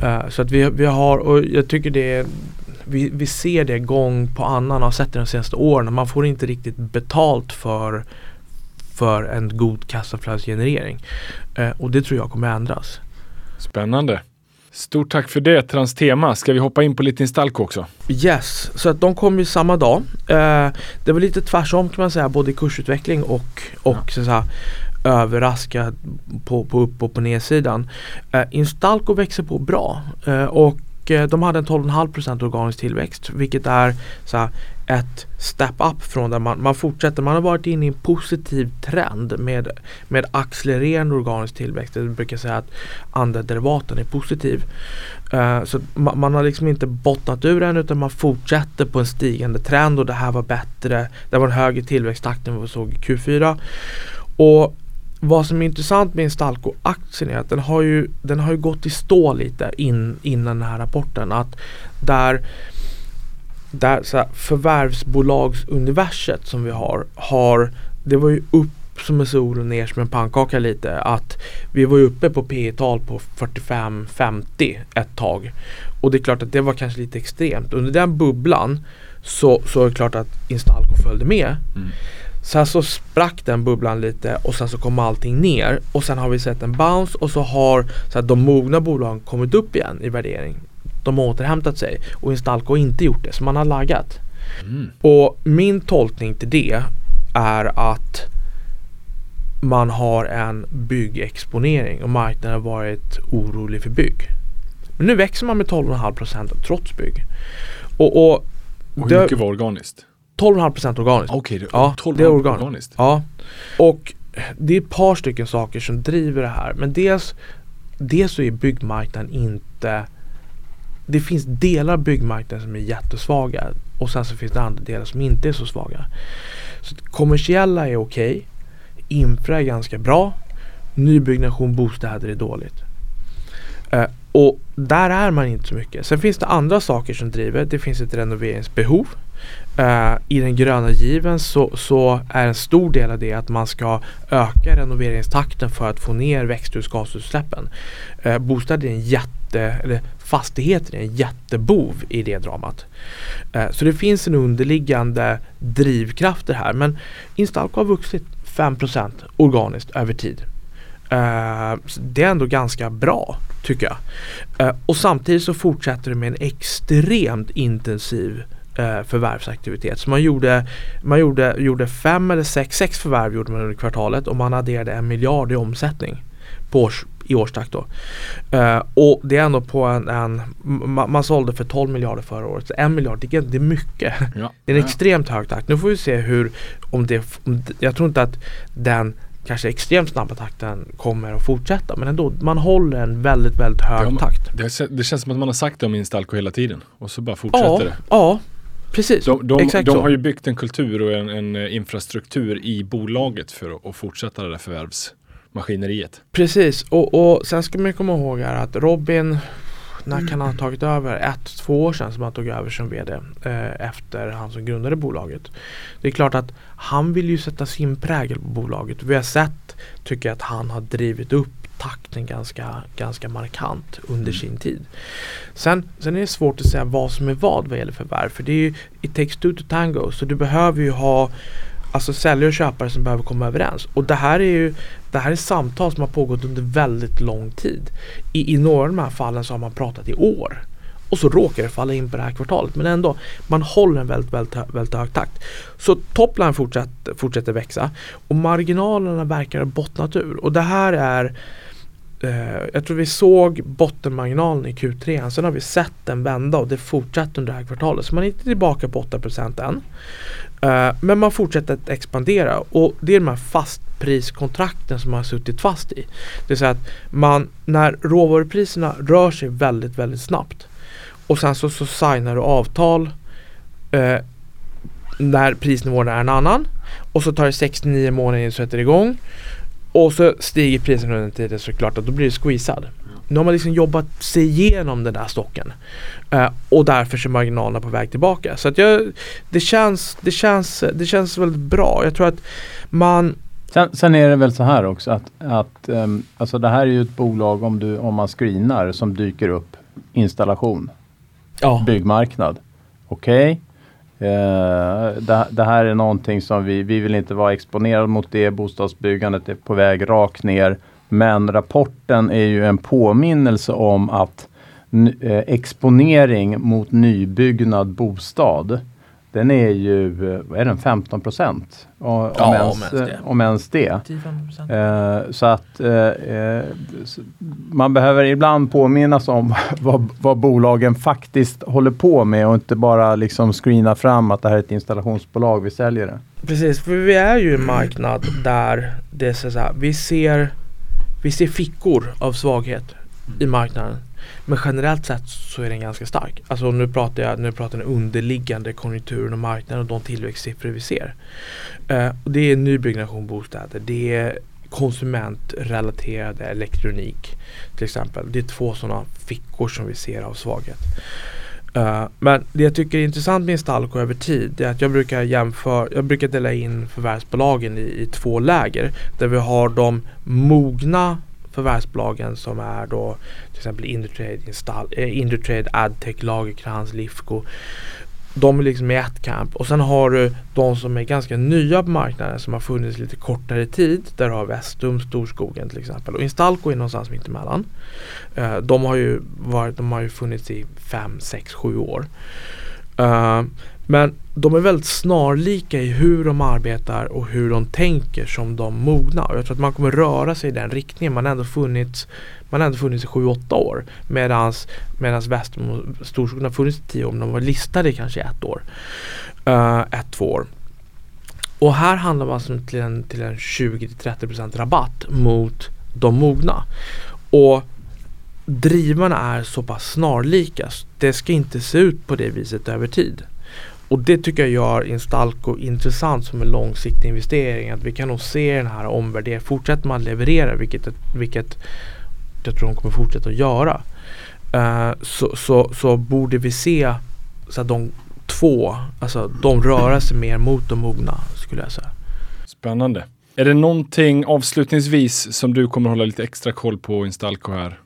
Eh, så att vi, vi har, och jag tycker det är vi, vi ser det gång på annan har sett det de senaste åren. Man får inte riktigt betalt för, för en god kassaflödesgenerering. Eh, och det tror jag kommer ändras. Spännande. Stort tack för det, Transtema. Ska vi hoppa in på lite Instalco också? Yes, så att de kom ju samma dag. Eh, det var lite tvärsom kan man säga, både i kursutveckling och, och så att säga, överraska på, på upp och på nedsidan. Eh, Instalco växer på bra eh, och eh, de hade en 12,5% organisk tillväxt vilket är så här, ett step up från där man, man fortsätter. Man har varit inne i en positiv trend med, med accelererande organisk tillväxt. Jag brukar säga att andra derivaten är positiv. Uh, så man, man har liksom inte bottnat ur än utan man fortsätter på en stigande trend och det här var bättre. Det var en högre tillväxttakt än vad vi såg i Q4. Och vad som är intressant med Instalco-aktien är att den har ju, den har ju gått i stå lite in, innan den här rapporten. Att där, där så här, förvärvsbolagsuniverset som vi har, har det var ju upp som en sol och ner som en pannkaka lite. Att vi var ju uppe på P tal på 45-50 ett tag. Och det är klart att det var kanske lite extremt. Under den bubblan så, så är det klart att Instalco följde med. Mm. Sen så sprack den bubblan lite och sen så kom allting ner och sen har vi sett en bounce och så har så att de mogna bolagen kommit upp igen i värdering. De har återhämtat sig och Instalco har inte gjort det så man har laggat. Och min tolkning till det är att man har en byggexponering och marknaden har varit orolig för bygg. Men nu växer man med 12,5% trots bygg. Och, och Och hur det- mycket var organiskt? 12,5% organiskt. Okej, det, Ja, 12 det är organiskt. organiskt. Ja, och det är ett par stycken saker som driver det här. Men dels, dels så är byggmarknaden inte det finns delar av byggmarknaden som är jättesvaga och sen så finns det andra delar som inte är så svaga. Så kommersiella är okej. Infra är ganska bra. Nybyggnation bostäder är dåligt. Eh, och där är man inte så mycket. Sen finns det andra saker som driver. Det finns ett renoveringsbehov. Uh, I den gröna given så, så är en stor del av det att man ska öka renoveringstakten för att få ner växthusgasutsläppen. Eh, uh, bostäder är en jätte, eller fastigheter är en jättebov i det dramat. Uh, så det finns en underliggande drivkrafter här. Men Instalco har vuxit 5% organiskt över tid. Det är ändå ganska bra tycker jag. Och samtidigt så fortsätter det med en extremt intensiv eh, förvärvsaktivitet. Så man gjorde, man gjorde, gjorde fem eller sex, sex förvärv gjorde man under kvartalet och man adderade en miljard i omsättning på års, i årstakt då. Eh, och det är ändå på en, en man, man sålde för 12 miljarder förra året. Så en miljard, det är, det är mycket. Ja. Det är en extremt hög takt. Nu får vi se hur, om det, om jag tror inte att den kanske extremt snabba takten kommer att fortsätta. Men ändå, man håller en väldigt, väldigt hög Ja, takt. Det, det känns som att man har sagt det om Instalco hela tiden och så bara fortsätter Ja, det. ja, precis. De, de, Exakt de så. har ju byggt en kultur och en, en infrastruktur i bolaget för att, att fortsätta det där förvärvsmaskineriet. Precis, och, och sen ska man komma ihåg här att Robin, när kan han ha tagit över? Ett, två år sedan som han tog över som VD eh, efter han som grundade bolaget. Det är klart att han vill ju sätta sin prägel på bolaget. Vi har sett, tycker jag, att han har drivit upp takten ganska, ganska markant under sin tid. Sen, sen är det svårt att säga vad som är vad vad gäller förvärv. För det är ju, it takes two to tango. Så du behöver ju ha Alltså säljare och köpare som behöver komma överens. Och det här är ju det här är samtal som har pågått under väldigt lång tid. I, I några av de här fallen så har man pratat i år. Och så råkar det falla in på det här kvartalet. Men ändå, man håller en väldigt, väldigt, väldigt hög takt. Så topline fortsätter, fortsätter växa. Och marginalerna verkar ha bottnat ur. Och det här är eh, jag tror vi såg bottenmarginalen i Q3. Sen har vi sett den vända och det fortsätter under det här kvartalet. Så man är inte tillbaka på 8% än. Eh, men man fortsätter att expandera och det är de här fastpriskontrakten som man har suttit fast i. Det vill säga att man, när råvarupriserna rör sig väldigt, väldigt snabbt och sen så, så signar du avtal eh, när prisnivån är en annan och så tar det 69 månader innan du sätter igång och så stiger priserna under tiden så är det klart att då blir det squeezad. Nu har man liksom jobbat sig igenom den där stocken eh, och därför så är marginalerna på väg tillbaka. Så att jag, det, känns, det, känns, det känns väldigt bra. Jag tror att man Sen, sen är det väl så här också att, att ehm, alltså det här är ju ett bolag om, du, om man screenar som dyker upp installation, Ja, byggmarknad. Okej. Eh, Eh, det, det här är någonting som vi, vi vill inte vara exponerade mot det. Bostadsbyggandet är på väg rakt ner. Men rapporten är ju en påminnelse om att eh, exponering mot nybyggnad bostad den är ju, eh, vad är den, 15 procent? Om, Ja, ens, om ens det. om ens det. 10-15%. Eh, så att eh, eh, man behöver ibland påminnas om vad, vad bolagen faktiskt håller på med och inte bara liksom screena fram att det här är ett installationsbolag, vi säljer det. Precis, för vi är ju en marknad där det är så här, vi ser vi ser fickor av svaghet i marknaden. Men generellt sett så är den ganska stark. Alltså nu pratar jag nu pratar jag den underliggande konjunkturen och marknaden och de tillväxtsiffror vi ser. Uh, det är nybyggnation bostäder, det är konsumentrelaterad elektronik till exempel. Det är två sådana fickor som vi ser av svaghet. Uh, men det jag tycker är intressant med Instalco över tid är att jag brukar jämföra, jag brukar dela in förvärvsbolagen i, i två läger. Där vi har de mogna förvärvsbolagen som är då till exempel Indutrade, Install, eh, Indutrade Adtech, Lagerkrans, Lifco. De är liksom i ett camp och sen har du de som är ganska nya på marknaden som har funnits lite kortare tid. Där har Vestum, Storskogen till exempel och Instalco är någonstans mittemellan. Eh, de har ju varit, de har ju funnits i 5, 6, 7 år. Eh, men de är väldigt snarlika i hur de arbetar och hur de tänker som de mogna. Och jag tror att man kommer röra sig i den riktningen. Man har ändå funnits, man har ändå funnits i 7-8 år. medan medans och Storskogen har funnits i 10 år men de var listade i kanske ett år. Uh, ett, två år. Och här handlar man alltså till en, till en 20-30% rabatt mot de mogna. Och drivarna är så pass snarlika. Det ska inte se ut på det viset över tid. Och det tycker jag gör Instalco intressant som en långsiktig investering. Att vi kan nog se den här omvärderingen. Fortsätter man leverera, vilket, vilket jag tror de kommer fortsätta att göra. Eh, så, så, så borde vi se så att de två, alltså de röra sig mer mot de mogna skulle jag säga. Spännande. Är det någonting avslutningsvis som du kommer hålla lite extra koll på Instalco här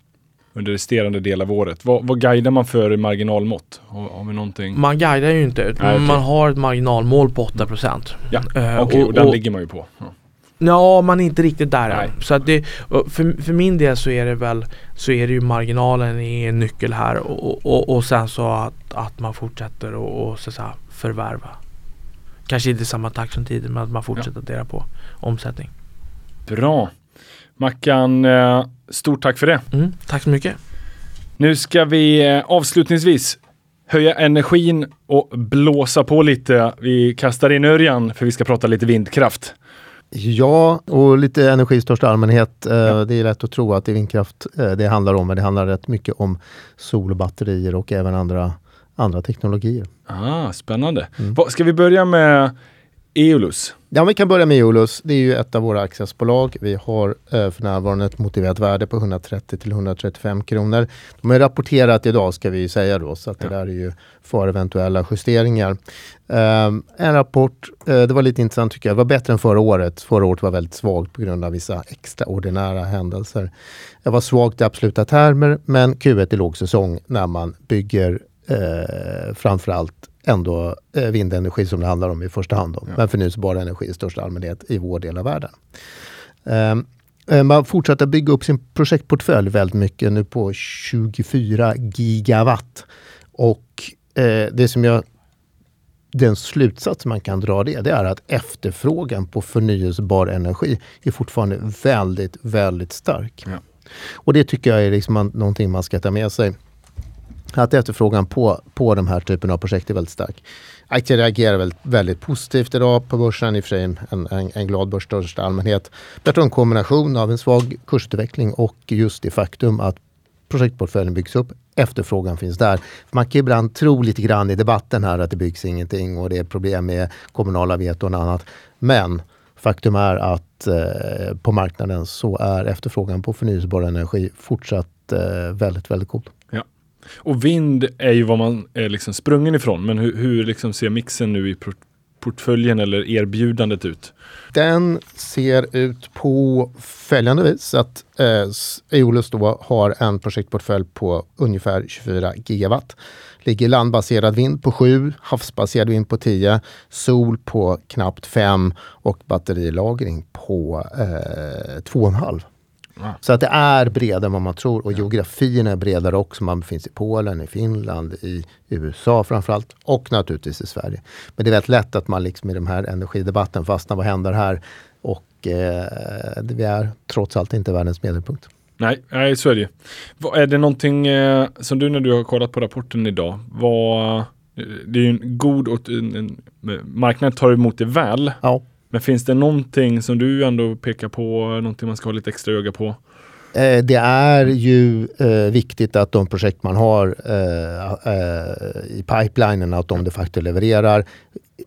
under resterande del av året? Vad, vad guidar man för i marginalmått? Har, har vi någonting? Man guidar ju inte Nej, man har ett marginalmål på 8%. Ja, Eh, Okej, och, den ligger man ju på. Ja. Ja, man är inte riktigt där Nej. än. Så att det, och för, för min del så är det väl så är det ju marginalen är en nyckel här och, och, och sen så att, att man fortsätter och, och så att säga förvärva. Kanske inte i samma takt som tidigare men att man fortsätter att dela på omsättning. Bra. Mackan, eh, stort tack för det. Mm, tack så mycket. Nu ska vi eh, avslutningsvis höja energin och blåsa på lite. Vi kastar in Örjan för vi ska prata lite vindkraft. Ja, och lite energi i största allmänhet. Eh, Det är lätt att tro att det är vindkraft det handlar om, men det handlar rätt mycket om sol och batterier och även andra, andra teknologier. Ah, spännande. Va, ska vi börja med Eolus? Ja, vi kan börja med Eolus. Det är ju ett av våra accessbolag. Vi har eh, för närvarande ett motiverat värde på 130 till 135 kronor. De är rapporterat idag ska vi säga då, så att det där är ju för eventuella justeringar. Ehm, en rapport, eh, det var lite intressant tycker jag, det var bättre än förra året. Förra året var väldigt svagt på grund av vissa extraordinära händelser. Det var svagt i absoluta termer, men Q1 är lågsäsong när man bygger eh, framförallt ändå eh, vindenergi som det handlar om i första hand. Om, Men förnyelsebar energi i största allmänhet i vår del av världen. Ehm, eh, man fortsätter bygga upp sin projektportfölj väldigt mycket nu på 24 gigawatt. Och eh, det som jag den slutsats man kan dra det, det är att efterfrågan på förnyelsebar energi är fortfarande väldigt, väldigt stark. Ja. Och det tycker jag är liksom man, någonting man ska ta med sig att efterfrågan på, på de här typen av projekt är väldigt stark. Aktier reagerar väldigt, väldigt positivt idag på börsen, i och för sig en, en, en glad börs största allmänhet. Jag tror en kombination av en svag kursutveckling och just det faktum att projektportföljen byggs upp, efterfrågan finns där. Man kan ibland tro lite grann i debatten här att det byggs ingenting och det är problem med kommunala veton och annat. Men faktum är att eh, på marknaden så är efterfrågan på förnyelsebar energi fortsatt eh, väldigt, väldigt god. Och vind är ju vad man är liksom sprungen ifrån, men hur, hur liksom ser mixen nu i port- portföljen eller erbjudandet ut? Den ser ut på följande vis att eh, Eolus då har en projektportfölj på ungefär 24 gigawatt. Ligger landbaserad vind på 7, havsbaserad vind på 10, sol på knappt 5 och batterilagring på eh, 2,5. Så att det är bredare än vad man tror och geografin är bredare också. Man finns i Polen, i Finland, i USA framförallt och naturligtvis i Sverige. Men det är väldigt lätt att man liksom i den här energidebatten fastnar. Vad händer här? Och eh, vi är trots allt inte världens medelpunkt. Nej, nej, så är det Är det någonting eh, som du när du har kollat på rapporten idag, vad, eh, det är ju en god och en, en, marknaden tar emot det väl. Ja. Men finns det någonting som du ändå pekar på, någonting man ska ha lite extra öga på? Eh, det är ju eh, viktigt att de projekt man har eh, eh, i pipelinen, att de de facto levererar.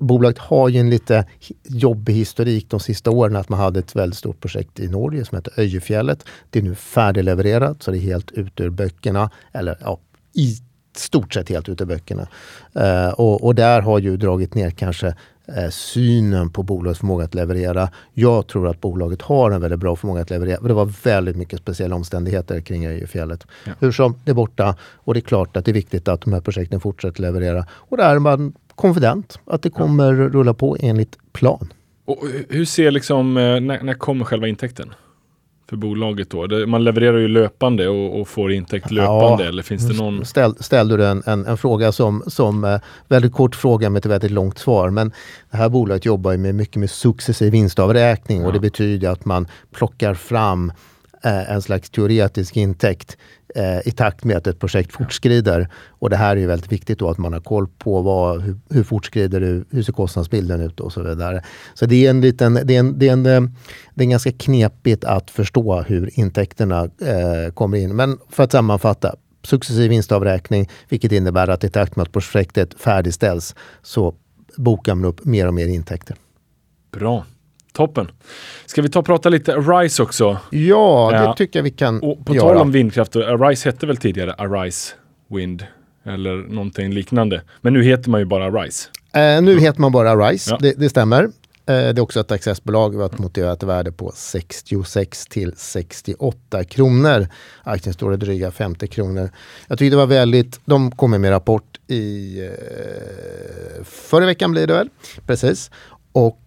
Bolaget har ju en lite jobbig historik de sista åren. Att man hade ett väldigt stort projekt i Norge som heter Öjefjället. Det är nu färdiglevererat så det är helt ute ur böckerna. Eller ja, i stort sett helt ute ur böckerna. Eh, och, och där har ju dragit ner kanske eh, synen på bolagets förmåga att leverera. Jag tror att bolaget har en väldigt bra förmåga att leverera. Men det var väldigt mycket speciella omständigheter kring Öjefjället. Ja. Hur som, det är borta och det är klart att det är viktigt att de här projekten fortsätter leverera. Och där är man konfident att det kommer rulla på enligt plan. Och hu- hur ser liksom, eh, när, när kommer själva intäkten? För bolaget då? Det, man levererar ju löpande och, och får intäkt löpande eller finns det någon? Ställ, ställde du en, en, en fråga som, som eh, väldigt kort fråga med ett väldigt långt svar. Men det här bolaget jobbar ju med mycket med successiv vinstavräkning och Ja. det betyder att man plockar fram en slags teoretisk intäkt eh, i takt med att ett projekt fortskrider. Och det här är ju väldigt viktigt då att man har koll på vad, hur, hur fortskrider det, hur ser kostnadsbilden ut och så vidare. Så det är en liten, det är en, det är en, eh, det är ganska knepigt att förstå hur intäkterna eh, kommer in. Men för att sammanfatta, successiv vinstavräkning, vilket innebär att i takt med att projektet färdigställs så bokar man upp mer och mer intäkter. Bra. Toppen. Ska vi ta och prata lite Arise också? Ja, det Ja. tycker jag vi kan Och på göra. tal om vindkraft, Arise hette väl tidigare Arise Wind? Eller någonting liknande. Men nu heter man ju bara Arise. Eh, nu heter man bara Rise, Ja. det, det stämmer. Eh, det är också ett accessbolag. Vi har ett motiverat värde på 66 till 68 kronor. Aktien står i dryga 50 kronor. Jag tyckte det var väldigt, de kommer med rapport i eh, förra veckan blir det väl? Precis. Och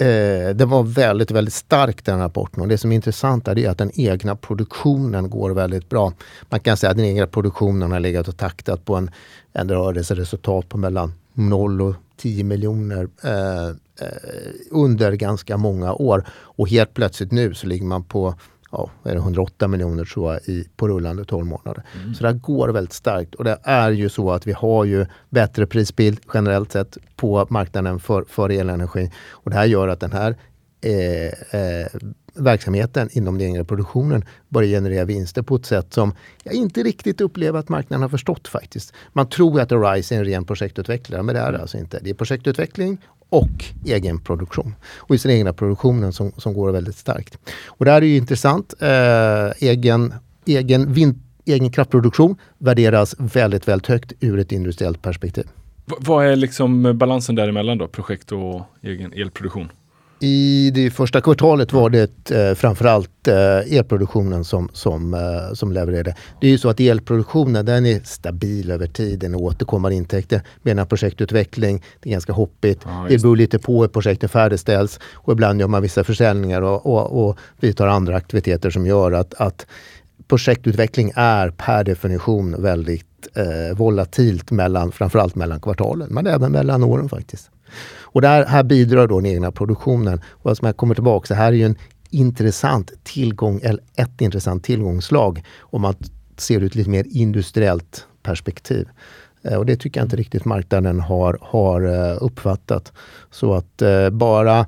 eh, det var väldigt, väldigt stark den rapporten. Och det som är intressant är att den egna produktionen går väldigt bra. Man kan säga att den egna produktionen har legat och taktat på en, en rörelseresultat på mellan 0 och 10 miljoner eh, eh, under ganska många år. Och helt plötsligt nu så ligger man på ja, är det, 108 miljoner tror jag i, på rullande 12 månader. Så det här går väldigt starkt. Och det är ju så att vi har ju bättre prisbild generellt sett på marknaden för, för elenergi. Och det här gör att den här eh, eh, verksamheten inom den egna produktionen börjar generera vinster på ett sätt som jag inte riktigt upplever att marknaden har förstått faktiskt. Man tror att Arise är en ren projektutvecklare, men det är det alltså inte. Det är projektutveckling och egen produktion. Och i den egna produktionen som, som går väldigt starkt. Och det här är ju intressant. Eh, egen, egen, vind, egen kraftproduktion värderas väldigt, väldigt högt ur ett industriellt perspektiv. V vad är liksom balansen däremellan då? Projekt och egen elproduktion? I det första kvartalet var det eh, framförallt eh, elproduktionen som, som, eh, som levererade. Det är ju så att elproduktionen den är stabil över tiden och återkommande intäkter. Medan projektutveckling, det är ganska hoppigt. Ja, det beror lite på hur projekten färdigställs och ibland gör man vissa försäljningar och, och, och vi tar andra aktiviteter som gör att, att projektutveckling är per definition väldigt eh, volatilt mellan, framförallt mellan kvartalen, men även mellan åren faktiskt. Och där, här bidrar då den egna produktionen. Och alltså, som jag kommer tillbaka, så här är ju en intressant tillgång, eller ett intressant tillgångslag om man ser det ur ett lite mer industriellt perspektiv. Eh, och det tycker jag inte riktigt marknaden har, har eh, uppfattat. Så att eh, bara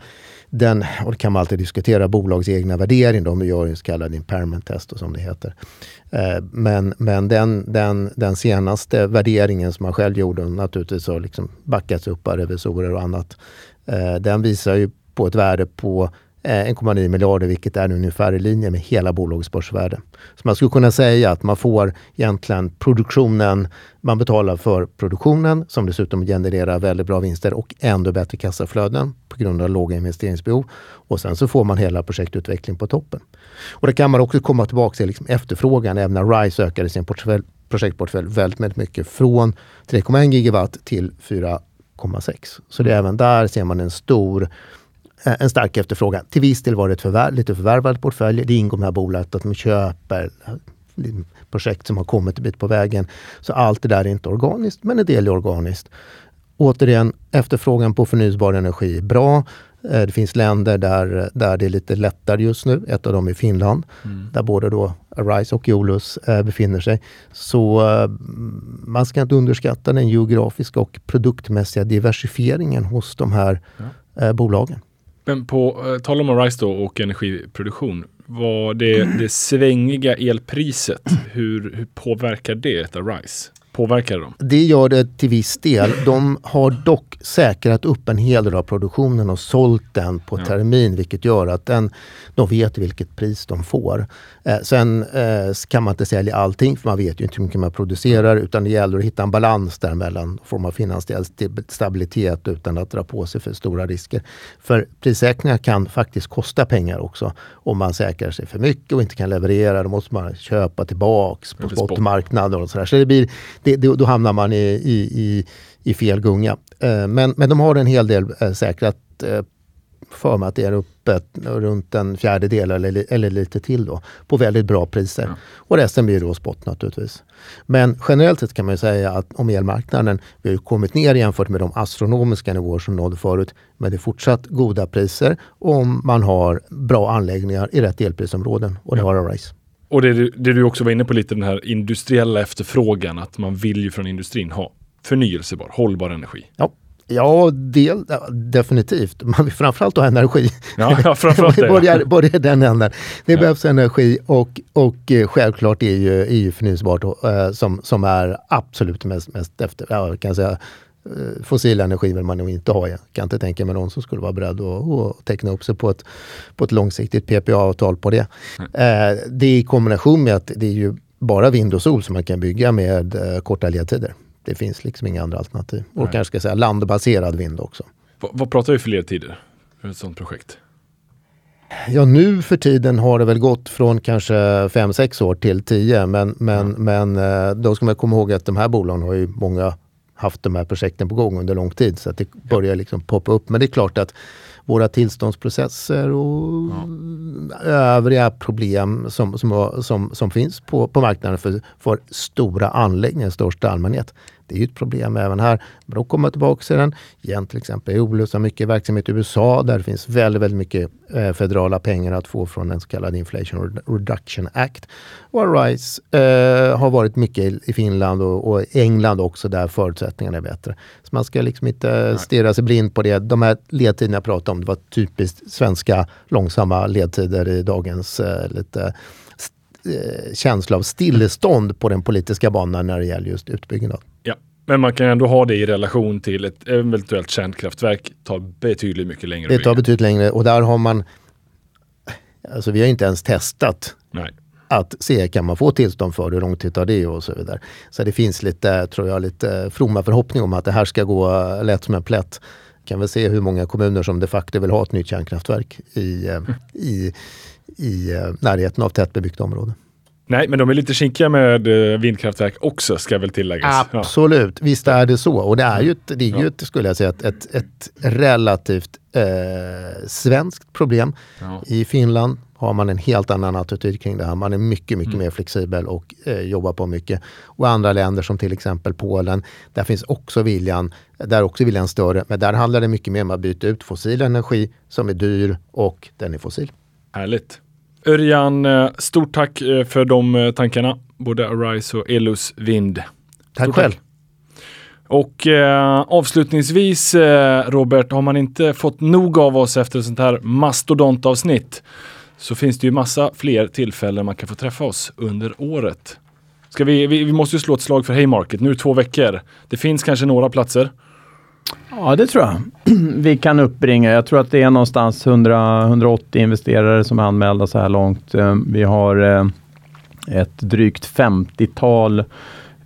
den, och det kan man alltid diskutera, bolags egna värdering. De gör en så kallad impairment test och som det heter. Eh, men men den, den, den senaste värderingen som man själv gjorde, naturligtvis har liksom backats upp av revisorer och annat. Eh, den visar ju på ett värde på Eh, 1,9 miljarder, vilket är ungefär i linje med hela bolagets börsvärde. Så man skulle kunna säga att man får egentligen produktionen, man betalar för produktionen som dessutom genererar väldigt bra vinster och ändå bättre kassaflöden på grund av låga investeringsbehov. Och sen så får man hela projektutvecklingen på toppen. Och det kan man också komma tillbaka till liksom efterfrågan, även när RISE ökade sin portfölj, projektportfölj väldigt, väldigt mycket från 3,1 gigawatt till 4,6. Så det är även där ser man en stor en stark efterfrågan. Till viss del var det ett förvärv, lite förvärvad portfölj. Det ingår med bolaget att de köper eh, projekt som har kommit en bit på vägen. Så allt det där är inte organiskt, men en del är organiskt. Återigen, efterfrågan på förnyelsebar energi är bra. Eh, det finns länder där, där det är lite lättare just nu. Ett av dem är Finland, mm. där både då Arise och Eolus eh, befinner sig. Så eh, man ska inte underskatta den geografiska och produktmässiga diversifieringen hos de här ja. eh, bolagen. Men på eh, tal om Arise då och energiproduktion. var det, det svängiga elpriset, hur, hur påverkar det ett Arise? Påverkar dem? Det gör det till viss del. De har dock säkrat upp en hel del av produktionen och sålt den på ja. termin vilket gör att den, de vet vilket pris de får. Eh, sen eh, kan man inte sälja allting för man vet ju inte hur mycket man producerar utan det gäller att hitta en balans där mellan form av finansiell stabilitet utan att dra på sig för stora risker. För prissäkringar kan faktiskt kosta pengar också. Om man säkrar sig för mycket och inte kan leverera då måste man köpa tillbaks på spotmarknader och sådär. Så det blir, det, då hamnar man i, i, i, i fel gunga. Eh, men, men de har en hel del eh, säkrat eh, för mig att det är uppe runt en fjärdedel eller, eller lite till då, på väldigt bra priser. Ja. Och resten blir då spot naturligtvis. Men generellt sett kan man säga att om elmarknaden, vi har kommit ner jämfört med de astronomiska nivåer som nådde förut, men det är fortsatt goda priser om man har bra anläggningar i rätt elprisområden och det ja. har Arise. Och det, det du också var inne på lite, den här industriella efterfrågan, att man vill ju från industrin ha förnyelsebar, hållbar energi. Ja. Ja, del, definitivt. Man vill framförallt ha energi. Ja, ja framförallt det. börjar, börjar den änden. Det ja. behövs energi och, och eh, självklart är ju, är ju förnyelsebart eh, som, som är absolut mest, mest efter, ja, kan säga, fossil energi vill man nog inte ha. Jag kan inte tänka mig någon som skulle vara beredd att, att teckna upp sig på ett, på ett långsiktigt PPA-avtal på det. Eh, det är i kombination med att det är ju bara vind och sol som man kan bygga med eh, korta ledtider. Det finns liksom inga andra alternativ. Och Nej. kanske ska säga landbaserad vind också. V vad pratar vi för ledtider för ett sådant projekt? Ja, nu för tiden har det väl gått från kanske 5-6 år till 10. Men, men, mm. men eh, då ska man komma ihåg att de här bolagen har ju många haft de här projekten på gång under lång tid. Så att det börjar liksom poppa upp. Men det är klart att våra tillståndsprocesser och ja. övriga problem som, som, som, som finns på, på marknaden för, för stora anläggningar i största allmänhet. Det är ju ett problem även här. Då kommer jag tillbaka till den. Igen till exempel Olus har mycket verksamhet i USA där det finns väldigt, väldigt mycket eh, federala pengar att få från den så kallade Inflation Reduction Act. Och Arise eh, har varit mycket i Finland och, och, England också där förutsättningarna är bättre. Så man ska liksom inte stirra sig blind på det. De här ledtiderna jag pratar om Det var typiskt svenska långsamma ledtider i dagens eh, lite eh, känsla av stillestånd på den politiska banan när det gäller just utbyggnad. Men man kan ändå ha det i relation till ett eventuellt kärnkraftverk tar betydligt mycket längre Det tar betydligt längre och där har man Alltså vi har inte ens testat Nej. att se kan man få tillstånd för hur lång tid tar det och så vidare. Så det finns lite, tror jag, lite fromma förhoppning om att det här ska gå lätt som en plätt. Kan väl se hur många kommuner som de facto vill ha ett nytt kärnkraftverk i, eh, i, i eh, närheten av tätbebyggt område. Nej, men de är lite kinkiga med eh, vindkraftverk också, ska väl tilläggas. Ja. Absolut, visst är det så. Och det är ju, ett, det är ju ett, skulle jag säga, ett, ett, ett relativt eh, svenskt problem. Ja. I Finland har man en helt annan attityd kring det här. Man är mycket, mycket Mm. mer flexibel och eh, jobbar på mycket. Och andra länder som till exempel Polen, där finns också viljan, där är också viljan större. Men där handlar det mycket mer om att byta ut fossil energi som är dyr och den är fossil. Härligt. Örjan, eh, stort tack eh, för de eh, tankarna. Både Arise och Elus Vind. Tack Stort själv. Och eh, avslutningsvis eh, Robert, har man inte fått nog av oss efter ett sånt här mastodontavsnitt så finns det ju massa fler tillfällen man kan få träffa oss under året. Ska vi, vi, vi måste ju slå ett slag för Haymarket, nu två veckor. Det finns kanske några platser. Ja, det tror jag. Vi kan uppbringa. Jag tror att det är någonstans 100, 180 investerare som är anmälda så här långt. Eh, vi har eh, ett drygt 50-tal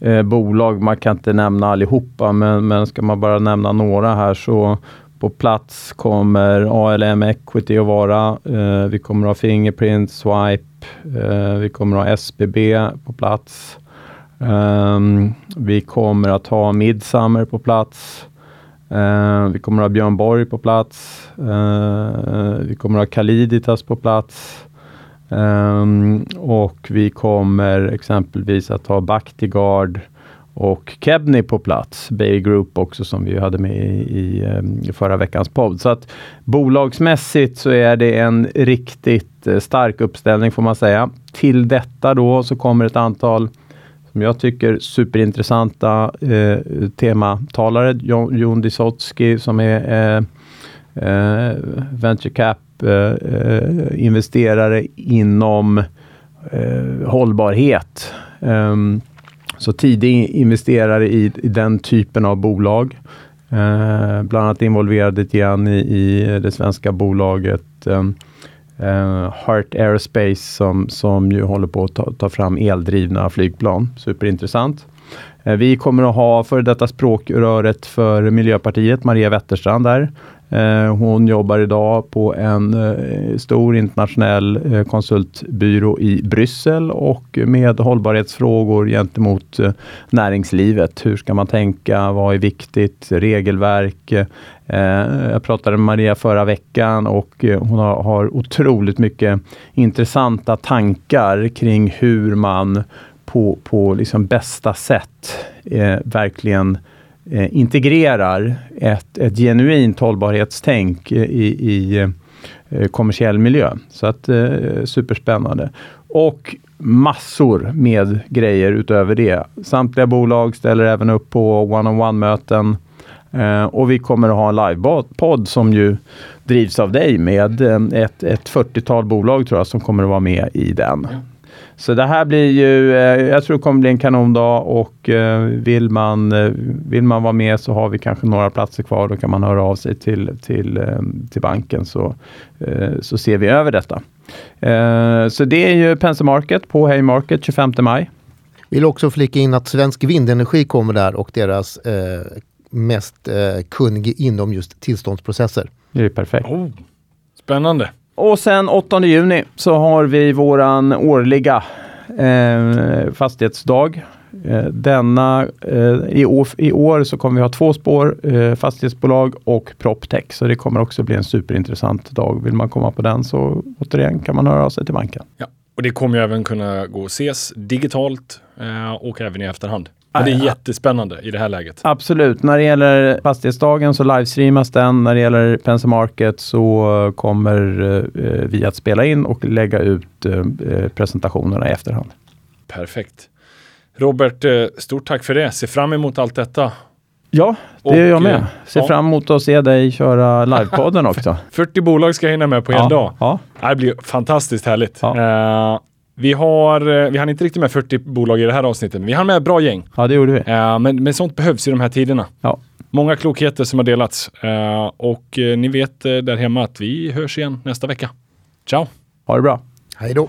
eh, bolag. Man kan inte nämna allihopa, men, men ska man bara nämna några här så på plats kommer ALM Equity att vara. Vi kommer att ha Fingerprint, Swipe. Vi kommer att ha SBB på plats. Ehm, vi kommer att ha Midsummer på plats. Eh, vi kommer att ha Björn Borg på plats. Eh, vi kommer att ha Kaliditas på plats. Ehm, och vi kommer exempelvis att ha Bactiguard och Kebni på plats. Bay Group också som vi hade med i, i, i förra veckans podd. Så att bolagsmässigt så är det en riktigt eh, stark uppställning får man säga. Till detta då så kommer ett antal som jag tycker superintressanta eh, tematalare. Jon, Jon Disotski som är eh, eh, venture cap eh, eh, investerare inom eh, hållbarhet. Ehm, så tidig investerare i, i den typen av bolag. Eh, bland annat involverad lite grann i, i det svenska bolaget ehm, eh, Heart Aerospace som, som ju håller på att ta, ta fram eldrivna flygplan. Superintressant. Eh, vi kommer att ha för detta språkröret för Miljöpartiet, Maria Wetterstrand där. Eh, hon jobbar idag på en eh, stor internationell eh, konsultbyrå i Bryssel och med hållbarhetsfrågor gentemot näringslivet. Hur ska man tänka? Vad är viktigt? Regelverk? Jag pratade med Maria förra veckan och hon har, har otroligt mycket intressanta tankar kring hur man på, på liksom bästa sätt eh, verkligen eh, Eh, integrerar ett, ett genuint hållbarhetstänk eh, i, i eh, kommersiell miljö. Så att eh, superspännande. Och massor med grejer utöver det. Samtliga bolag ställer även upp på one-on-one-möten. Eh, och vi kommer att ha en livepodd som ju drivs av dig med eh, ett, ett 40-tal bolag tror jag som kommer att vara med i den. Så det här blir ju, eh, jag tror det kommer bli en kanondag och eh, vill man, eh, vill man vara med så har vi kanske några platser kvar. Då kan man höra av sig till, till, eh, till banken så, eh, så ser vi över detta. Eh, så det är ju Penser Market på Haymarket 25 maj. Vill också flika in att Svensk Vindenergi kommer där och deras eh, mest eh, kunnige inom just tillståndsprocesser. Det är perfekt. Oh, spännande. Och sen 8 juni så har vi våran årliga eh, fastighetsdag. Eh, denna, eh, i, år, I år så kommer vi ha två spår, eh, fastighetsbolag och proptech. Så det kommer också bli en superintressant dag. Vill man komma på den så återigen kan man höra av sig till banken. Ja. Och det kommer ju även kunna gå att ses digitalt eh, och även i efterhand. Men det är jättespännande i det här läget. Absolut. När det gäller fastighetsdagen så livestreamas den. När det gäller Penser Market så kommer eh, vi att spela in och lägga ut eh, presentationerna i efterhand. Perfekt. Robert, eh, stort tack för det. Se fram emot allt detta. Ja, det Och, gör jag med. eh, Ser ja. fram emot att se dig köra livepodden också. 40 bolag ska jag hinna med på en ja, dag. Ja, Det blir fantastiskt härligt. Ja. Eh, vi, har, eh, vi hann inte riktigt med 40 bolag i det här avsnittet, men vi hann med bra gäng. ja, det gjorde vi. Eh, men, men sånt behövs i de här tiderna. Ja. Många klokheter som har delats. Eh, och eh, ni vet där hemma att vi hörs igen nästa vecka. Ciao! Ha det bra. Hej då!